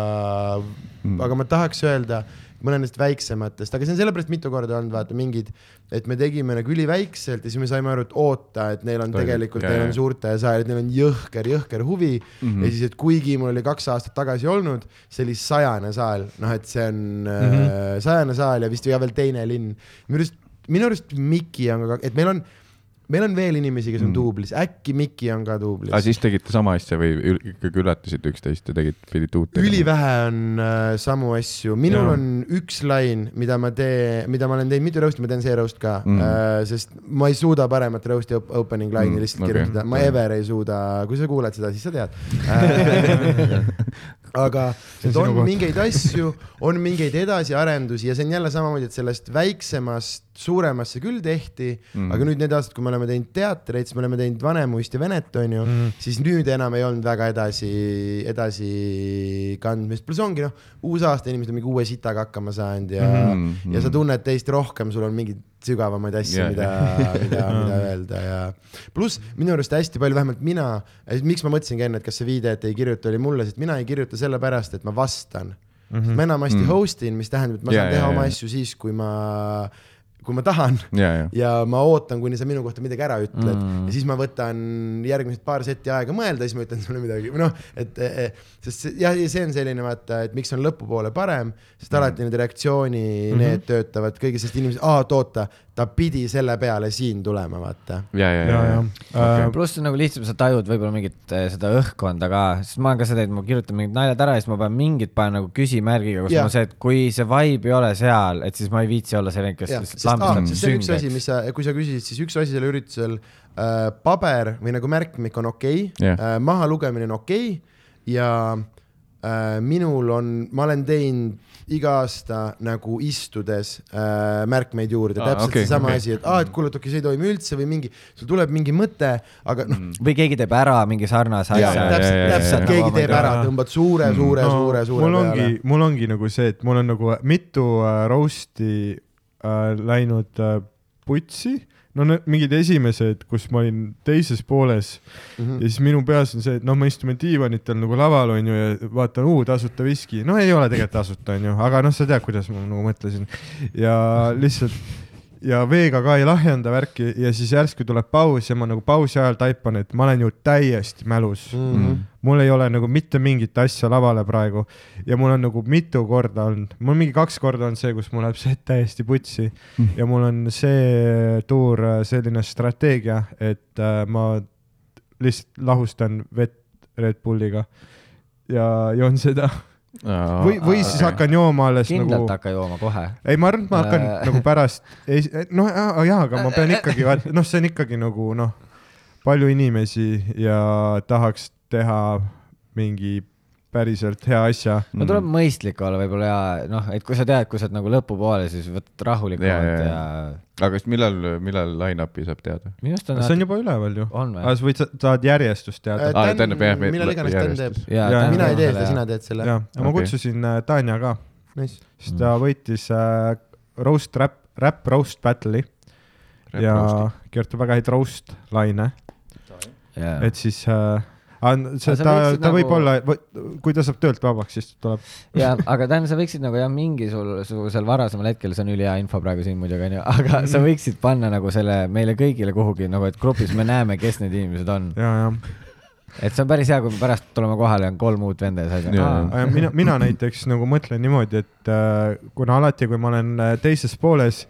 Mm. aga ma tahaks öelda mõne nendest väiksematest, aga see on sellepärast mitu korda olnud, vaata mingid, et me tegime nagu üliväikselt ja siis me saime aru, et oota, et neil on Toimub, tegelikult, neil on suurte et neil on jõhker, jõhker huvi mm. -hmm. ja siis, et kuigi mul oli kaks aastat tagasi olnud, see oli sajane saal, noh, et see on mm -hmm. sajane saal ja vist ja veel teine linn. minu arust, minu arust Miki on ka, et meil on, meil on veel inimesi, kes on Mm. duublis, äkki Miki on ka duublis aga. siis tegite sama asja või ikkagi ületasite üksteist ja tegite, pidite uut tegema? ülivähe on äh, samu asju, minul ja. on üks lain, mida ma teen, mida ma olen teinud mitu roast'i, ma teen see roast ka Mm. mm., äh, sest ma ei suuda paremat roast'i op opening line'i Mm, mm, lihtsalt okay. kirjutada, ma Jaa. ever ei suuda, kui sa kuuled seda, siis sa tead äh. aga See on mingeid asju, on mingeid edasiarendusi ja see on jälle samamoodi, et sellest väiksemast suuremasse küll tehti Mm. aga nüüd need aastad, kui me oleme teinud teatreid, siis me oleme teinud Vanemuist ja Venet, onju Mhm. mm., siis nüüd enam ei olnud väga edasi, edasi kandmist, pluss ongi noh, uus aasta inimesed on mingi uue sitaga hakkama saanud ja mm, Mhm, -hmm. ja sa tunned teist rohkem, sul on mingeid sügavamaid asju yeah,, mida, mida, mida öelda ja pluss minu arust hästi palju, vähemalt mina, miks ma mõtlesingi enne, et kas see viide, et ei kirjuta, oli mulle, sest mina ei kirjuta sellepärast, et ma vastan mm. -hmm. ma enamasti Mm. mm. host in, mis tähendab, et ma Jaa, saan teha jaa, oma jaa. asju siis, kui ma kui ma tahan ja, ja, ja ma ootan, kuni sa minu kohta midagi ära ütled Mm. mm. ja siis ma võtan järgmised paar seti aega mõelda, siis ma ütlen sulle midagi või noh, et eh, sest see, jah, see on selline vaata, et miks on lõpupoole parem, sest alati need reaktsiooni mm -hmm. need töötavad kõige, sest inimesed, aa, oot, oota, ta pidi selle peale siin tulema, vaata. ja, ja, ja, ja äh, pluss nagu lihtsam sa tajud võib-olla mingit eh, seda õhkkonda ka, sest ma olen ka seda, et ma kirjutan mingid naljad ära ja siis ma pean mingid panen nagu küsimärgiga, kus Jah. ma see, et kui see vibe ei ole seal, et siis ma ei viitsi olla see vend, kes lihtsalt lambistab sest see on üks asi, süngeks mis sa, kui sa küsisid, siis üks asi sellel üritusel äh,, paber või nagu märkmik on okei okay, Jah. äh,, maha lugemine on okei okay, ja äh, minul on, ma olen teinud iga aasta nagu istudes äh, märkmeid juurde, Aa, täpselt okei, seesama okei. asi, et aa, et kuule, et okei, see ei toimi üldse või mingi, sul tuleb mingi mõte, aga noh, või keegi teeb ära mingi sarnase asja. ja, täpselt, täpselt keegi teeb ära, tõmbad suure, suure, suure, suure mul peale. ongi, mul ongi nagu see, et mul on nagu mitu äh, roast'i äh, läinud äh, putsi, no need mingid esimesed, kus ma olin teises pooles mm. -hmm. ja siis minu peas on see, et noh, me istume diivanitel nagu laval onju ja vaatan, uu tasuta viski, no ei ole tegelikult tasuta onju, aga noh, sa tead, kuidas ma nagu mõtlesin ja lihtsalt ja veega ka ei lahjenda värki ja siis järsku tuleb paus ja ma nagu pausi ajal taipan, et ma olen ju täiesti mälus mm.. Mm -hmm. mul ei ole nagu mitte mingit asja lavale praegu ja mul on nagu mitu korda olnud, mul mingi kaks korda on see, kus mul läheb see täiesti putsi Mm. ja mul on see tuur äh, selline strateegia, et äh, ma lihtsalt lahustan vett Red Bulliga ja joon seda või, või siis hakkan jooma alles kindlalt nagu hakka jooma kohe. ei, ma arvan, et ma hakkan Äh. nagu pärast, noh, jaa, aga ma pean ikkagi, noh, see on ikkagi nagu noh, palju inimesi ja tahaks teha mingi päriselt hea asja. no tuleb mõistlik olla võib-olla ja noh, et kui sa tead, kui sa oled nagu lõpupoole, siis võtad rahulikumalt Ja, ja, ja, ja. aga kas millal, millal line-up'i saab teada? minu arust on see on juba üleval ju. või aga? sa võid, saad järjestust teada. Aa, tähendab, jah, millal iganes Dan teeb. mina ei tee seda, sina teed selle. ja, ja ma Okei. kutsusin äh, Tanja ka, Nice. sest ta võitis äh, roast rap, rap roast battle'i ja kirjutab väga häid roast laine, jaa. et siis äh, see, ta, ta võib nagu- olla, kui ta saab töölt vabaks, siis tuleb. ja, aga Dan, sa võiksid nagu jah, mingisugusel varasemal hetkel, see on ülihea info praegu siin muidugi onju, aga sa võiksid panna nagu selle meile kõigile kuhugi nagu, et grupis me näeme, kes need inimesed on. ja, ja et see on päris hea, kui me pärast tuleme kohale ja on kolm uut venda ja sa Aga mina, mina näiteks nagu mõtlen niimoodi, et äh, kuna alati, kui ma olen äh, teises pooles,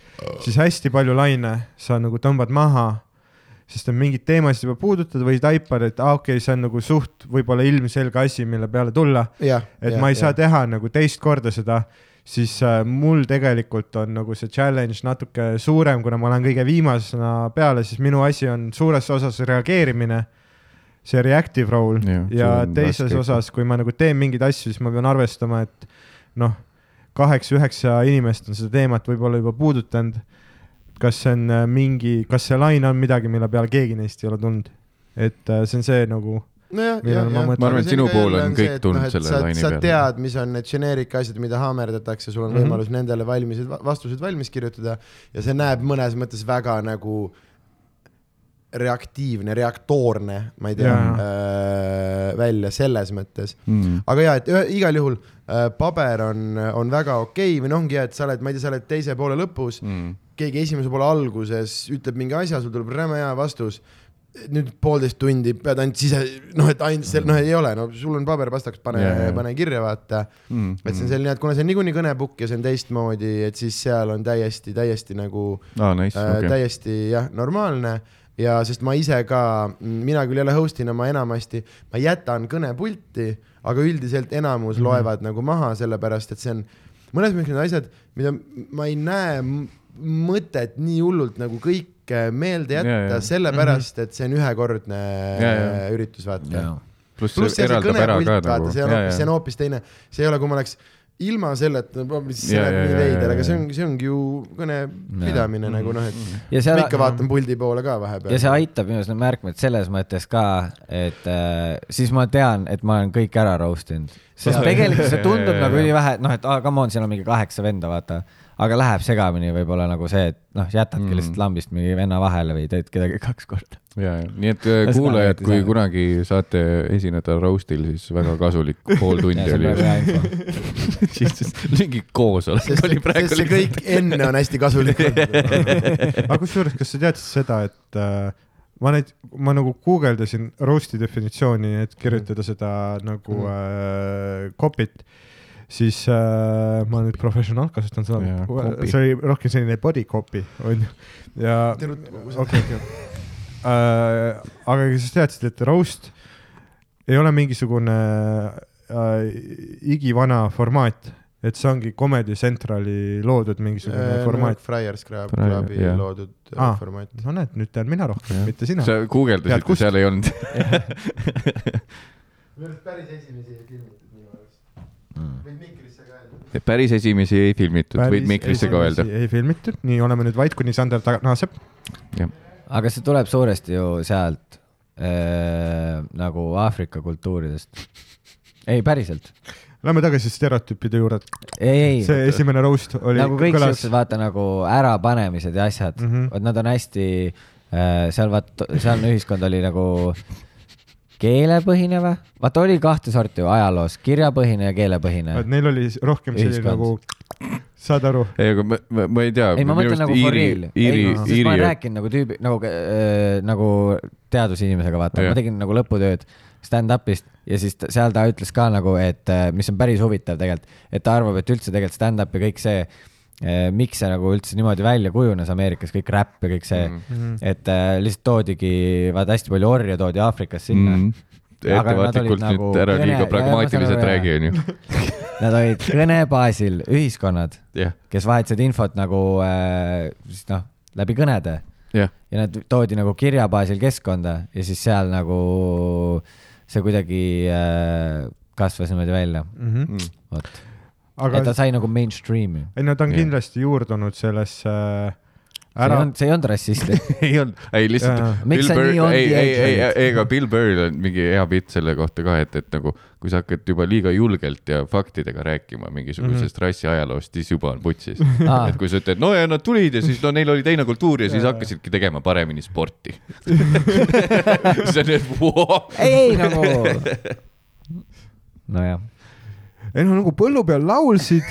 siis hästi palju laine sa nagu tõmbad maha, sest on mingeid teemasid juba puudutad või taipad, et aa okei okay,, see on nagu suht võib-olla ilmselge asi, mille peale tulla, et ma ei saa teha nagu teist korda seda, siis äh, mul tegelikult on nagu see challenge natuke suurem, kuna ma olen kõige viimasena peale, siis minu asi on suures osas reageerimine, see reactive role. Ja on teises raske. osas, kui ma nagu teen mingeid asju, siis ma pean arvestama, et noh, kaheksa-üheksa inimest on seda teemat võib-olla juba puudutanud. Kas see on äh, mingi, kas see laine on midagi, mille peale keegi neist ei ole tulnud? et äh, see on see nagu nojah, jah, ma jah. mõtlen- Ma arvan, et sinu puhul on kõik tulnud selle laine sa peale. tead, mis on need generic asjad, mida hammerdatakse, sul on mm. -hmm. võimalus nendele valmis, vastused valmis kirjutada ja see näeb mõnes mõttes väga nagu reaktiivne, reaktoorne, ma ei tea äh,, välja selles mõttes. mm.. aga ja, et ühe, igal juhul äh, paber on, on väga okei okay, või noh, ongi, et sa oled, ma ei tea, sa oled teise poole lõpus mm., Mm. keegi esimese poole alguses ütleb mingi asja, sul tuleb räme hea vastus. nüüd poolteist tundi pead ainult sise, noh, et ainult seal, noh, ei ole, no sul on paber pastaks, pane jaa. pane kirja, vaata. Mm. et see on selline, et kuna see on niikuinii kõnepukk ja see on teistmoodi, et siis seal on täiesti, täiesti nagu aa, nice, äh, okei. täiesti jah, normaalne ja sest ma ise ka, mina küll jälle host ina, ma enamasti, ma jätan kõnepulti, aga üldiselt enamus mm -hmm. loevad nagu maha, sellepärast et see on mõnes mõttes need asjad, mida ma ei näe mõtet nii hullult nagu kõike meelde jätta sellepärast et see on ühekordne Ja, ja. üritus, vaata. pluss see see, see ära kõnepult, vaata, nagu. see on hoopis, see on hoopis teine, see ei ole, kui ma oleks ilma selleta, siis see Ja, läheb ja, nii ja, veider, ja, aga see ja. on, see ongi ju kõne pidamine nagu noh, et ja ma seal ikka vaatan puldi poole ka vahepeal. ja see aitab minu arust need märkmed selles mõttes ka, et äh, siis ma tean, et ma olen kõik ära roast inud. sest tegelikult see tundub nagu ülivähe, noh, et aa, come on, siin on mingi kaheksa venda, vaata. aga läheb segamini võib-olla nagu see, et noh, jätadki mm. lihtsalt lambist mingi venna vahele või teed kedagi kaks korda. ja, ja nii et äh, kuulajad, kui saab. kunagi saate esineda roast'il, siis väga kasulik pool tundi oli. siis mingi koosolek oli, praegu. sest see kõik enne on hästi kasulik olnud. aga kusjuures, kas sa teadsid seda, et äh, ma neid, ma nagu guugeldasin roast'i definitsiooni, et kirjutada seda nagu äh, copy't, siis äh, ma nüüd professionaal kasutan seda copy., see oli rohkem selline body copy onju ja okei, okei. Aga kas sa teadsid, et roast ei ole mingisugune äh, igivana formaat, et see ongi Comedy Centrali loodud mingisugune formaat. Friars Club- Clubi jah. loodud Aa. ah. formaat. no näed, nüüd tean mina rohkem, Jah. mitte sina. sa guugeldasid kust? seal ei olnud. päris esimesi ei filmitud minu arust. võid mikrisse ka öelda. päris esimesi ei filmitud, võid mikrisse ka öelda. ei filmitud, nii oleme nüüd vait, kuni Sander naaseb. Aga see tuleb suuresti ju sealt äh, nagu Aafrika kultuuridest. ei, päriselt. Lähme tagasi stereotüüpide juurde. see esimene roast oli, nagu kõik kõlas siuksed, vaata nagu ärapanemised ja asjad mm. -hmm. vot nad on hästi äh, seal vaat, sealne ühiskond oli nagu keelepõhine või? vaata oli kahte sorti ju ajaloos, kirjapõhine ja keelepõhine. neil oli rohkem selline nagu, saad aru, ei, aga ma, ma, ma ei tea. ei, ma mõtlen nagu for real. Sest ma olen Iiri, rääkinud nagu tüübi, nagu äh,, nagu teadusinimesega, vaata, ma tegin nagu lõputööd stand-up'ist ja siis ta, seal ta ütles ka nagu, et äh, mis on päris huvitav tegelikult, et ta arvab, et üldse tegelikult stand-up ja kõik see, miks see nagu üldse niimoodi välja kujunes Ameerikas, kõik räpp ja kõik see mm, -hmm. et äh, lihtsalt toodigi, vaata hästi palju orje toodi Aafrikast sinna mm. -hmm. Aga nad olid ettevaatlikult nagu nüüd ära kõne- liiga pragmaatiliselt räägi, onju. Nad olid kõne baasil ühiskonnad, jah, kes vahetasid infot nagu äh, siis noh, läbi kõnede jah, ja nad toodi nagu kirja baasil keskkonda ja siis seal nagu see kuidagi äh, kasvas niimoodi välja, mm. -hmm. vot. aga et ta sai nagu mainstream'i. ei no ta on Jah. kindlasti juurdunud sellesse äh, ära, olnud, see ei olnud rassist. ei olnud, ei lihtsalt. Miks sa nii on ei, ei, ei, ei, ega Bill Burr'il on mingi hea bitt selle kohta ka, et, et nagu kui sa hakkad juba liiga julgelt ja faktidega rääkima mingisugusest mm -hmm. rassiajaloost, siis juba on putsis Aa. et kui sa ütled, no ja nad tulid ja siis no neil oli teine kultuur ja siis hakkasidki tegema paremini sporti. see on nüüd, ei, ei nagu. nojah. Ei no nagu põllu peal laulsid.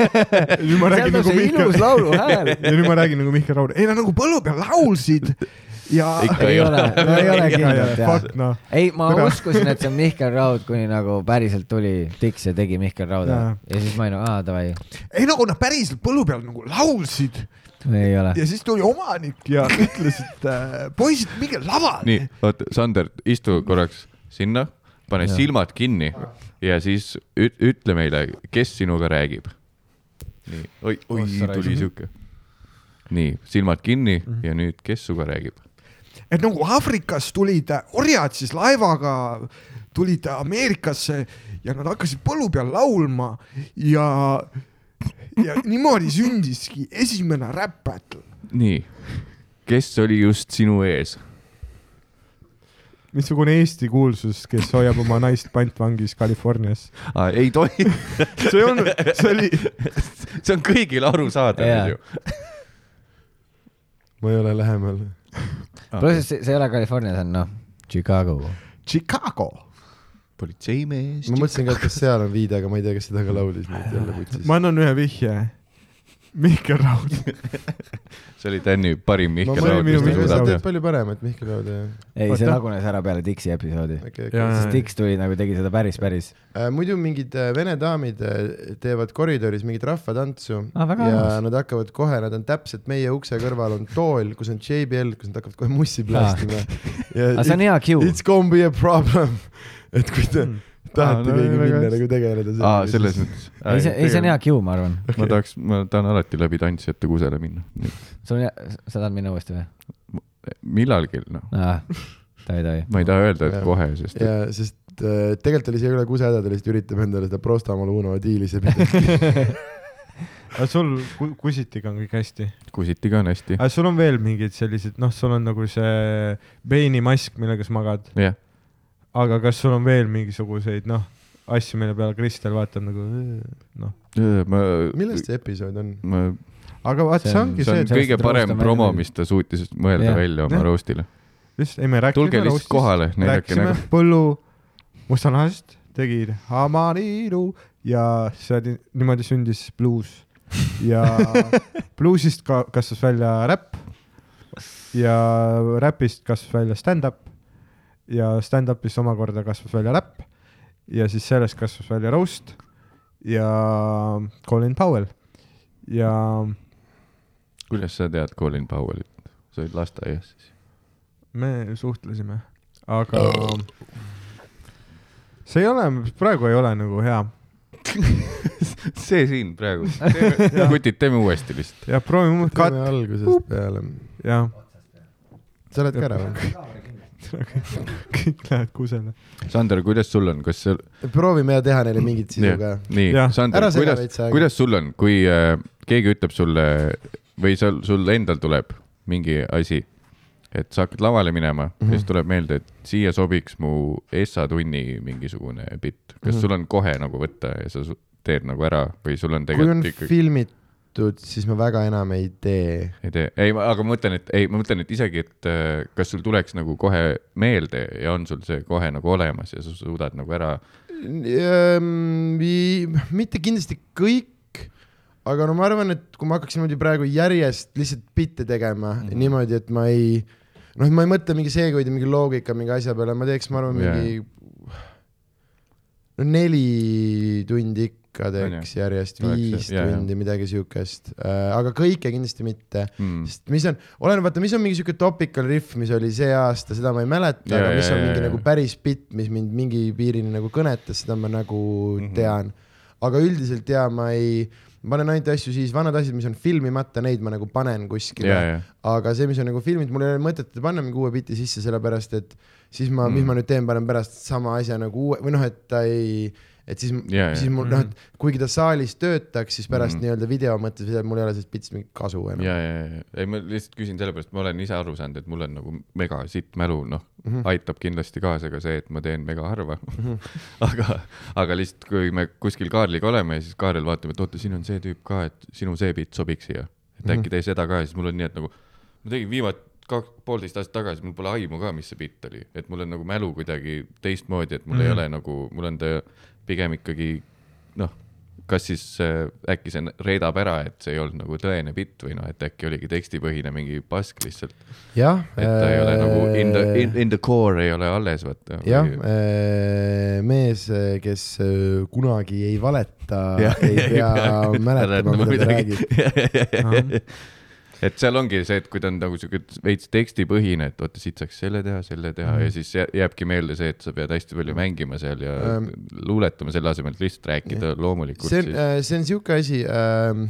nüüd ma räägin nagu Mihkel ilus, lauluhääl. ja nüüd ma räägin nagu Mihkel Raud, ei no nagu põllu peal laulsid ja. Ei ole, no ei ole kindlalt jah. Fuck noh, ei, ma Kuule. uskusin, et see on Mihkel Raud, kuni nagu päriselt tuli Dix ja tegi Mihkel Rauda Jaa. ja siis ma olin, aa davai, ei nagu nad päriselt põllu peal nagu laulsid ei ole. ja siis tuli omanik ja ütles, et äh, poisid, minge lavale. nii, oota, Sander, istu korraks sinna, pane Jah. silmad kinni ja siis üt, ütle meile, kes sinuga räägib. nii, oi, oi, tuli siuke. nii, silmad kinni Mhm. ja nüüd, kes sinuga räägib? et nagu Aafrikas tulid orjad siis laevaga, tulid Ameerikasse ja nad hakkasid põllu peal laulma ja, ja niimoodi sündiski esimene rap battle. nii, kes oli just sinu ees? Missugune Eesti kuulsus, kes hoiab oma naist pantvangis Californias. ei tohi see on, see oli, see on kõigile arusaadav Jaa. ju. ma ei ole lähemal. pluss see, see ei ole California, see on noh, Chicago. Chicago. politseimees. ma mõtlesin ka, et kas seal on viide, aga ma ei tea, kes seda ka laulis nüüd jälle putsis. ma annan ühe vihje. Mihkel Raud. see oli Tänni parim Mihkel oli Raud, minu ta suudab Raud. teha. palju paremat Mihkel Raud ja. ei, see lagunes ära peale Dixi episoodi. okei, Jaa. okei. sest Dix tuli nagu tegi seda päris, päris. muidu mingid äh, vene daamid äh, teevad koridoris mingit rahvatantsu väga ja armas. nad hakkavad kohe, nad on täpselt meie ukse kõrval on tool, kus on JBL, kus nad hakkavad kohe mussi plastima. aga see on hea cue. It's gonna be a problem. et kui te tahate no keegi minna nagu tegeleda aa, selles. mõttes. ei, see, ei see on hea cue, ma arvan. ma tahaks, ma tahan alati läbi tantsijate kusele minna. sul on hea, sa tahad minna uuesti või? millalgi, noh. aa, tohi, tohi. ma ei taha öelda, et kohe, sest et ja sest äh, tegelikult oli see ei ole kusehäda, ta lihtsalt üritab endale seda Prostamol Uno diili sebida. aga sul ku- Kusitiga on kõik hästi? kusitiga on hästi. aga sul on veel mingid sellised, noh, sul on nagu see veinimask, millega sa magad, jah, aga kas sul on veel mingisuguseid, noh, asju, mille peale Kristel vaatab nagu noh, ma, millest see episood on? ma, aga vaat see See on- ongi see see, on kõige parem promo mis ta suutis mõelda Jah. välja oma Jah. roastile. just, ei me rääkisime tulge lihtsalt kohale, näidake nägu. põllu mustanahast, tegid Hamaniidu ja see oli, niimoodi sündis bluus ja bluusist ka kasvas välja räpp ja räpist kasvas välja stand-up ja stand-up'ist omakorda kasvas välja räpp ja siis sellest kasvas välja roast ja Colin Powell ja kuidas sa tead Colin Powellit? sa olid lasteaias siis? me suhtlesime, aga see ei ole, praegu ei ole nagu hea see siin praegu. kutid, teeme uuesti lihtsalt. ja proovime kat- teeme algusest peale. ja sa oled ka ära või? kõik lähevad kusele. Sander, kuidas sul on, kas sa, proovime ja teha neile mingit sisu ka. nii Sander kuidas kuidas sul on, kui äh, keegi ütleb sulle või sul, sul endal tuleb mingi asi, et sa hakkad lavale minema mm. -hmm. ja siis tuleb meelde, et siia sobiks mu Essa tunni mingisugune bitt. kas mm. -hmm. sul on kohe nagu võtta ja sa teed nagu ära või sul on kui on tegelikult ikkagi, filmitud, siis ma väga enam ei tee. ei tee, ei, aga ma mõtlen, et ei, ma mõtlen, et isegi, et äh, kas sul tuleks nagu kohe meelde ja on sul see kohe nagu olemas ja sa suudad nagu ära, mitte kindlasti kõik, aga no ma arvan, et kui ma hakkaksin niimoodi praegu järjest lihtsalt bitte tegema mm. -hmm. niimoodi, et ma ei, noh, ma ei mõtle mingi seekoodi mingi loogika mingi asja peale, ma teeks, ma arvan, mingi no neli tundi ikka teeks järjest, viis tundi, midagi siukest, aga kõike kindlasti mitte mm. sest mis on, oleneb, vaata, mis on mingi siuke topical riff, mis oli see aasta, seda ma ei mäleta, aga mis on jaa, mingi jaa. nagu päris bitt, mis mind mingi piirini nagu kõnetas, seda ma nagu mm. -hmm. tean. aga üldiselt jaa, ma ei, ma panen ainult asju siis, vanad asjad, mis on filmimata, neid ma nagu panen kuskile ja, ja, aga see, mis on nagu filmid, mul ei ole mõtet panna mingi uue biti sisse, sellepärast et siis ma Mm. mis ma nüüd teen, panen pärast sama asja nagu uue või noh, et ta ei, et siis jaa. siis mul noh, et kuigi ta saalis töötaks, siis pärast Mm. mm. nii-öelda video mõttes mul ei ole sellest bitist mingit kasu enam. ja, ja, ja, ei ma lihtsalt küsin sellepärast, ma olen ise aru saanud, et mul on nagu mega sitt mälu, noh mm. -hmm. aitab kindlasti kaasa ka see, et ma teen mega harva mm. -hmm. aga, aga lihtsalt, kui me kuskil Kaarliga oleme ja siis Kaarel vaatab, et oota, siin on see tüüp ka, et sinu see bitt sobiks siia. et Mhm. äkki tee seda ka ja siis mul on nii, et nagu ma tegin viimati kaks, poolteist aastat tagasi, mul pole aimu ka, mis see bitt oli, et mul on nagu mälu kuidagi teistmoodi, et mul mm -hmm. ei Mhm. ole nagu, mul on ta pigem ikkagi noh, kas siis äh, äkki see reedab ära, et see ei olnud nagu tõene bitt või noh, et äkki oligi tekstipõhine mingi pask lihtsalt, jah. et ta ei ole nagu in the, in, in the core ei ole alles, vaata. jah, mees, kes äh, kunagi ei valeta, ei pea mäletama, mida ta räägib. et seal ongi see, et kui ta on nagu siuke veits tekstipõhine, et oota, siit saaks selle teha, selle teha mm. ja siis jää- jääbki meelde see, et sa pead hästi palju mängima seal ja Ähm, luuletama selle asemel, et lihtsalt rääkida loomulikult see on, siis. see on siuke asi äh,,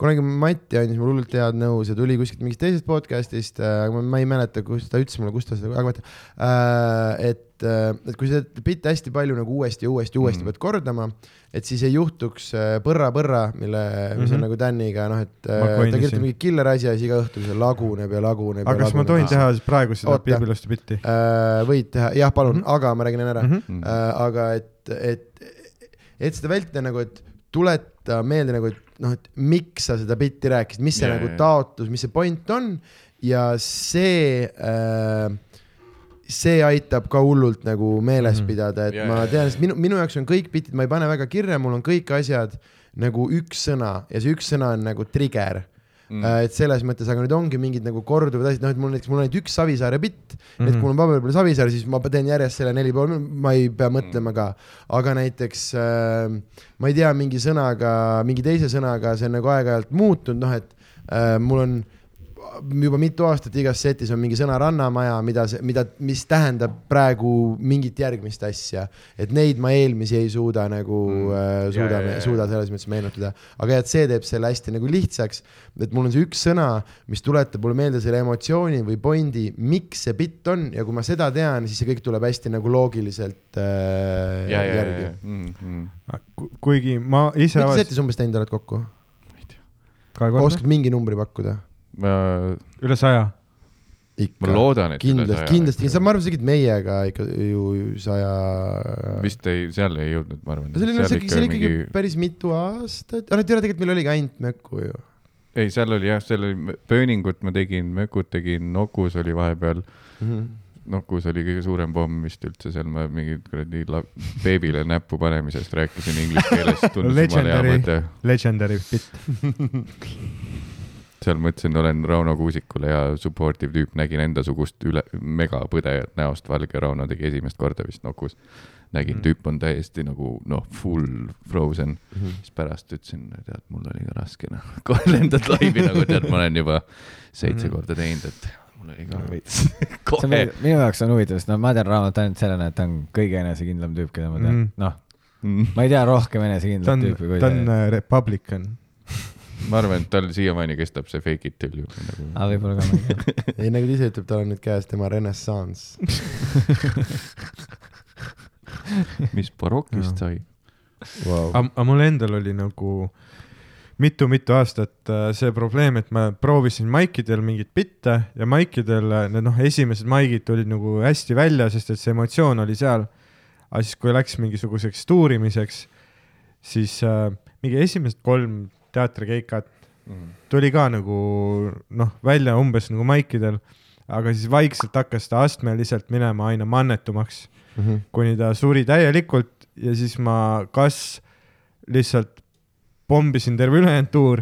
kunagi Mati andis mulle hullult head nõu, see tuli kuskilt mingist teisest podcast'ist äh,, aga ma, ei mäleta, kus ta ütles mulle, kus ta seda, aga vaata äh,, et äh,, et kui sa bitte hästi palju nagu uuesti ja uuesti, uuesti mm. pead kordama, et siis ei juhtuks äh, põrra-põrra, mille, mis mm -hmm. on Mhm. nagu Daniga, noh, et äh, ta kirjutab mingi killer asja ja siis iga õhtul see laguneb ja laguneb. aga kas ma tohin teha siis praegu seda Oota. piibiluste bitti? äh,? võid teha, jah, palun mm. -hmm. aga ma räägin enne ära mm. -hmm. äh, aga et, et, et seda vältida nagu, et tuleta meelde nagu, et noh, et miks sa seda bitti rääkisid, mis see yeah, nagu taotlus, mis see point on ja see äh, see aitab ka hullult nagu meeles Mhm. pidada, et Jaa, ma tean, sest minu, minu jaoks on kõik bitid, ma ei pane väga kirja, mul on kõik asjad nagu üks sõna ja see üks sõna on nagu trigger Mm. mm.. et selles mõttes, aga nüüd ongi mingid nagu korduvad asjad, noh, et mul näiteks, mul on ainult üks Savisaare bitt mm, -hmm. et Mhm. kui mul on paberi peal Savisaar, siis ma teen järjest selle neli pool, ma ei pea mõtlema ka. aga näiteks äh, ma ei tea, mingi sõnaga, mingi teise sõnaga, see on nagu aeg-ajalt muutunud, noh et äh, mul on juba mitu aastat igas setis on mingi sõna rannamaja, mida, mida, mis tähendab praegu mingit järgmist asja. et neid ma eelmisi ei suuda nagu Mm. äh,, suuda suuda selles mõttes meenutada. aga et see teeb selle hästi nagu lihtsaks, et mul on see üks sõna, mis tuletab mulle meelde selle emotsiooni või pointi, miks see bitt on ja kui ma seda tean, siis see kõik tuleb hästi nagu loogiliselt äh, ja, ja, järgi. Mm, mm. kuigi ma ise mitu avast- setis umbes teinud oled kokku? oskad mingi numbri pakkuda? Ma üle saja. ikka ma. loodan, et üle kindlasti, saja. kindlasti, sa, ma arvan, sa tegid meiega ikka ju saja. vist ei, seal ei jõudnud, ma arvan. see oli, see oli, see oli ikkagi päris mitu aastat, aga tead, tegelikult meil oligi ainult Mökku ju. ei, seal oli jah, seal oli pööningut ma tegin, Mökut tegin, Nokus oli vahepeal. Nokus oli kõige suurem pomm vist üldse seal, ma mingi kuradi beebile näppu panemisest rääkisin inglise keeles, Legendary. Legendary bitt. seal mõtlesin, olen Rauno Kuusikule hea supportive tüüp, nägin endasugust üle, megapõdejat näost, valge Rauno tegi esimest korda vist Nokus. nägin mm., tüüp on täiesti nagu noh, full frozen mm. -hmm. siis pärast ütlesin, tead, mul oli ka raske noh, kohe lendad laivi nagu tead, ma olen juba seitse Mhm. korda teinud, et mul oli ka veits on kohe minu jaoks on huvitav, sest no ma tean Raamot ainult sellena, et ta on kõige enesekindlam tüüp, keda ma tean mm.. noh, mm.. ma ei tea rohkem ta enesekindlat on tüüpi, kui ta on äh, republican. Ma arvan, et tal siiamaani kestab see fake it till you nagu aga võib-olla ka ma ei tea. ei, nagu ta ise ütleb, tal on nüüd käes tema renessanss. mis barokist sai. Wow. aga mul endal oli nagu mitu-mitu aastat äh, see probleem, et ma proovisin maikidel mingeid bitte ja maikidel äh, need noh, esimesed maigid tulid nagu hästi välja, sest et see emotsioon oli seal. aga siis, kui läks mingisuguseks tuurimiseks, siis äh, mingi esimesed kolm teatrikeikat tuli ka nagu noh, välja umbes nagu maikidel, aga siis vaikselt hakkas ta astmeliselt minema aina mannetumaks Mhm. kuni ta suri täielikult ja siis ma kas lihtsalt pommisin terve ülejäänud tuur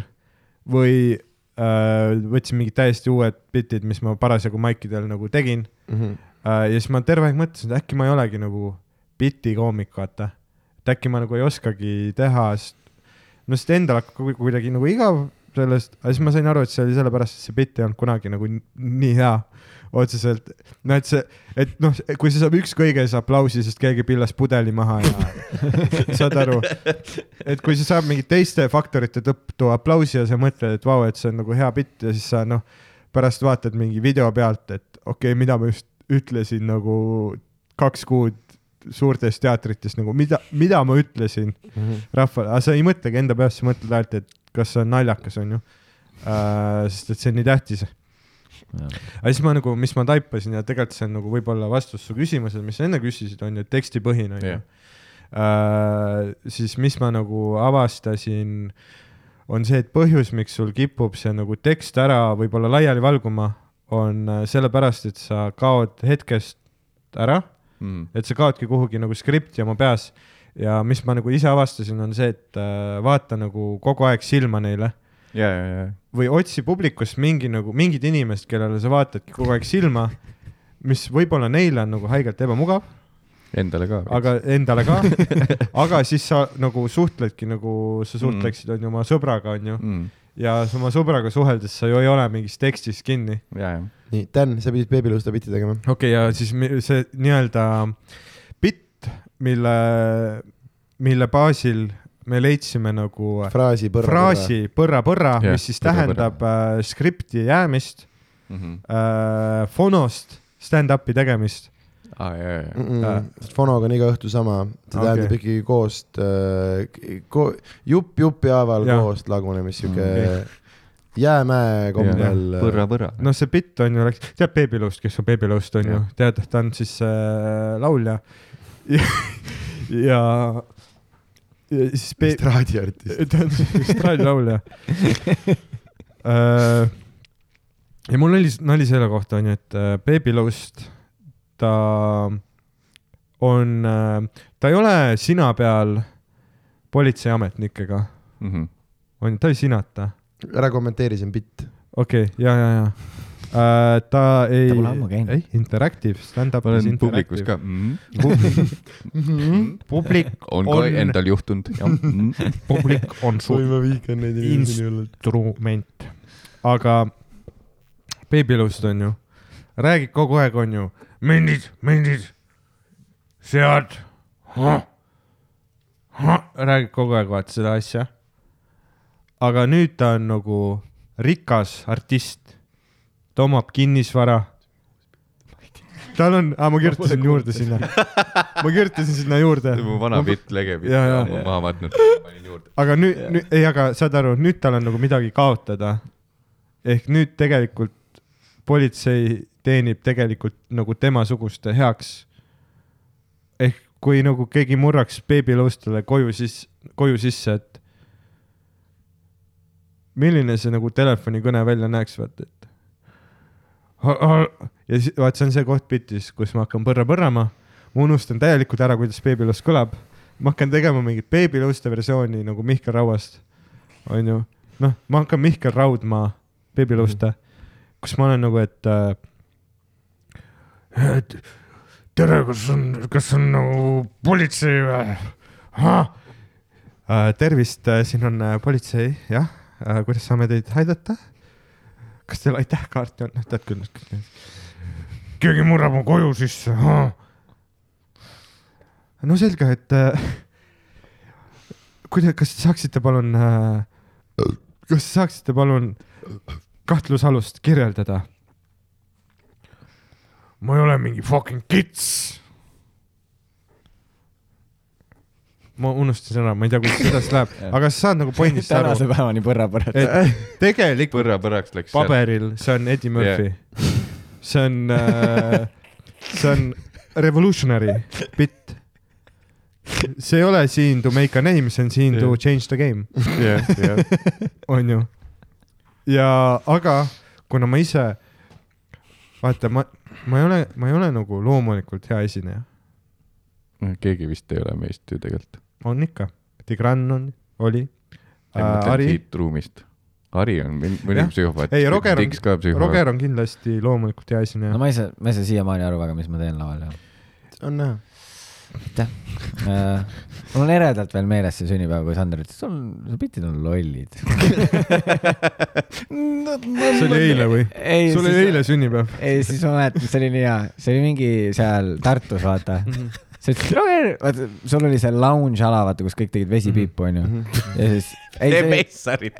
või äh, võtsin mingid täiesti uued bitid, mis ma parasjagu maikidel nagu tegin Mhm. äh, ja siis ma terve aeg mõtlesin, et äkki ma ei olegi nagu bitikoomik, vaata. et äkki ma nagu ei oskagi teha, no sest endal hakkab ku- kuidagi nagu igav sellest, aga siis ma sain aru, et see oli sellepärast, et see bitt ei olnud kunagi nagu nii hea otseselt. no et see, et noh, kui see saab üks kõiges aplausi, sest keegi pillas pudeli maha ja saad aru, et kui see saab mingite teiste faktorite tõttu aplausi ja sa mõtled, et vau, et see on nagu hea bitt ja siis sa noh, pärast vaatad mingi video pealt, et okei okay,, mida ma just ütlesin nagu kaks kuud suurtes teatrites nagu mida, mida ma ütlesin Mhm. rahvale, aga sa ei mõtlegi enda peas, sa mõtled ainult, et kas see on naljakas, onju uh,. sest et see on nii tähtis. aga siis ma nagu, mis ma taipasin ja tegelikult see on nagu võib-olla vastus su küsimusele, mis sa enne küsisid, on ju tekstipõhine, onju Jah.. siis mis ma nagu avastasin, on see, et põhjus, miks sul kipub see nagu tekst ära võib-olla laiali valguma, on äh, sellepärast, et sa kaod hetkest ära Mm. et sa kaodki kuhugi nagu skripti oma peas ja mis ma nagu ise avastasin, on see, et äh, vaata nagu kogu aeg silma neile ja, ja, ja, või otsi publikust mingi nagu mingid inimesed, kellele sa vaatadki kogu aeg silma, mis võib-olla neile on nagu haigelt ebamugav, endale ka. aga endale ka, aga siis sa nagu suhtledki nagu sa suhtleksid, on ju, oma sõbraga, on ju, mm.. ja oma sõbraga suheldes sa ju ei ole mingis tekstis kinni. ja, ja, nii, Dan, sa pidid beebiluusta bitti tegema. okei okay,, ja siis see nii-öelda bitt, mille, mille baasil me leidsime nagu fraasi põrra. fraasi põrra-põrra, Jah, mis siis põrra-põrra. tähendab äh, skripti jäämist Mhm. äh,, fonost stand-up'i tegemist ja, Mm -mm. Äh. fonoga on iga õhtu sama, see Okei. tähendab ikkagi koost äh, ko,, jupp jupi haaval koost lagunemist, siuke Okei. Jäämäe kombel. põrra-põrra. noh, see bitt on ju, läks, tead Baby Lust, kes on Baby Lust on ju Jah., tead, ta on siis äh, laulja ja, ja, ja siis estraadiartist. ta on estraadilaulja äh,. ja mul oli nali selle kohta onju, et äh, Baby Lust, ta on äh,, ta ei ole sina peal politseiametnikega, Mhm. on ju, ta ei sinata, ära kommenteeri, see on bitt. okei okay,, ja, ja, ja äh,. ta ei Ta pole ammu, käinud. ei, interactive, stand-up ma olen publikus ka. mm.. publik on ka On- endal juhtunud, jah mm.. publik on instrument, aga beebilust on ju, räägid kogu aeg, on ju, mendid, mendid, sead, räägid kogu aeg, vaata seda asja. Aga nüüd ta on nagu rikas artist, ta omab kinnisvara. tal on, ma kirjutasin juurde sinna, ma kirjutasin sinna juurde. mu vana bitt, lege bitt, ma maha võtnud, panin juurde. aga nüüd, nüüd, ei, aga saad aru, nüüd tal on nagu midagi kaotada. ehk nüüd tegelikult politsei teenib tegelikult nagu temasuguste heaks. ehk kui nagu keegi murraks beebilõustele koju siis, koju sisse, et milline see nagu telefonikõne välja näeks, vaata, et. ja siis, vaat see on see koht bitis, kus ma hakkan põrra põrrama, ma unustan täielikult ära, kuidas beebilõust kõlab. ma hakkan tegema mingit beebilõuste versiooni nagu Mihkel Rauast, onju. noh, ma hakkan Mihkel Raudmaa beebilõuste, kus ma olen nagu, et äh, et tere, kas on, kas on nagu politsei või? tervist, siin on äh, politsei, jah, kuidas saame teid aidata? kas teil aitäh kaarti on, noh tead küll. keegi murrab mu koju sisse. no selge, et äh, kuidas, kas te saaksite palun äh,, kas te saaksite palun kahtlusalust kirjeldada? ma ei ole mingi fucking kits. Ma unustasin ära, ma ei tea, kuidas see edasi läheb, aga sa saad nagu pointist aru tänase. päevani põrra-põrra. et tegelikult põrra-põraks läks. paberil, see on Eddie Murphy yeah.. see on äh,, see on revolutionary bitt. see ei ole siin to make a name, see on siin to Jah. change the game, jah. onju. ja, aga kuna ma ise, vaata, ma, ma ei ole, ma ei ole nagu loomulikult hea esineja, keegi vist ei ole meist ju tegelikult. On ikka, Tigran on, oli Ari, siit ruumist. Ari on mõni psühhopaat. ei Roger on. Roger on kindlasti loomulikult hea esineja no ma ei saa, ma ei saa siiamaani aru väga, mis ma teen laval ja on näha. äh,. mul on eredalt veel meeles see sünnipäev, kui Sander ütles, sul, su bitid on lollid. see oli eile või? ei, sul oli eile sünnipäev? ei, siis ma mäletan, see oli nii hea, see oli mingi seal Tartus, vaata. sa ütlesid, Roger, vaata, sul oli see lounge ala, vaata, kus kõik tegid vesipiipu, onju. ja siis,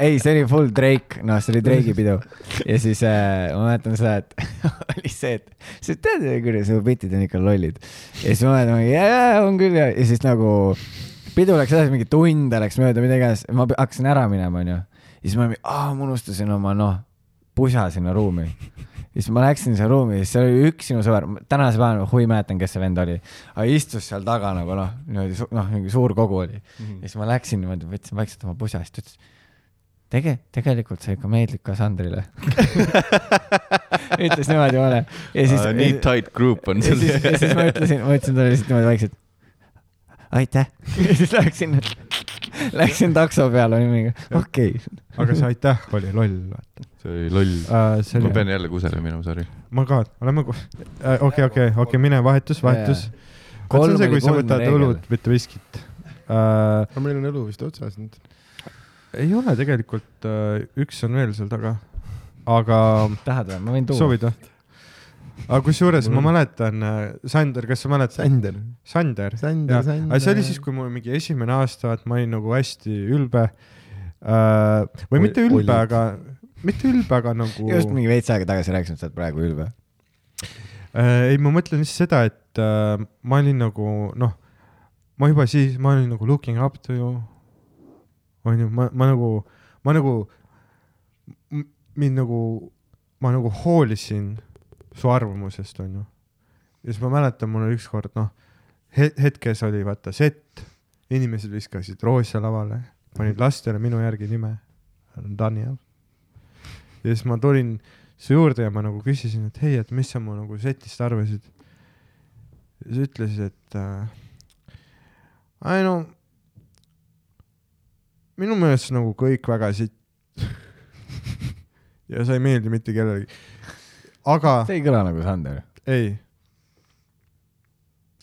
ei, see oli, full Drake, noh, see oli Drake'i pidu. ja siis äh, ma mäletan seda, et oli see, et sa tead, kuidas su bitid on ikka lollid. ja siis ma mäletan, jaa, on küll ja, ja siis nagu pidu läks edasi, mingi tund läks mööda, mida iganes, ma hakkasin ära minema, onju. ja siis ma, aa, ma unustasin oma, noh, pusa sinna ruumi. Siis ma läksin sinna ruumi siis seal oli üks sinu sõber, tänase päevani ma huvi mäletan, kes see vend oli. aga istus seal taga nagu noh, niimoodi, noh, mingi suur kogu oli. ja siis ma läksin niimoodi, võtsin vaikselt oma pusa, siis ta ütles, tege-, tegelikult sa ikka meeldid ka Sandrile. ütles niimoodi mulle ja siis. nii tight group on sul. ja siis ma ütlesin, ma ütlesin talle lihtsalt niimoodi vaikselt. aitäh. ja siis läksin, läksin takso peale, mingi, okei okay.. aga see aitäh oli loll, vaata see oli loll. uh,. see ma pean jälle kusele minema, sorry. ma ka, oleme koos. okei, okei, okei, mine vahetus, vahetus. see kolm on see, kui sa võtad õlut, mitte viskit uh,. aga meil on õlu vist otsas nüüd. ei ole tegelikult uh,, üks on veel seal taga, aga tahad või, ma võin tuua. soovid või? Aga kusjuures ma on- mäletan, Sander, kas sa mäletad? Sander. Sander, Sander, Sander. aga see oli siis, kui mul mingi esimene aasta, et ma olin nagu hästi ülbe uh,. või Ol- mitte ülbe, aga, mitte ülbe, aga nagu. just mingi veits aega tagasi rääkisin, et sa oled praegu ülbe. Äh, ei, ma mõtlen lihtsalt seda, et äh, ma olin nagu noh, ma juba siis, ma olin nagu looking up to you. onju, ma, ma nagu, ma nagu, mind nagu, ma nagu hoolisin su arvamusest, onju. ja siis ma mäletan, mul oli ükskord noh he, hetkes oli vaata set, inimesed viskasid roosia lavale, panid lastele minu järgi nime, Daniel. ja siis ma tulin su juurde ja ma nagu küsisin, et hei, et mis sa mu nagu setist arvasid. ja sa ütlesid, et äh, ei no minu meelest nagu kõik väga sitt. ja sa ei meeldi mitte kellelegi. Aga see ei kõla nagu Sander. ei.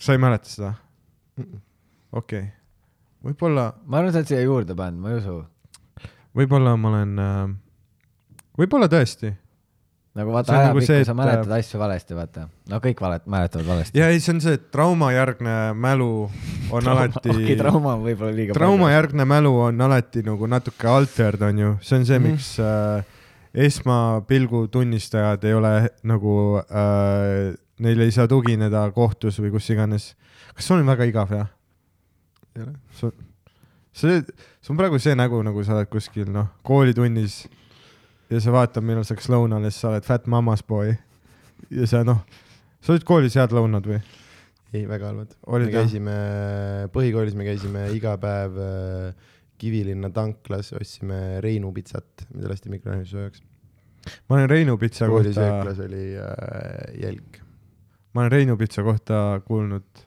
sa ei mäleta seda? okei okay., võib-olla, ma arvan, sa oled siia juurde pannud, ma ei usu. võib-olla ma olen äh,, võib-olla tõesti nagu vaata on nagu ajapikku sa et- mäletad asju valesti, vaata. no kõik valet-, mäletavad valesti. ja ei, see on see, et traumajärgne mälu on alati okei, trauma on võib-olla liiga traumajärgne mälu on alati nagu natuke altered, onju, see on see, Mhm. miks äh, esmapilgu tunnistajad ei ole nagu äh,, neile ei saa tugineda kohtus või kus iganes. kas sul on väga igav, jah? ei ole. see, see on praegu see nägu, nagu sa oled kuskil noh, koolitunnis ja sa vaatad, millal sa hakkas lõunale, siis sa oled fat mama's boy. ja sa noh, sa olid koolis head lõunad või? ei, väga halvad. Me käisime, põhikoolis me käisime iga päev äh, Kivilinna tanklas, ostsime Reinu pitsat, mida lasti mikrofoni soojaks. ma olen Reinu pitsa kohta, ööklas oli äh, jälk, ma olen Reinu pitsa kohta kuulnud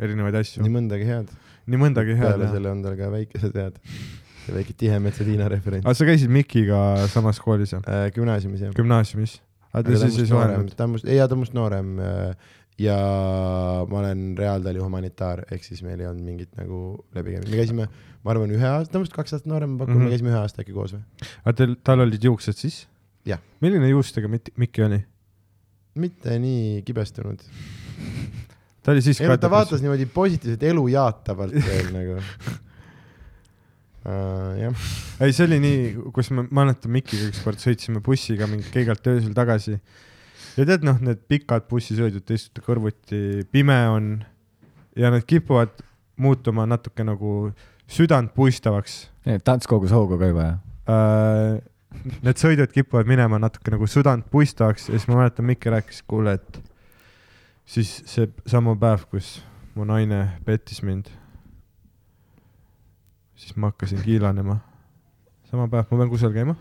erinevaid asju nii, mõndagi head. nii mõndagi head peale selle on tal ka väikesed head, väike Tihemetsa Tiina referents aga sa käisid Mikiga samas koolis jah? äh,. gümnaasiumis jah. gümnaasiumis? aga ta siis ei suhelnud? ta on must, ei, ta on must noorem äh, ja ma olen reaaltali humanitaar, ehk siis meil ei olnud mingit nagu läbikäimist, me käisime, ma arvan, ühe aasta, must kaks aastat noorem, pakun mm. -hmm. me käisime ühe aasta äkki koos või? aga teil, tal olid juuksed siis? Milline juustega Mikki oli? mitte nii kibestunud. ta oli siis ei ta vaatas niimoodi positiivselt elu jaatavalt veel nagu uh,. jah, ei, see oli nii, kus ma mäletan Mikiga ükskord sõitsime bussiga mingi keigalt öösel tagasi ja tead noh, need pikad bussisõidud, te istute kõrvuti, pime on ja need kipuvad muutuma natuke nagu südant puistavaks tants kogus hoogu ka juba, jah? äh,. Need sõidud kipuvad minema natuke nagu südant puistavaks ja siis ma mäletan, Mikki rääkis, kuule, et siis see sama päev, kus mu naine pettis mind, siis ma hakkasin kiilanema. sama päev, ma pean kusagil käima,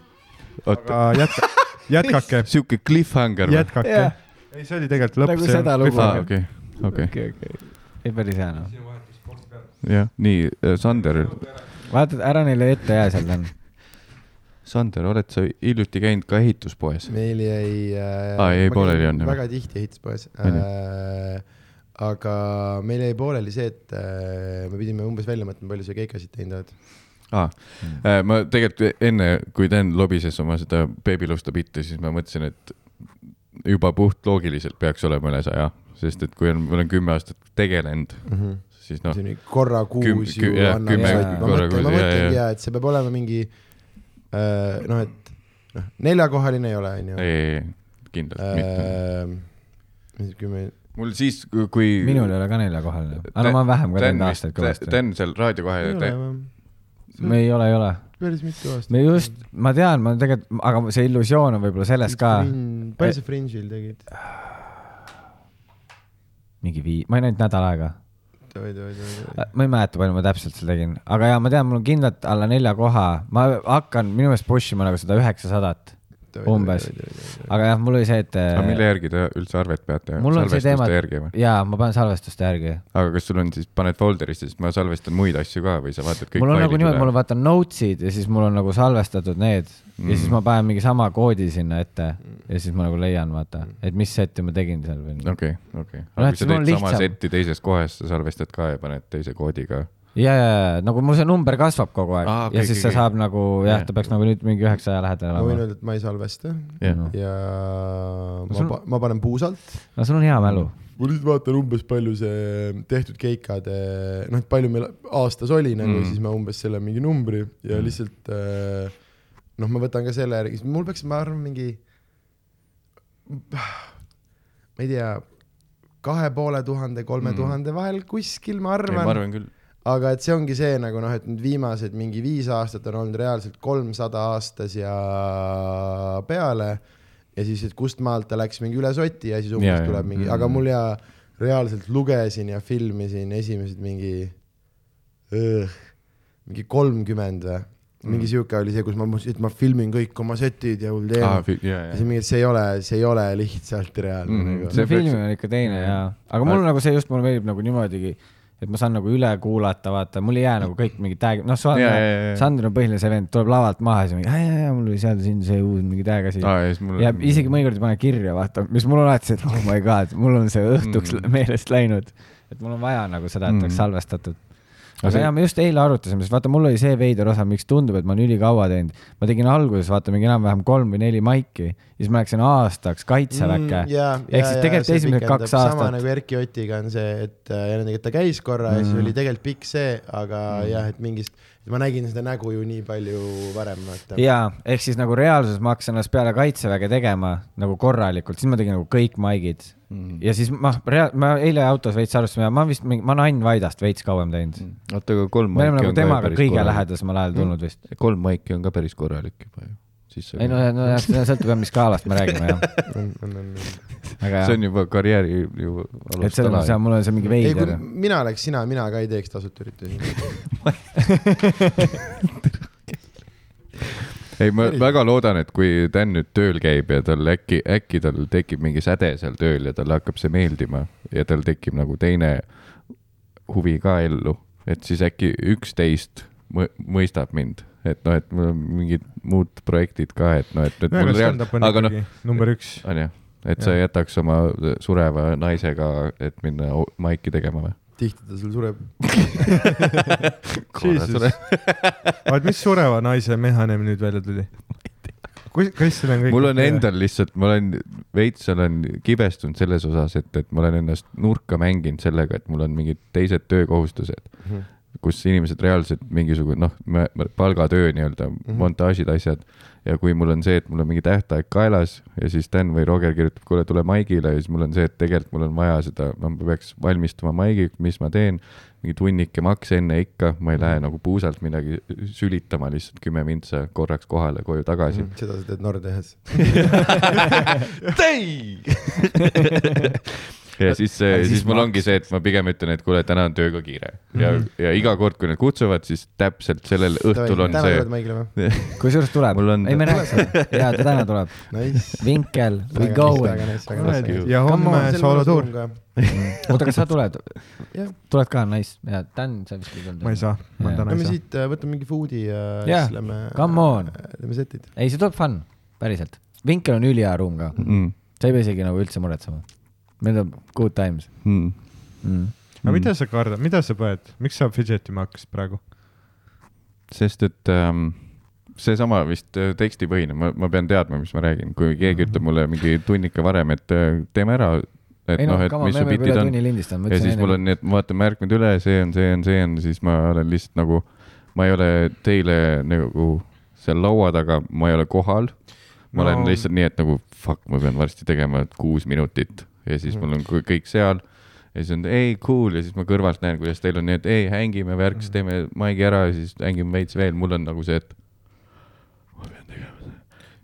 aga jätka, jätkake, sihuke cliffhanger või? jätkake Jah.. ei, see oli tegelikult lõpp. Nagu seda lugu. aa, okei, okei, okei, okei. ei, päris hea noh. jah, nii, Sander, vaata, ära neile ette jää seal, Dan. Sander, oled sa hiljuti käinud ka ehituspoes? meil jäi äh,. Aa, jäi pooleli on, jah? väga tihti ehituspoes ju? äh,. aga meil jäi pooleli see, et äh, me pidime umbes välja mõtlema, palju sa keikasid teinud oled. aa, ma tegelikult enne, kui Dan lobises oma seda beebilusta bitti, siis ma mõtlesin, et juba puht loogiliselt peaks olema üle saja, sest et kui on, ma olen kümme aastat tegelenud, siis noh, korra kuus ju jah, annab kümme ma korra mõtlen, ma jaa. ja, et see peab olema mingi äh, noh, et noh, neljakohaline ei ole, onju. ei, ei, ei, kindlalt mitte. Äh, kümme, mul siis, kui. minul ei ole ka neljakohaline. aga no ma olen vähem ka teinud aastaid kõvasti. Dan seal raadio ei kohe ole, me ei ole, ei ole. päris mitu aastat. me just, ma tean, ma tegelikult, aga see illusioon on võib-olla selles ka palju sa Fringe'il tegid? mingi vii-, ma olin ainult nädal aega. oi, oi, oi, ma ei mäleta, palju ma täpselt seal tegin, aga jaa, ma tean, mul on kindlalt alla nelja koha, ma hakkan minu meelest push ima nagu seda üheksasadat. Umbes. aga jah, mul oli see, et. aga mille järgi te üldse arvet peate? mul on see teema salvestuste, järgi või? jaa, ma panen salvestuste järgi. aga kas sul on siis, paned folder'isse, sest ma salvestan muid asju ka või sa vaatad kõik mul on nagu niimoodi, mul on vaata notes'id ja siis mul on nagu salvestatud need mm. ja siis ma panen mingi sama koodi sinna ette ja siis ma nagu leian, vaata, et mis seti ma tegin seal või. okei, okei. Aga kui sa siis teed sama setti teises kohas, sa salvestad ka ja paned teise koodi ka. ja, ja, ja nagu mul see number kasvab kogu aeg ah, okei, ja siis okei, see saab okei. nagu jah, Jah. ta peaks nagu nüüd mingi üheksaja lähedal ma võin olema. öelda, et ma ei salvesta jah Noh. ja ma, sul- ma panen puusalt. no sul on hea mälu. ma lihtsalt vaatan umbes palju see tehtud keikade, noh, et palju meil aastas oli nagu Mm. siis ma umbes selle mingi numbri ja Mm. lihtsalt äh, noh, ma võtan ka selle järgi, mul peaks, ma arvan, mingi, ma ei tea, kahe poole tuhande, kolme Mm. tuhande vahel kuskil, ma ma arvan, arvan küll. Aga et see ongi see nagu noh, et nüüd viimased mingi viis aastat on olnud reaalselt kolmsada aastas ja peale ja siis, et kust maalt ta läks mingi üle soti ja siis umbes Ja, tuleb mingi, Mm. aga mul ja reaalselt lugesin ja filmisin esimesed mingi, mingi kolmkümmend või, mingi Mm. sihuke oli see, kus ma mõtlesin, et ma filmin kõik oma setid ja aa, teema. ja, siis. mingi, et see ei ole, see ei ole lihtsalt reaalne mm -hmm. see See film peaks- on ikka teine ja, aga mul nagu see just, mulle meeldib nagu niimoodi, et ma saan nagu üle kuulata, vaata, mul ei jää nagu kõik mingi tag, noh, ja. Sander on põhiline see vend, tuleb lavalt maha ja siis mingi, ja, ja mul oli seal siin see uus mingi tag asi. ja isegi mõnikord ei pane kirja, vaata, mis mul on alati see, et oh my god, mul on see õhtuks mm. meelest läinud. et mul on vaja nagu seda, et oleks Mm. salvestatud. Aga see- ja me just eile arutasime, sest vaata, mul oli see veider osa, miks tundub, et ma olen ülikaua teinud. ma tegin alguses vaata mingi enam-vähem kolm või neli maiki, siis ma läksin aastaks kaitseväkke mm,. Ehk siis tegelikult esimesed kaks sama aastat- nagu Erki Otiga on see, et äh, ta käis korra mm. ja siis Mm. oli tegelikult pikk see, aga mm. jah, et mingist, ma nägin seda nägu ju nii palju varem, vaata. jaa, ehk siis nagu reaalsuses ma hakkasin alles peale kaitseväge tegema nagu korralikult, siis ma tegin nagu kõik maigid Mhm. ja siis ma, ma eile autos veits arvestasin ja ma vist, ma olen Ain Vaidast veits kauem teinud mm.. oota, aga kolm maiki nagu on ka temaga päris kõige korralik. lähedasemal ajal tulnud vist. kolm maiki on ka päris korralik juba ju. Siis ei no, no jah, see sõltub jah, mis skaalast me räägime jah, väga see on juba karjääri ju et selles mõttes jah, mul on see mingi ei, kui veider. mina oleks sina, mina ka ei teeks tasuta üritusi. ei, ma väga loodan, et kui Dan nüüd tööl käib ja tal äkki, äkki tal tekib mingi säde seal tööl ja talle hakkab see meeldima ja tal tekib nagu teine huvi ka ellu, et siis äkki üksteist mõ- mõistab mind, et noh, et mul on mingid muud projektid ka, et noh, et, et aga mul on aga noh, number üks. on ju, et sa Jah. jätaks oma sureva naisega, et minna maiki tegema või? tihti ta sul sureb. vaat mis sureva naise mehhaneem nüüd välja tuli? kus, kas seal on kõik? mul on endal lihtsalt, ma olen veits olen kibestunud selles osas, et, et ma olen ennast nurka mänginud sellega, et mul on mingid teised töökohustused, kus inimesed reaalselt mingisugune noh, palgatöö nii-öelda mm. -hmm. montaažid, asjad. ja kui mul on see, et mul on mingi tähtaeg kaelas ja siis Dan või Roger kirjutab, kuule, tule maigile ja siis mul on see, et tegelikult mul on vaja seda, ma peaks valmistuma maigiks, mis ma teen. mingi tunnike maks enne ikka, ma ei Mhm. lähe nagu puusalt midagi sülitama lihtsalt kümme mintsa korraks kohale, koju tagasi. seda sa teed Nordeas. ja siis, Aga siis siis mul ongi see, et ma pigem ütlen, et kuule, täna on tööga kiire ja mm, -hmm. ja iga kord, kui nad kutsuvad, siis täpselt sellel õhtul on see kusjuures tuleb Mul, on- ei me rääkisime, jaa, ta täna tuleb. Nice. Vinkel, we nice. ja Come homme on, soolotuur. oota, kas sa tuled tuled ka, nice, jaa, Dan, sa vist ei tulnud. ma ei saa, ma täna ei me saa. siit äh, võtame mingi food'i ja siis lähme. come on.. teeme setid. ei, see tuleb fun, päriselt. Vinkel on ülihea ruum ka, mm,. sa ei pea isegi nagu üldse muretsema. Meil on good times Mm. mm.. aga mida sa kardad, mida sa põed, miks sa fidgetima hakkasid praegu? sest et ähm, seesama vist äh, tekstipõhine, ma, ma pean teadma, mis ma räägin, kui keegi ütleb mulle mingi tunnika varem, et äh, teeme ära, et noh, et mis su bitid on ja siis mul on nii, et ma vaatan märkmed üle, see on, see on, see on, siis ma olen lihtsalt nagu, ma ei ole teile nagu seal laua taga, ma ei ole kohal. ma. No- olen lihtsalt nii, et nagu fuck, ma pean varsti tegema kuus minutit ja siis mul on kõ- kõik seal. ja siis on ei cool. Ja siis ma kõrvalt näen, kuidas teil on nii, et ei hängime värk, siis teeme maigi ära ja siis hängime veits veel, mul on nagu see, et ma pean tegema seda,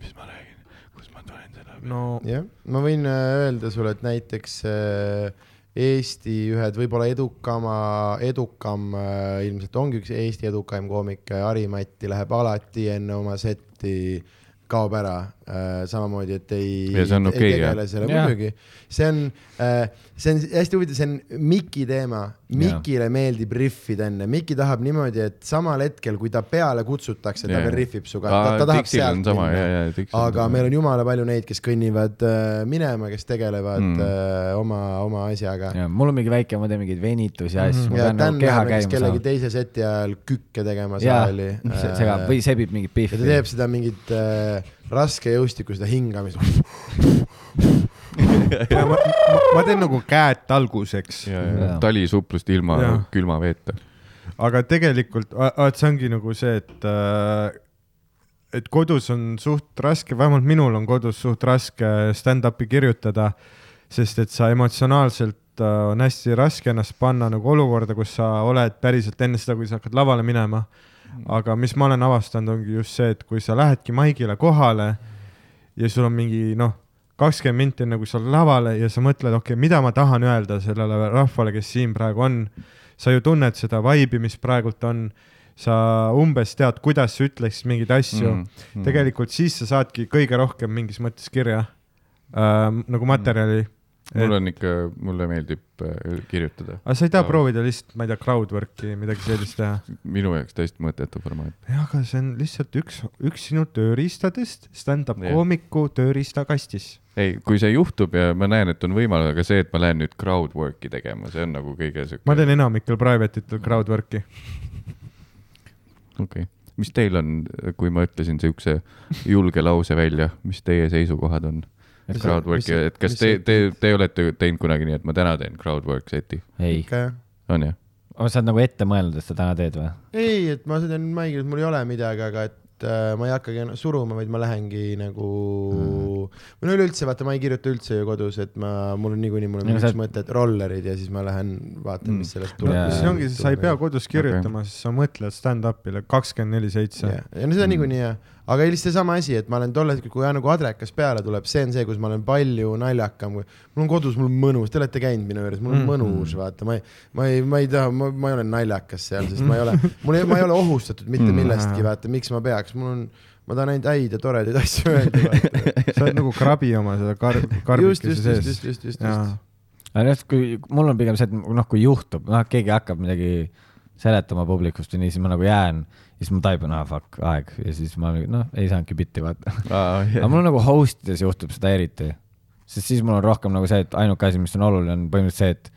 mis ma räägin, kus ma tulen selle no jah, ma võin äh, öelda sulle, et näiteks äh, Eesti ühed võib-olla edukama, edukam äh, ilmselt ongi üks Eesti edukaim koomik, Harimati läheb alati enne oma setti, kaob ära äh,, samamoodi, et ei, Ja see on okei, selle Jah. muidugi. see on äh,, see on hästi huvitav, see on Miki teema. Mikile meeldib riffida enne, Miki tahab niimoodi, et samal hetkel, kui ta peale kutsutakse, ta Jaa. veel rihvib suga, ta, ta tahab Dixil sealt on sama ja, minna ja on aga sama. meil on jumala palju neid, kes kõnnivad äh, minema, kes tegelevad Mm. mm. äh, oma, oma asjaga. ja mul on mingi väike, ma teen mingeid venitusi ja asju, ma ja pean Dan nagu keha läheb näiteks kellegi saama. teise seti ajal kükke tegema saali. segab või sebib mingit ja ta pihvi teeb. seda mingit äh, raske jõustikku, seda hingamist. ja ma, ma, ma teen nagu käed talguseks, ja, ja talisuplust ilma Jaa. külma veeta. aga tegelikult, vaat see ongi nagu see, et äh, et kodus on suht raske, vähemalt minul on kodus suht raske stand-up'i kirjutada, sest et sa emotsionaalselt äh, on hästi raske ennast panna nagu olukorda, kus sa oled päriselt enne seda, kui sa hakkad lavale minema. aga mis ma olen avastanud, ongi just see, et kui sa lähedki maigile kohale ja sul on mingi noh, kakskümmend minti enne kui sa oled lavale ja sa mõtled, okei okay,, mida ma tahan öelda sellele rahvale, kes siin praegu on. sa ju tunned seda vibe'i, mis praegult on, sa umbes tead, kuidas sa ütleksid mingeid asju Mm, mm,. Mm. tegelikult siis sa saadki kõige rohkem mingis mõttes kirja äh, nagu materjali mm.. Mul on ikka, mulle meeldib äh, kirjutada. aga sa ei taha Jaa. proovida lihtsalt, ma ei tea, crowdwork'i, midagi sellist teha? minu jaoks täiesti mõttetu formaat. jah, aga see on lihtsalt üks, üks sinu tööriistadest stand-up koomiku tööriistakastis. ei, kui see juhtub ja ma näen, et on võimalus, aga see, et ma lähen nüüd crowd work'i tegema, see on nagu kõige siuke. ma teen enamikel private itel crowdwork'i. okei okay., mis teil on, kui ma ütlesin siukse julge lause välja, mis teie seisukohad on? Et Crowd work'i, mis- et kas mis te te, te olete teinud kunagi nii, et ma täna teen crowd work seti, ei, on jah? sa oled nagu ette mõelnud, et sa täna teed või? ei, et ma sõidan maigil, et mul ei ole midagi, aga et äh, ma ei hakkagi suruma, vaid ma lähengi nagu mm., või no üleüldse vaata, ma ei kirjuta üldse ju kodus, et ma, mul on niikuinii, mul on Ja üks sa- sa... mõte, et rollerid ja siis ma lähen vaatan Mm. mm., mis sellest tuleb Jaa. see ongi, sa ei pea kodus kirjutama okay., siis sa mõtled stand-up'ile kakskümmend neli seitse. ja, ja no seda Mm. niikuinii jah, aga lihtsalt seesama asi, et ma olen tol hetkel, kui nagu adrekas peale tuleb, see on see, kus ma olen palju naljakam, mul on kodus, mul on mõnus, te olete käinud minu juures, mul on Mm. mõnus, vaata, ma ei, ma ei, ma ei taha, ma, ma ei ole naljakas seal, sest ma ei ole, mul ei, ma ei ole ohustatud mitte Mm. millestki, vaata, miks ma peaks, mul on, ma tahan ainult häid ja toredaid asju öelda. sa oled nagu krabi oma seda kar-, just, karbikese just, just, sees just, just, just, jaa just., aga jah, kui mul on pigem see, et noh, kui juhtub, noh, keegi hakkab midagi seletama publikust või nii, siis ma nagu jään, siis ma taibun, aa fuck, aeg. Ja siis ma noh, ei saanudki bitti vaata. aga mul on nagu host ides juhtub seda eriti, sest siis mul on rohkem nagu see, et ainuke asi, mis on oluline, on põhimõtteliselt see, et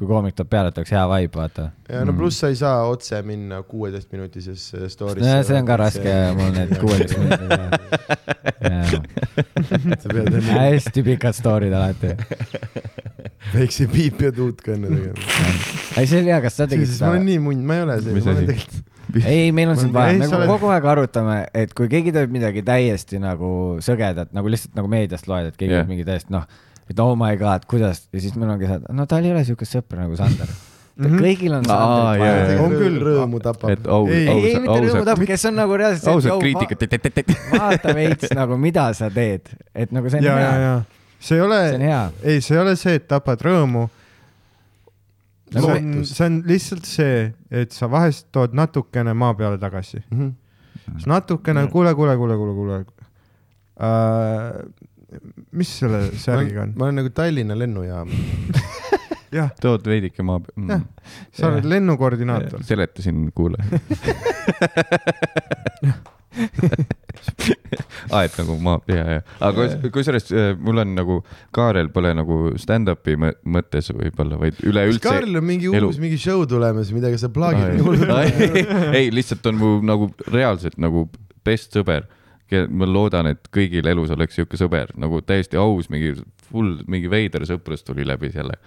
kui koomik tuleb peale, et oleks hea vibe, vaata. ja no pluss sa ei saa otse minna kuueteistminutises story'sse. no see on ka raske, mul need kuueteist minutit. enne hästi pikad story'd alati. väikse piip ja tuutkõnne tegema. ei, see oli hea, kas sa tegid siis ma olen seda? nii munn, ma ei ole tegelikult, ei, meil on siin vaja, me oled- kogu aeg arutame, et kui keegi teeb midagi täiesti nagu sõgedat, nagu lihtsalt nagu meediast loed, et keegi teeb mingi täiesti noh, et oh my god, kuidas ja siis meil ongi see, et no tal ei ole siukest sõpra nagu Sander. Mhm. kõigil on jaa, vaja. On küll. rõõmu tapab Ei, ei, mitte rõõmu tapab, kes on nagu reaalselt see, ausalt kriitikat. vaata veits nagu, mida sa teed, et nagu see on ja, ja, hea, see ei ole see on, ei, see ei ole see, et tapad rõõmu. see Nagu- on, see on lihtsalt see, et sa vahest tood natukene maa peale tagasi. Mhm. natukene, kuule, kuule, kuule, kuule, kuule uh,. Mis selle särgiga on? ma olen nagu Tallinna lennujaam. jah, tood veidike maa peale Jah. sa oled lennukoordinaator. seletasin kuulajale. aa, et nagu ma, ja, ja, aga kus- kusjuures äh, mul on nagu, Kaarel pole nagu stand-up'i mõ- mõttes võib-olla, vaid üleüldse. Karl on mingi uus, mingi show tulemas, midagi sa plaagid ei, lihtsalt on mu nagu reaalselt nagu best sõber. Ma loodan, et kõigil elus oleks sihuke sõber nagu täiesti aus, mingi full, mingi veider sõprus tuli läbi selle.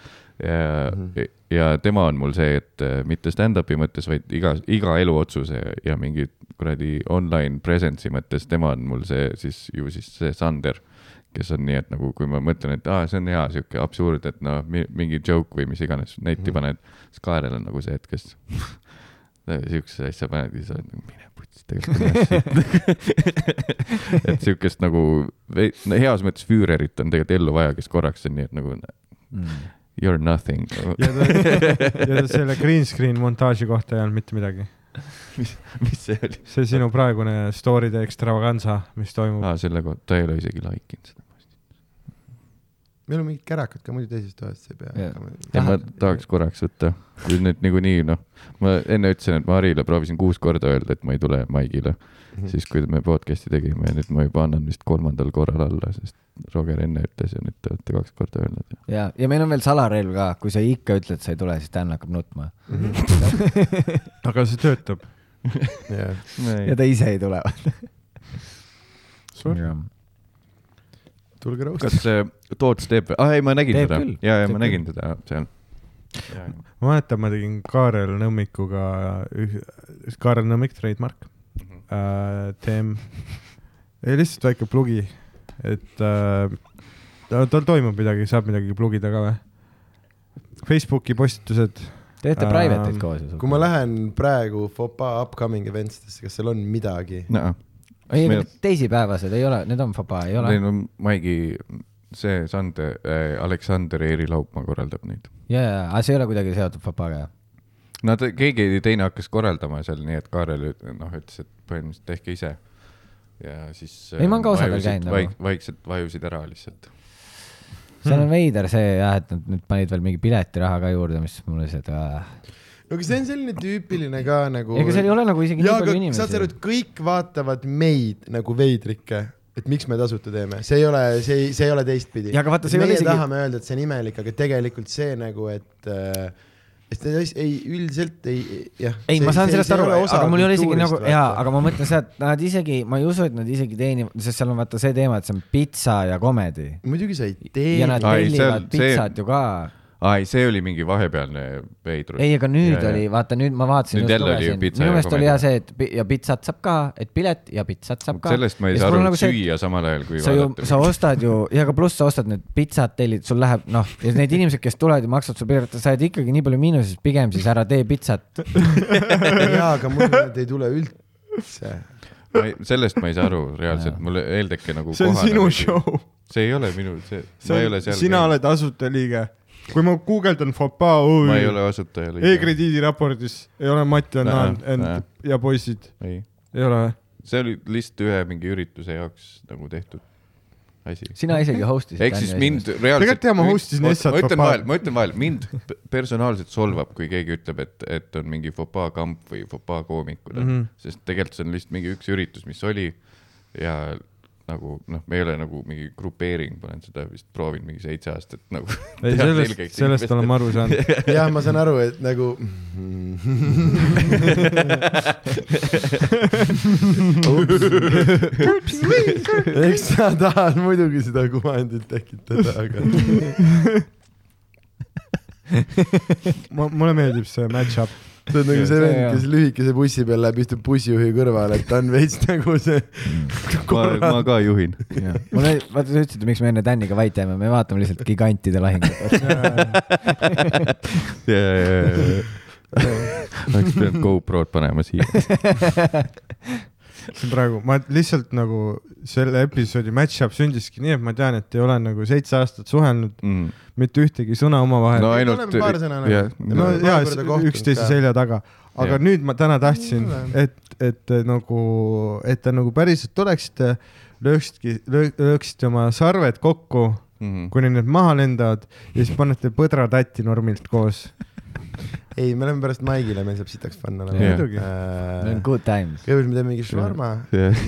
ja mm, -hmm. ja tema on mul see, et äh, mitte stand-up'i mõttes, vaid iga, iga eluotsuse ja mingi kuradi online presence'i mõttes, tema on mul see siis ju siis see Sander kes on nii, et nagu kui ma mõtlen, et aa, see on hea sihuke absurd, et noh, mingi joke või mis iganes netti Mhm. paned, siis Kaarel on nagu see, et kes siukse asja paned ja sa oled nagu mine putsi, tegelikult et siukest nagu no, heas mõttes Füürerit on tegelikult ellu vaja, kes korraks on nii, et nagu Mm. you are nothing. ja ta, ja ta selle green screen montaaži kohta ei olnud mitte midagi. mis, mis see oli? see sinu praegune story'de extravaganza, mis toimub aa, selle kohta, ta ei ole isegi like inud seda. Meil on mingid kärakad ka muidu teises toas, sa ei pea hakkama. ja ma tahaks korraks võtta, kui nüüd niikuinii noh, ma enne ütlesin, et ma Harile proovisin kuus korda öelda, et ma ei tule Maigile, Mhm. siis kui me podcast'i tegime ja nüüd ma juba annan vist kolmandal korral alla, sest Roger enne ütles ja nüüd te olete kaks korda öelnud. ja, ja meil on veel salarelv ka, kui sa ikka ütled, sa ei tule, siis Dan hakkab nutma. aga see töötab. jah, ja ta ise ei tule. Tulge rõõmsalt. kas äh, Toots teeb, ah ei, ma nägin Teeb teda ja, ja ma küll. nägin teda seal. ma mäletan, ma tegin Kaarel Nõmmikuga, Kaarel Nõmmik, trademark äh,, teem, lihtsalt väike plugi, et äh, ta- tal toimub midagi, saab midagi plugida ka või? Facebooki postitused, teete Ähm, private'id koos ju? kui ma lähen praegu Fopa upcoming events desse, kas seal on midagi? näe, ei, meil- teisipäevased ei ole, need on vaba, ei ole neil. on Maigi, see Sander äh,, Aleksander Eeri Laupmaa korraldab neid. ja, ja, aga see ei ole kuidagi seotud vabaga. Nad, keegi teine hakkas korraldama seal, nii et Kaarel noh, ütles, et põhimõtteliselt tehke ise. ja siis. Ei, ma olen ka osadel käinud vaik,. vaikselt vajusid ära lihtsalt. seal on veider see jah, et nad nüüd panid veel mingi piletiraha ka juurde, mis mul lihtsalt äh.... Aga see on selline tüüpiline ka nagu. ega seal ei ole nagu isegi jaa, nii palju aga saad sa aru, inimesi et. kõik vaatavad meid nagu veidrikke, et miks me tasuta teeme, see ei ole, see ei, see ei ole teistpidi. Ja aga vaata, see ei ole meie isegi- tahame öelda, et see on imelik, aga tegelikult see nagu, et äh, et see ei- ei, üldiselt ei, jah. ei, ma saan sellest aru, aga mul ei ole isegi nagu jaa, aga ma mõtlen seda, et nad isegi, ma ei usu, et nad isegi teenivad, sest seal on vaata see teema, et see on pitsa ja komedi. muidugi sa ei ja nad tellivad see- pitsat ju ka. Aa ei, see oli mingi vahepealne veidrus. ei, aga nüüd Ja, oli, vaata nüüd ma vaatasin. Nüüd jälle oli ju pitsa minu ja meelest oli jah see, et ja pitsat saab ka, et pilet ja pitsat saab ka. sellest ma ei saa aru, et süüa samal ajal, kui sa ju, vaadata. sa ostad ju, ja aga pluss sa ostad need pitsad, tellid, sul läheb noh, ja need inimesed, kes tulevad ja maksavad sulle pilet, sa oled ikkagi nii palju miinuses, pigem siis ära tee pitsat. jaa, aga mul need ei tule üldse. ma ei, sellest ma ei saa aru reaalselt, mulle Eeldeke nagu see on sinu mingi- show. see ei ole minu, see, ma ei ole seal sina oled asutaja kui ma guugeldan Fopaa ma ei OÜ ole asutaja e-krediidi raportis ei ole Mati näe. and ja poisid, ei, ei ole või? see oli lihtsalt ühe mingi ürituse jaoks nagu tehtud asi. sina isegi host'isid. ehk siis mind reaalselt. Tegelikult jah, ma hostisin Essat ma ütlen vahel, ma ütlen vahel, mind personaalselt solvab, kui keegi ütleb, et, et on mingi Fopaa kamp või Fopaa koomikud mm. -hmm. sest tegelikult see on lihtsalt mingi üks üritus, mis oli ja nagu noh, me ei ole nagu mingi grupeering, ma olen seda vist proovinud mingi seitse aastat nagu. ei, sellest, sellest olen ma aru saanud. jah, ma saan aru, et nagu eks sa tahad muidugi seda kuvandit tekitada, aga mulle meeldib see match-up. Sa oled nagu see See, vend, kes lühikese bussi peal läheb, istub bussijuhi kõrval, et ta on veits nagu see ma, ma ka juhin. mul oli, vaata sa ütlesid, miks me enne Täniga vait jääme, me vaatame lihtsalt gigantide lahingut. oleks pidanud GoPro-d panema siia. praegu, ma lihtsalt nagu selle episoodi match-up sündiski nii, et ma tean, et ei ole nagu seitse aastat suhelnud Mm. mitte ühtegi sõna omavahel no no,. ainult oleme paar sõna nagu. jah, no no, jaa üksteise selja taga, aga Jah. nüüd ma täna tahtsin et, et nagu, et te nagu päriselt tuleksite, lööksidki, lööksite oma sarved kokku, Mhm. kuni need maha lendavad ja siis panete põdratatti normilt koos. ei, me läheme pärast Maigile, meil saab sitaks olema Jah. muidugi, äh,. Good times. kõigepealt me teeme mingi švarma.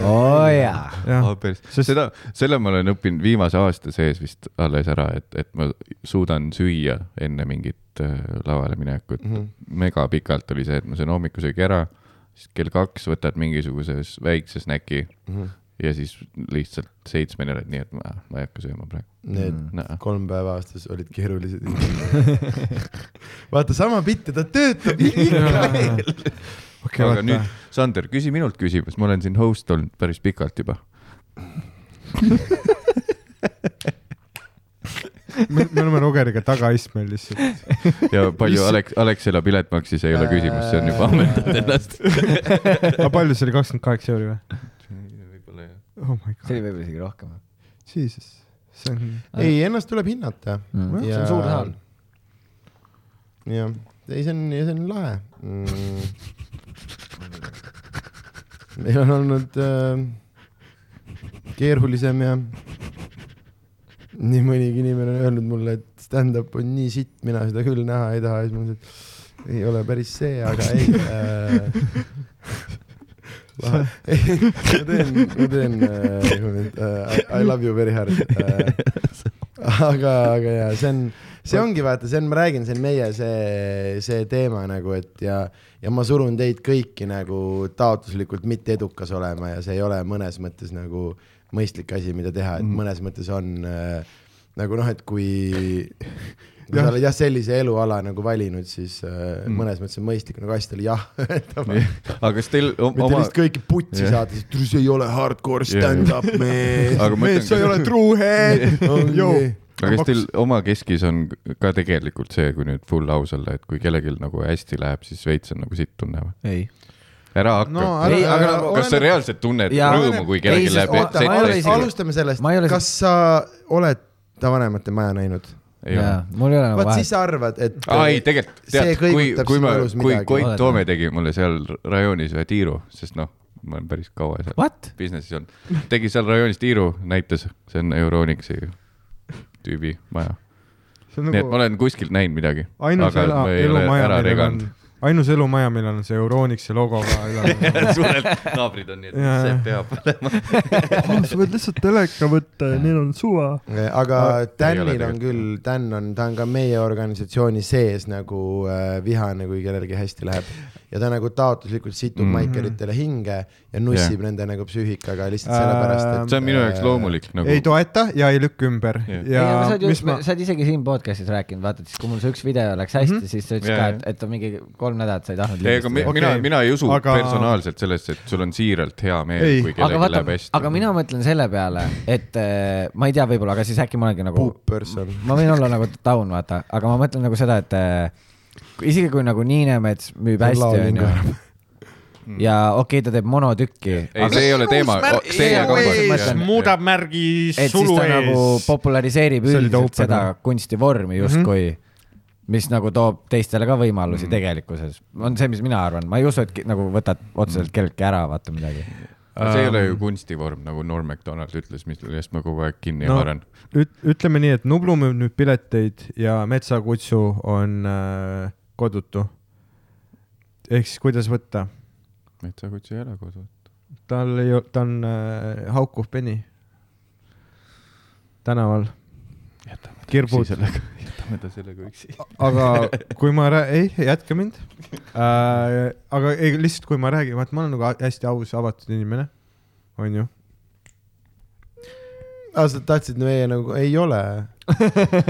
oo jaa. jah, sest seda, selle ma olen õppinud viimase aasta sees vist alles ära, et, et ma suudan süüa enne mingit äh, lavale minekut mm. -hmm. mega pikalt oli see, et ma söön hommikusöögi ära, siis kell kaks võtad mingisuguse väikse snäki ja siis lihtsalt seitsmeni oled nii, et ma, ma ei hakka sööma praegu Need no.. kolm päeva aastas olid keerulised. vaata, sama bitt ja ta töötab ikka veel. okei, aga nüüd vaata,, Sander, küsi minult küsimus, ma olen siin host olnud päris pikalt juba. me, me oleme Rogeriga tagaistmel lihtsalt. ja palju Alex, Alexela pilet maksis, ei ole küsimus, see on juba ammendanud ennast. aga palju see oli, kakskümmend kaheksa euri või? Oh my see god, oli võib-olla isegi rohkem. jesus, see on, ei, ennast tuleb hinnata. Mm. see on suur saal. jah, ei, see on, see on lahe mm.. meil on olnud äh, keerulisem ja nii mõnigi inimene on öelnud mulle, et stand-up on nii sitt, mina seda küll näha ei taha ja siis ma mõtlesin, et ei ole päris see, aga ei äh. ei, ma teen, ma teen äh, I, I love you very hard äh. aga, aga jaa, see on, see ongi vaata, see on, ma räägin, see on meie see, see teema nagu, et ja, ja ma surun teid kõiki nagu taotluslikult mitte edukas olema ja see ei ole mõnes mõttes nagu mõistlik asi, mida teha, et Mhm. mõnes mõttes on äh, nagu noh, et kui kui sa oled jah, sellise eluala nagu valinud, siis äh, mm. mõnes mõttes on mõistlik nagu oli jah öelda. mitte aga kas teil oma, lihtsalt kõiki putsi Jah. saada, siis see ei ole hardcore stand-up mees. mees, sa ei ole true head, joo. aga kas teil oma keskis on ka tegelikult see, kui nüüd full aus olla, et kui kellelgi nagu hästi läheb, siis veits on nagu sitt tunne või? ei. ära hakka No ära- kas sa reaalselt tunned Jaa. rõõmu, kui kellelgi läheb alustame sellest kas sa oled ta vanemate maja näinud? ole. mul ei ole nagu vaat vahet siis. sa arvad, et aa ei, tegelikult tead, kui, kui ma, kui. Koit Toome tegi mulle seal rajoonis ühe tiiru, sest noh, ma olen päris kaua seal What? business'is olnud, tegi seal rajoonis tiiru, näitas, see on Euronixi tüübi maja. on nii et ma nagu olen kuskilt näinud midagi. ainus aga ela, ma ei ole elumaja, ära millel on ainus elumaja, millel on see Euronixi logo ka üleval. suured naabrid on nii, et Jaa. see peab olema. sa võid lihtsalt teleka võtta ja neil on suva. aga ei Danil on küll, Dan on, ta on ka meie organisatsiooni sees nagu äh, vihane, kui kellelgi hästi läheb ja ta nagu taotluslikult situb mm -hmm. maikeritele hinge ja nussib yeah. nende nagu psüühikaga lihtsalt sellepärast, et see on minu jaoks loomulik nagu. ei toeta ja ei lükka ümber ei, ja aga sa oled ju mis, ma, sa oled isegi siin podcast'is rääkinud, vaata, et siis kui mul see üks video läks hästi mm. -hmm. siis sa ütlesid Jaa, ka, et, et on mingi kolm nädalat sa ei tahtnud ei, aga mi- Okei. mina, mina ei usu Aga- aga... personaalselt sellesse, et sul on siiralt hea meel Ei., kui aga kellelgi vaata läheb, hästi. aga mina mõtlen selle peale, et äh, ma ei tea, võib-olla, aga siis äkki ma olengi nagu ma võin olla nagu down, vaata, aga ma mõtlen nagu seda, et äh, isegi kui nagu Niinemets müüb hästi, onju. ja okei okay,, ta teeb monotükki, ei, see ei ole teema, muudab märgi et siis sulu ta nagu ees. populariseerib See oli üldiselt seda aga- kunstivormi justkui mm, -hmm. Mis nagu toob teistele ka võimalusi mm -hmm. tegelikkuses. on see, mis mina arvan, ma ei usu, et nagu võtad otseselt kelleltki ära, vaata midagi. see ei ole ju kunstivorm, nagu Norm Macdonald ütles, millest ma kogu aeg kinni No. haaran. üt-, ütleme nii, et Nublu müüb nüüd pileteid ja Metsakutsu on äh, kodutu. ehk siis kuidas võtta? metsakutsu ei ole kodus. tal ei, ta on äh, haukuv peni tänaval. kirbud, jätame ta sellega üksi. aga kui ma rää-, ei, jätke mind äh,. aga ei, lihtsalt kui ma räägin, vaat ma olen nagu hästi aus, avatud inimene, onju. aa, sa tahtsid meie nagu, ei ole.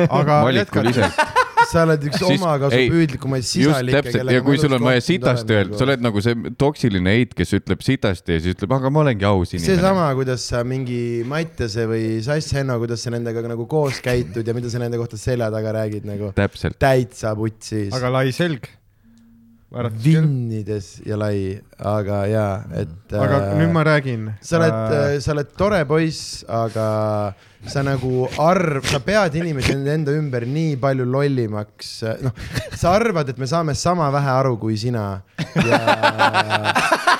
aga valikuliselt. Sa oled üks Siis- omakasupüüdlikumaid sisalikke, ja kui sul on vaja sitast öelda, sa oled nagu see toksiline heit, kes ütleb sitasti ja siis ütleb, aga ma olengi aus inimene. seesama, kuidas sa mingi Mattiase või Sass Henno, kuidas sa nendega nagu koos käitud ja mida sa nende kohta selja taga räägid nagu täitsa putsis. aga lai selg. vinnides ja lai, aga jaa, et. aga nüüd ma räägin. sa oled, sa oled tore poiss, aga sa nagu arv, sa pead inimesi enda- ümber nii palju lollimaks, noh, sa arvad, et me saame sama vähe aru kui sina ja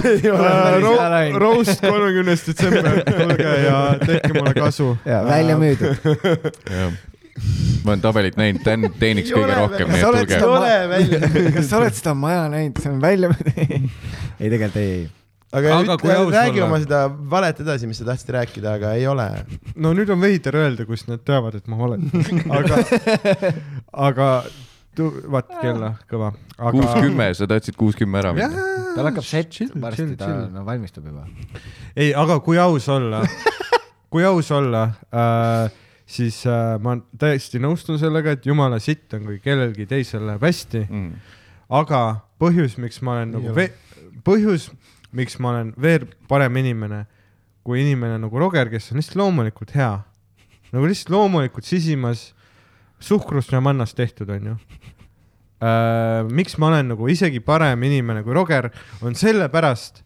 see ei ole Ro roast kolmekümnes detsember, tulge ja tehke mulle kasu. ja välja müüdud. ma olen tabelit näinud, Dan teeniks kõige rohkem, kas sa oled seda maja näinud, see on välja müüdud. ei, tegelikult ei, ei. Aga, Aga kui ütle, räägi olla- oma seda valet edasi, mis sa tahtsid rääkida, aga ei ole. no nüüd on veider öelda, kust nad teavad, et ma olen, aga, aga tu- vaat kella kõva. kuus kümme, sa tahtsid kuus kümme ära minna. tal hakkab set varsti ta no, valmistub juba. ei, aga kui aus olla, kui aus olla äh,, siis äh, ma täiesti nõustun sellega, et jumala sitt on, kui kellelgi teisel läheb hästi, Mm. aga põhjus, miks ma olen nagu põhjus, miks ma olen veel parem inimene kui inimene nagu Roger, kes on lihtsalt loomulikult hea, nagu lihtsalt loomulikult sisimas suhkrust ja mannast tehtud, onju. miks ma olen nagu isegi parem inimene kui Roger, on sellepärast,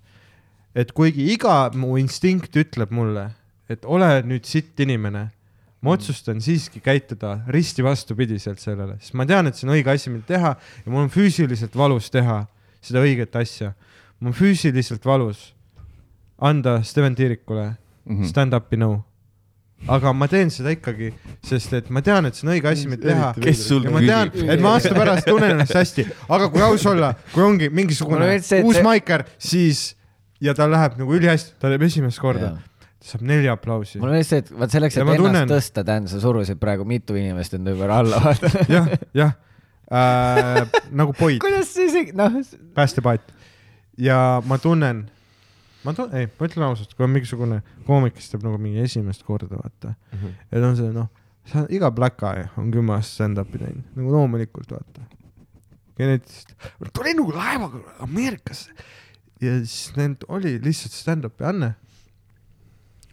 et kuigi iga mu instinkt ütleb mulle, et ole nüüd sitt inimene, ma otsustan siiski käituda risti vastupidiselt sellele, sest ma tean, et see on õige asi, mida teha ja mul on füüsiliselt valus teha seda õiget asja. On füüsiliselt valus anda Steven Tiirikule Mhm. stand-up'i nõu. aga ma teen seda ikkagi, sest et ma tean, et see on õige asi, mida teha. kes sul ja ma tean, küsib? et ma aasta pärast tunnen ennast hästi, aga kui aus olla, kui ongi mingisugune see, et uus see- maiker, siis ja tal läheb nagu ülihästi, ta teeb esimest korda, ta saab neli aplausi mul. on lihtsalt, vaat selleks, et ma ennast tunnen- tõsta, tähendab, sa surusid praegu mitu inimest enda ümber alla, vaata. jah, jah äh,, nagu poid, kuidas see isegi, noh, päästepaat. Ja ma tunnen, ma tunnen, ei, ma ütlen ausalt, kui on mingisugune koomik, kes teeb nagu mingi esimest korda, vaata mm. -hmm. ja ta on see, noh, sa iga Black Eye on kümme aastat stand-up'i teinud, nagu loomulikult, vaata. geneetiliselt, tuli nagu laevaga Ameerikasse ja siis neil oli lihtsalt stand-up'i anne.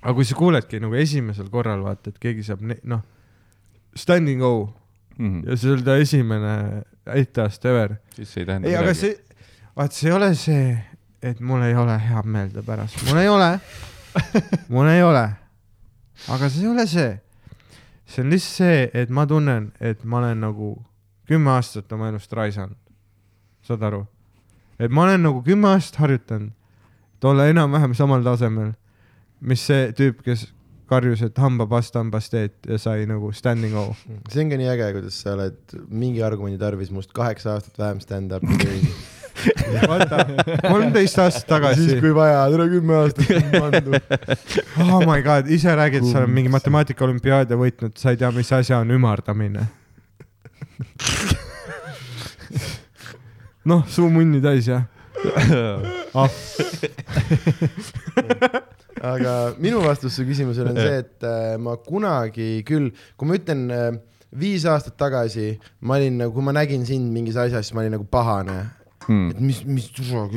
aga kui sa kuuledki nagu esimesel korral, vaata, et keegi saab, noh, standing O Mhm. ja see oli ta esimene etteaste ever siis see ei tähenda ei, see, vaat see ei ole see, et mul ei ole head meelde pärast, mul ei ole, mul ei ole. aga see ei ole see. see on lihtsalt see, et ma tunnen, et ma olen nagu kümme aastat oma elust raisanud. saad aru? et ma olen nagu kümme aastat harjutanud, et olla enam-vähem samal tasemel, mis see tüüp, kes karjus, et hambapasta on pasteet ja sai nagu standing O. see ongi nii äge, kuidas sa oled mingi argumendi tarvis must kaheksa aastat vähem stand-up'i teinud. Kolmteist aastat tagasi siis, kui vaja, tule kümme aastat on pandud. oh my god, ise räägid, sa oled mingi matemaatika olümpiaade võitnud, sa ei tea, mis asi on ümardamine. noh, suu munni täis jah ah,. aga minu vastus su küsimusele on see, et äh, ma kunagi küll, kui ma ütlen äh, viis aastat tagasi, ma olin nagu, kui ma nägin sind mingis asjas, siis ma olin nagu pahane. Mm. et mis, mis,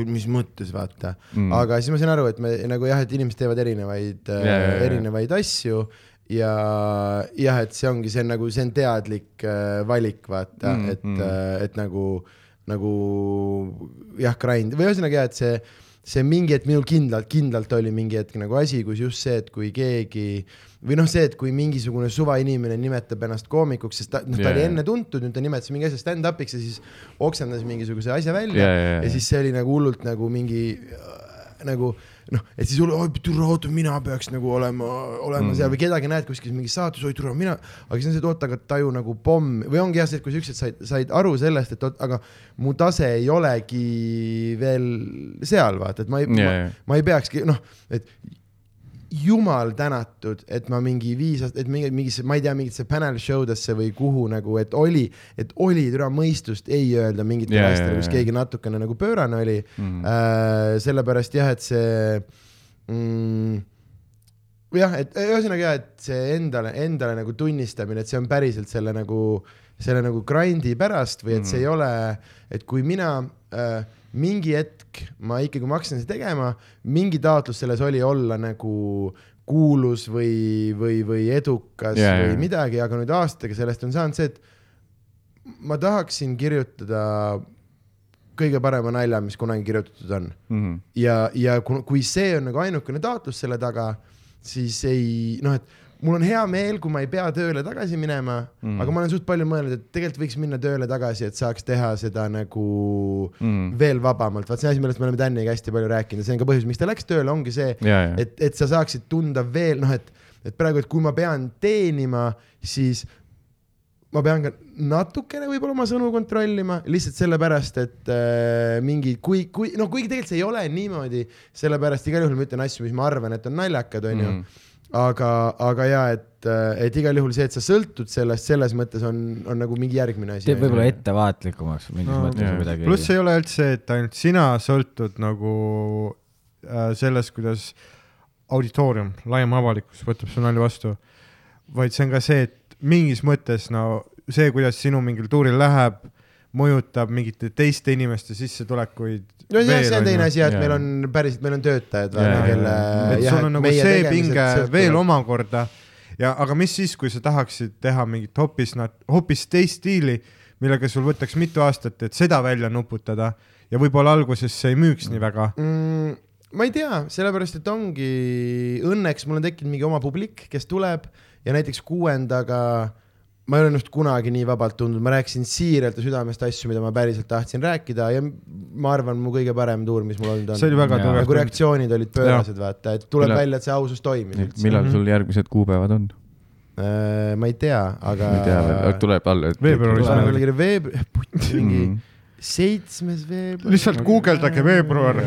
mis mõttes vaata Mm. aga siis ma sain aru, et me nagu jah, et inimesed teevad erinevaid Ja, ja, ja. erinevaid asju ja jah, et see ongi, see on nagu, see on teadlik äh, valik, vaata Mm, et mm. mm., et nagu nagu jah, grind või ühesõnaga jah, et see, see mingi hetk minul kindlalt, kindlalt oli mingi hetk nagu asi, kus just see, et kui keegi või noh, see, et kui mingisugune suvainimene nimetab ennast koomikuks, sest ta, noh, ta Jaa, oli enne tuntud, nüüd ta nimetas mingi asja stand-up'iks ja siis oksendas mingisuguse asja välja Jaa, jaa, jaa. ja siis see oli nagu hullult nagu mingi äh, nagu noh, et siis oi türa, oota, mina peaks nagu olema, olema mm. seal või kedagi näed kuskil mingis saates, oi türa, mina, aga siis on see, et oota, aga taju nagu pomm või ongi jah see, et kui ükskord said, said aru sellest, et oot, aga mu tase ei olegi veel seal, vaata, et ma ei Jaa, ma, jaa. ma ei peakski noh, et jumal tänatud, et ma mingi viis aastat, et mingi, mingisse, ma ei tea, mingitesse panel show desse või kuhu nagu, et oli, et oli türa mõistust ei öelda mingitele Jaa, asjadele, jaa, kus jaa. keegi natukene nagu pöörane oli Mhm. äh,. sellepärast jah, et see mm, jah, et ühesõnaga jah, et see endale, endale nagu tunnistamine, et see on päriselt selle nagu, selle nagu grind'i pärast või et see ei ole, et kui mina äh, mingi hetk ma ikkagi, kui ma hakkasin seda tegema, mingi taotlus selles oli olla nagu kuulus või, või, või edukas yeah, või jaa. midagi, aga nüüd aastatega sellest on saanud see, et ma tahaksin kirjutada kõige parema nalja, mis kunagi kirjutatud on Mhm. ja, ja kui, kui see on nagu ainukene taotlus selle taga, siis ei noh, et mul on hea meel, kui ma ei pea tööle tagasi minema mm. Aga ma olen suht palju mõelnud, et tegelikult võiks minna tööle tagasi, et saaks teha seda nagu mm. Veel vabamalt, vaat see asi, millest me oleme Daniga hästi palju rääkinud, see on ka põhjus, miks ta läks tööle, ongi see, et, et sa saaksid tunda veel noh, et, et praegu, et kui ma pean teenima, siis ma pean ka natukene võib-olla oma sõnu kontrollima, lihtsalt sellepärast, et äh, mingi, kui, kui noh, kuigi tegelikult see ei ole niimoodi, sellepärast igal juhul ma ütlen asju, mis ma arvan, et on naljakad, onju Mhm. aga, aga ja et, et igal juhul see, et sa sõltud sellest, selles mõttes on, on nagu mingi järgmine asi. teeb võib-olla ettevaatlikuks mingis No, mõttes või midagi. pluss ei ole üldse, et ainult sina sõltud nagu äh, sellest, kuidas auditoorium, laiem avalikkus võtab su nalja vastu, vaid see on ka see, et mingis mõttes no see, kuidas sinu mingil tuuril läheb, mõjutab mingite teiste inimeste sissetulekuid. no jah, see on teine asi et Jaa. meil on päriselt, meil on töötajad, jaa, kelle et sul on nagu see pinge veel. omakorda ja, aga mis siis, kui sa tahaksid teha mingit hoopis, hoopis teist stiili, millega sul võtaks mitu aastat, et seda välja nuputada ja võib-olla alguses see ei müüks nii väga. mm,. ma ei tea, sellepärast et ongi, õnneks mul on tekkinud mingi oma publik, kes tuleb ja näiteks kuuendaga ma ei ole ennast kunagi nii vabalt tundnud, ma rääkisin siiralt ja südamest asju, mida ma päriselt tahtsin rääkida ja ma arvan, mu kõige parem tuur, mis mul olnud on. see oli väga tugev nagu. reaktsioonid olid pöörased, vaata, et tuleb Millal- välja, et see ausus toimis üldse. millal sul järgmised kuupäevad on? Äh, ma ei tea, aga. ma ei tea veel, tuleb alla. Veebruaris kuidagi veeb-, mingi Mhm. seitsmes veebruar. Lihtsalt guugeldage veebruar.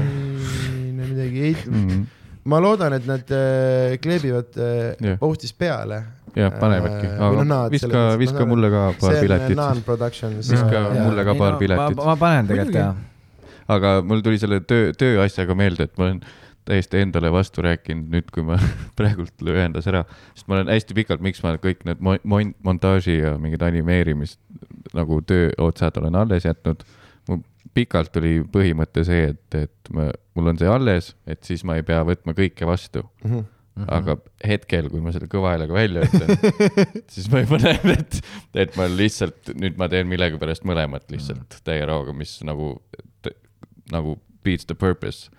midagi, Mhm. ma loodan, et nad äh, kleebivad äh, Jah. post'is peale. jah, panevadki, Äh, aga nad viska viska mulle ka paar piletit. Viska mulle ka paar piletit. ma panen tegelikult jah. aga mul tuli selle töö, tööasjaga meelde, et ma olen täiesti endale vastu rääkinud nüüd, kui ma praegult ühendas ära, sest ma olen hästi pikalt, miks ma kõik need mo- mon- montaaži ja mingid animeerimist nagu töö otsad olen alles jätnud. mul pikalt oli põhimõte see, et, et ma, mul on see alles, et siis ma ei pea võtma kõike vastu. Mhm. aga hetkel, kui ma selle kõva häälega välja ütlen, siis ma juba näen, et, et ma lihtsalt nüüd ma teen millegipärast mõlemat lihtsalt täie raoga, mis nagu, nagu beats the purpose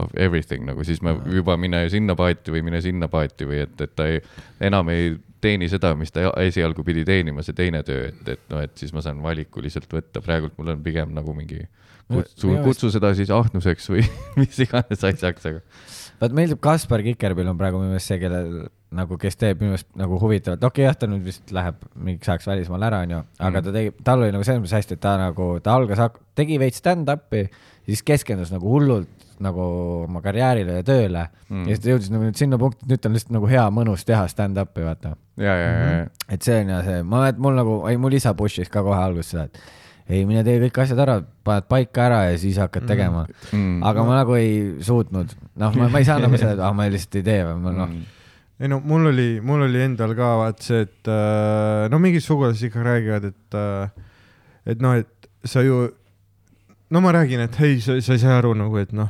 of everything nagu siis ma juba mine sinna paati või mine sinna paati või et, et ta ei, enam ei teeni seda, mis ta esialgu pidi teenima, see teine töö, et, et noh, et siis ma saan valikuliselt võtta, praegult mul on pigem nagu mingi kutsu kutsu seda siis ahnuseks või mis iganes asjaks, aga vaat meeldib Kaspar Kikerpil on praegu minu meelest see, kellel nagu, kes teeb minu meelest nagu huvitavalt, okei okay, jah, ta nüüd vist läheb mingiks ajaks välismaale ära, onju, aga Mhm. ta tegi, tal oli nagu selles mõttes hästi, et ta nagu, ta algas, tegi veits stand-up'i, siis keskendus nagu hullult nagu oma karjäärile ja tööle Mm. mm. ja siis ta jõudis nagu nüüd sinna punkti, et nüüd on lihtsalt nagu hea mõnus teha stand-up'i, vaata. ja, ja, ja, ja et see on ja see, ma mäletan, mul nagu, ei mul isa push'is ka kohe alguses seda, et ei, mine tee kõik asjad ära, paned paika ära ja siis hakkad tegema mm.. mm. aga ma nagu ei suutnud, noh, ma, ma ei saa nagu seda, et ah, ma lihtsalt ei tee või noh, Mm. ei no mul oli, mul oli endal ka vaat see, et äh, no mingid sugulased ikka räägivad, et äh,, et noh, et sa ju, no ma räägin, et ei, sa, sa ei saa aru nagu, et noh,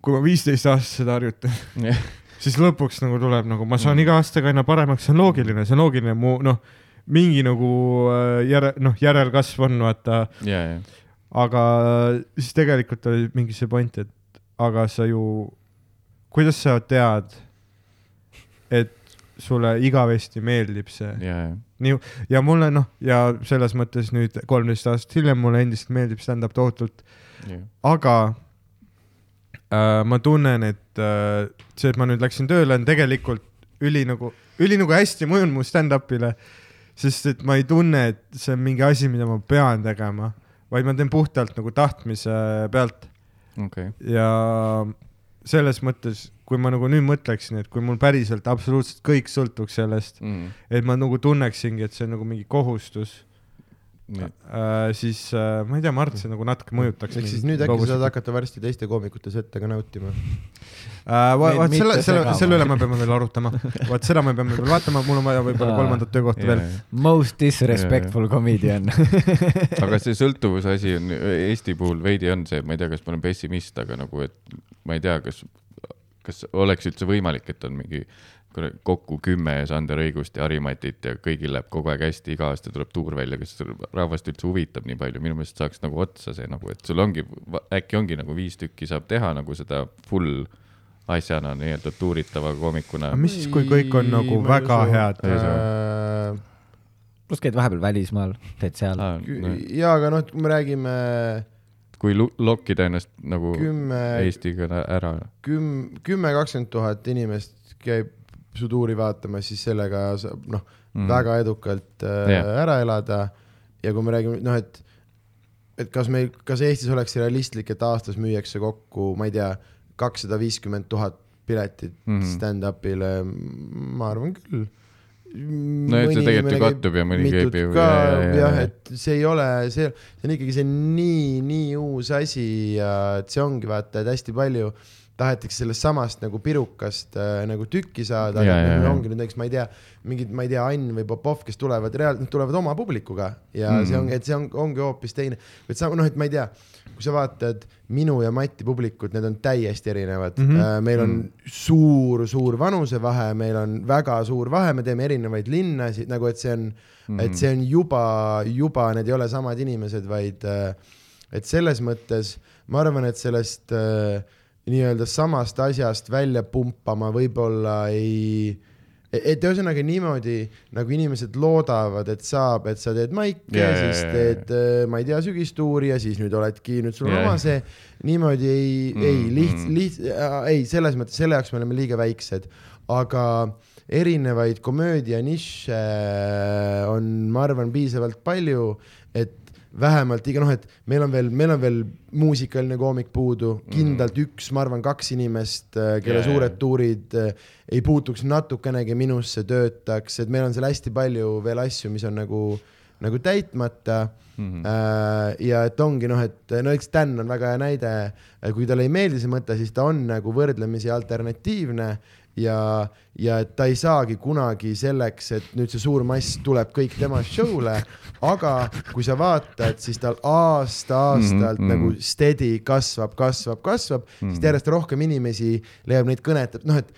kui ma viisteist aastat seda harjutan, Jah. siis lõpuks nagu tuleb nagu ma saan Mm. iga aastaga aina paremaks, see on loogiline, see on loogiline, mu noh, mingi nagu äh, järe, noh, järelkasv on vaata, ja, ja, aga siis tegelikult oli mingi see point, et aga sa ju, kuidas sa tead, et sulle igavesti meeldib see? Ja, ja, nii ja mulle noh, ja selles mõttes nüüd kolmteist aastat hiljem mulle endiselt meeldib stand-up tohutult, ja, aga äh, ma tunnen, et äh, see, et ma nüüd läksin tööle, on tegelikult üli nagu, üli nagu hästi mõjunud mu stand-up'ile, sest et ma ei tunne, et see on mingi asi, mida ma pean tegema, vaid ma teen puhtalt nagu tahtmise pealt okei, ja selles mõttes, kui ma nagu nüüd mõtleksin, et kui mul päriselt absoluutselt kõik sõltuks sellest, Mm. et ma nagu tunneksingi, et see on nagu mingi kohustus äh,, siis äh, ma ei tea, Mart, see nagu natuke mõjutaks. ehk siis nüüd äkki saad hakata varsti teiste koomikute sette ka nautima. äh,. vaat selle, selle, selle üle me peame veel arutama. vaat seda me peame veel vaatama, mul on vaja võib-olla kolmandat töökohta veel. Most disrespectful comedian. aga see sõltuvuse asi on Eesti puhul veidi on see, ma ei tea, kas ma olen pessimist, aga nagu, et ma ei tea, kas, kas oleks üldse võimalik, et on mingi kuradi kokku kümme Sander Õigust ja Harimatit ja kõigil läheb kogu aeg hästi, iga aasta tuleb tuur välja, kas rahvast üldse huvitab nii palju, minu meelest saaks nagu otsa see nagu, et sul ongi, äkki ongi nagu viis tükki saab teha nagu seda full asjana nii-öelda tuuritava koomikuna mis siis, kui kõik on nagu väga head? Ei saa. head. pluss käid vahepeal välismaal, teed seal. ja, aga noh, kui me räägime kui lokkida ennast nagu kümme, Eestiga ära. küm-, kümme, kakskümmend tuhat inimest käib su tuuri vaatamas, siis sellega saab noh mm., väga edukalt äh, Jah. ära elada. ja kui me räägime noh, et, et kas meil, kas Eestis oleks realistlik, et aastas müüakse kokku, ma ei tea, kakssada viiskümmend tuhat piletit mm. -hmm. stand-up'ile, ma arvan küll. No et see tegelikult ju kattub ja mõni käib ju- jah, ja. et see ei ole, see, see on ikkagi see nii, nii uus asi ja et see ongi vaata, et hästi palju tahetakse sellest samast nagu pirukast äh, nagu tükki saada, aga ja, ja. ongi nüüd näiteks, ma ei tea, mingid, ma ei tea, Ann või Popov, kes tulevad reaalselt, nad tulevad oma publikuga ja mm. See on, et see on, ongi hoopis teine, et sa noh, et ma ei tea, kui sa vaatad minu ja Mati publikut, need on täiesti erinevad mm. -hmm. meil on mm. suur, suur vanusevahe, meil on väga suur vahe, me teeme erinevaid linnasid nagu, et see on mm, -hmm. et see on juba, juba need ei ole samad inimesed, vaid äh, et selles mõttes ma arvan, et sellest äh, nii-öelda samast asjast välja pumpama võib-olla ei et ühesõnaga niimoodi nagu inimesed loodavad, et saab, et sa teed maike yeah,, siis teed äh, ma ei tea, sügistuuri ja siis nüüd oledki, nüüd sul on Ja, oma see, niimoodi ei mm,, Mm, ei liht- mm., liht-, ei selles mõttes, selle jaoks me oleme liiga väiksed, aga erinevaid komöödia nišše on, ma arvan, piisavalt palju, vähemalt iga noh, et meil on veel, meil on veel muusikaline koomik puudu, kindlalt üks, ma arvan, kaks inimest, kelle Jaa, yeah. suured tuurid äh, ei puutuks natukenegi minusse, töötaks, et meil on seal hästi palju veel asju, mis on nagu, nagu täitmata Mhm. mm.. ja et ongi noh, et no eks Dan on väga hea näide, kui talle ei meeldi see mõte, siis ta on nagu võrdlemisi alternatiivne ja, ja et ta ei saagi kunagi selleks, et nüüd see suur mass tuleb kõik tema show'le, aga kui sa vaatad, siis tal aasta-aastalt mm Mhm, -hmm. mhm. nagu steady kasvab, kasvab, kasvab mm, -hmm. sest järjest rohkem inimesi leiab neid kõnetab, noh et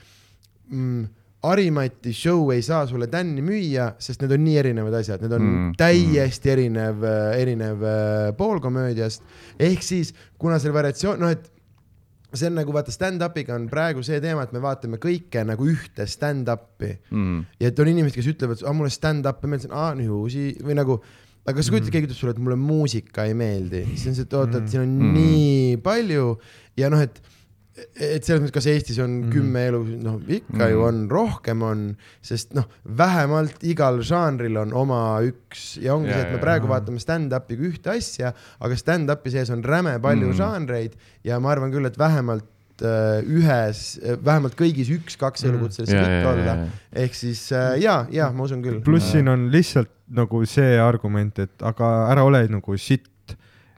mm, Harimati show ei saa sulle tänni müüa, sest need on nii erinevad asjad, need on Mm, täiesti erinev, erinev äh, pool komöödiast. ehk siis, kuna seal variatsioon, noh et see on nagu vaata stand-up'iga on praegu see teema, et me vaatame kõike nagu ühte stand-up'i Mm. ja et on inimesed, kes ütlevad, aa mulle stand-up'i meeldis, aa nii uusi või nagu, aga sa kujutad, keegi ütleb sulle, et mulle muusika ei meeldi, siis on see, et oota, et siin on Mm. nii palju ja noh, et et selles mõttes, kas Eestis on mm. kümme elu, noh ikka mm. ju on, rohkem on, sest noh, vähemalt igal žanril on oma üks ja ongi Ja, see, et me praegu ja. vaatame stand-up'i kui ühte asja, aga stand-up'i sees on räme palju Mm. mm. žanreid ja ma arvan küll, et vähemalt äh, ühes, vähemalt kõigis üks-kaks Mm. elukutselist Ja, võiks ja, ja, olla ehk siis äh, ja, ja ma usun küll. pluss siin on lihtsalt nagu see argument, et aga ära ole nagu sitt,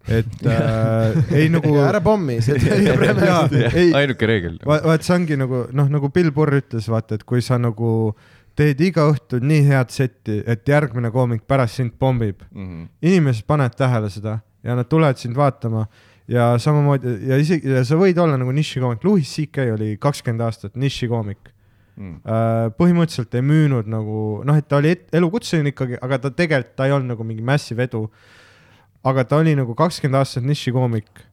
et äh, ei nagu. ära pommi, see tähendab jaa, räme. ei, ainuke reegel. vaat see ongi nagu noh, nagu Bill Burr ütles, vaata, et kui sa nagu teed iga õhtu nii head setti, et järgmine koomik pärast sind pommib, Mhm. inimesed panevad tähele seda ja nad tulevad sind vaatama ja samamoodi ja isegi ja sa võid olla nagu nišikoomik, Louis CK oli kakskümmend aastat nišikoomik. Mm. põhimõtteliselt ei müünud nagu noh, et ta oli elukutseline ikkagi, aga ta tegelikult, ta ei olnud nagu mingi massive edu. Aga ta oli nagu kakskümmend aastat nišikoomik,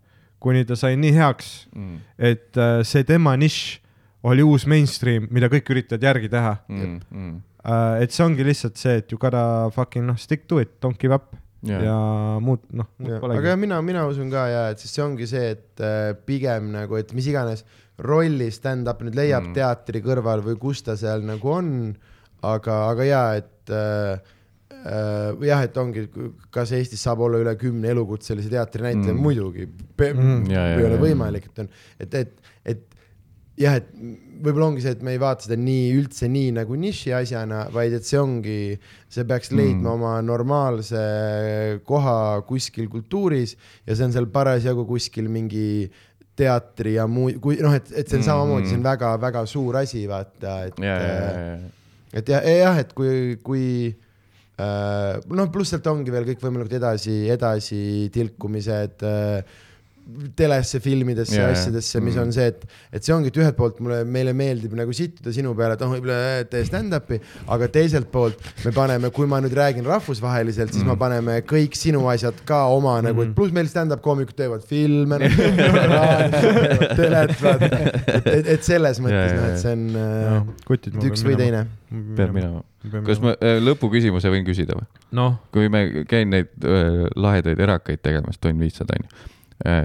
kuni ta sai nii heaks, mm, et äh, see tema nišš oli uus mainstream, mida kõik üritavad järgi teha mm, mm. uh,. et see ongi lihtsalt see, et you gotta fucking noh, stick to it, don't give up Jaa. ja muud noh, muud aga polegi jah,. mina, mina usun ka ja et siis see ongi see, et äh, pigem nagu, et mis iganes rolli stand-up nüüd leiab Mm. teatri kõrval või kus ta seal nagu on, aga, aga ja et äh, jah, et ongi, kas Eestis saab olla üle kümne elukutselise teatrinäitleja Mm. mm., muidugi pe- Mm. mm., Ja, ja, ei ole võimalik, et on, et, et, et jah, et võib-olla ongi see, et me ei vaata seda nii üldse nii nagu niši asjana, vaid et see ongi, see peaks leidma Mm. mm. oma normaalse koha kuskil kultuuris ja see on seal parasjagu kuskil mingi teatri ja muu, kui noh, et, et see on Mm. samamoodi, see on väga-väga suur asi, vaata, et ja, ja, ja, et jah, jah, et kui, kui äh, noh, pluss sealt ongi veel kõikvõimalikud edasi, edasitilkumised äh, telesse, filmidesse yeah,, asjadesse, mis Mm. on see, et, et see ongi, et ühelt poolt mulle, meile meeldib nagu sittuda sinu peale, et noh, võib-olla tee stand-up'i, aga teiselt poolt me paneme, kui ma nüüd räägin rahvusvaheliselt, siis mm. Mm. me paneme kõik sinu asjad ka oma mm. nagu, et pluss meil stand-up koomikud teevad filme, telet, vaata, et, et, et selles mõttes noh, et see on äh, kutid ma üks või minema. teine. peab minema. kas ma äh, lõpuküsimuse võin küsida või? noh, kui me käin neid äh, lahedaid erakaid tegemas, tonn viissada onju,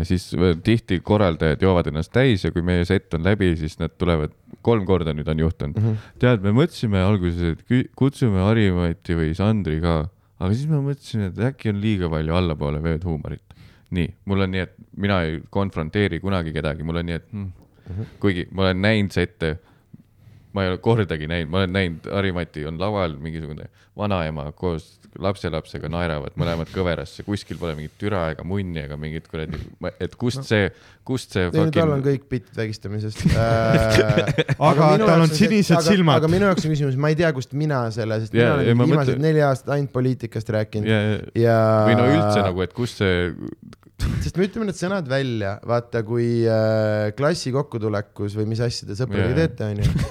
siis äh, tihti korraldajad joovad ennast täis ja kui meie set on läbi, siis nad tulevad, kolm korda nüüd on juhtunud mm. -hmm. tead, me mõtlesime alguses, et kutsume Harimati või Sandri ka, aga siis ma mõtlesin, et äkki on liiga palju allapoole vööd huumorit. nii, mul on nii, et mina ei konfronteeri kunagi kedagi, mul on nii, et hmm, mm -hmm. kuigi ma olen näinud sette ma ei ole kordagi näinud, ma olen näinud, Harimati on laval mingisugune vanaema koos lapselapsega naeravad mõlemad kõverasse, kuskil pole mingit türa ega munni ega mingit kuradi, et kust see, kust see ei no tal on fucking kõik bitt vägistamisest äh,. Aga tal on sinised silmad. aga minu jaoks on küsimus, ma ei tea, kust mina selle, sest Jaa, mina ja olen ma viimased mõtlen- neli aastat ainult poliitikast rääkinud ja, ja. või no üldse nagu, et kust see, sest me ütleme need sõnad välja, vaata, kui äh, klassi kokkutulekus või mis asja te sõpradega Jaa. teete, onju.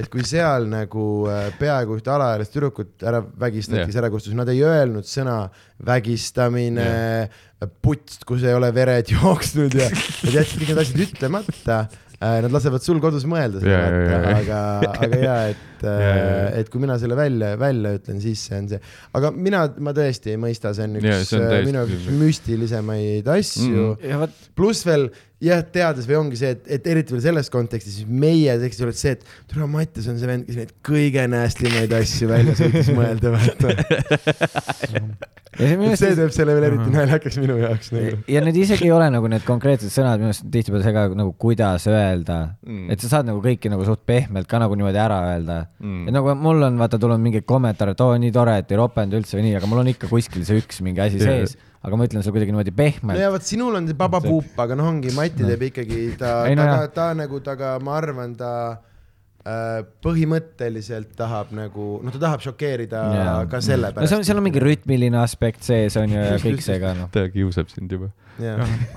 et kui seal nagu äh, peaaegu ühte alaealist tüdrukut ära vägistati yeah., siis ära kustus, nad ei öelnud sõna vägistamine yeah., putst, kus ei ole vered jooksnud ja nad jätsid kõik need asjad ütlemata. Nad lasevad sul kodus mõelda seda Jaa, jaa, vaata, jaa. aga, aga ja, et Jaa. et kui mina selle välja, välja ütlen, siis see on see. aga mina, ma tõesti ei mõista, see on üks Jaa, see on äh, minu jaoks müstilisemaid asju mm. Pluss veel jah, teades või ongi see, et, et eriti veel selles kontekstis, siis meie tekstis oled see, et tule Mattias on see vend, kes neid kõige näästimaid asju välja suutis mõelda, vaata. ja see et teeb selle veel eriti naljakaks minu jaoks nagu. ja need isegi ei ole nagu need konkreetsed sõnad, minu arust tihtipeale see ka nagu kuidas öelda Mm. mm., et sa saad nagu kõiki nagu suht pehmelt ka nagu niimoodi ära öelda Mm. et nagu mul on vaata tulnud mingeid kommentaare, et oo nii tore, et ei ropendanud üldse või nii, aga mul on ikka kuskil see üks mingi asi sees, aga ma ütlen seda kuidagi niimoodi pehmelt. No ja vot sinul on see babapuup, aga noh, ongi Mati teeb ikkagi ta, ta ta, ta nagu taga, ma arvan, ta põhimõtteliselt tahab nagu, noh, ta tahab šokeerida Jaa. ka no sellepärast. seal, seal on mingi rütmiline aspekt sees on ju ja kõik see ka noh. ta kiusab sind juba.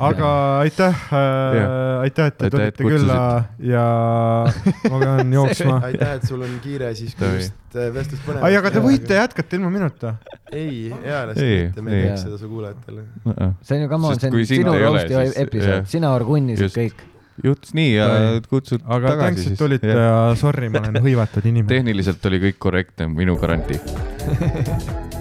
aga aitäh äh, Jah., aitäh, et te tulite külla ja ma pean jooksma. aitäh, et sul on kiire siis, kui just äh, vestlust põnev. ai, aga te võite jätkata ilma minuta. ei, eales Ei, mitte, me ei ei. teeks seda su kuulajatele. see on ju, come on, see on sinu ei jah. episood, sina orgunnisid kõik. Juhtus nii ja kutsud aga tagasi siis. tulite ja sorry, ma olen hõivatud inimene. tehniliselt oli kõik korrektne, minu garantii.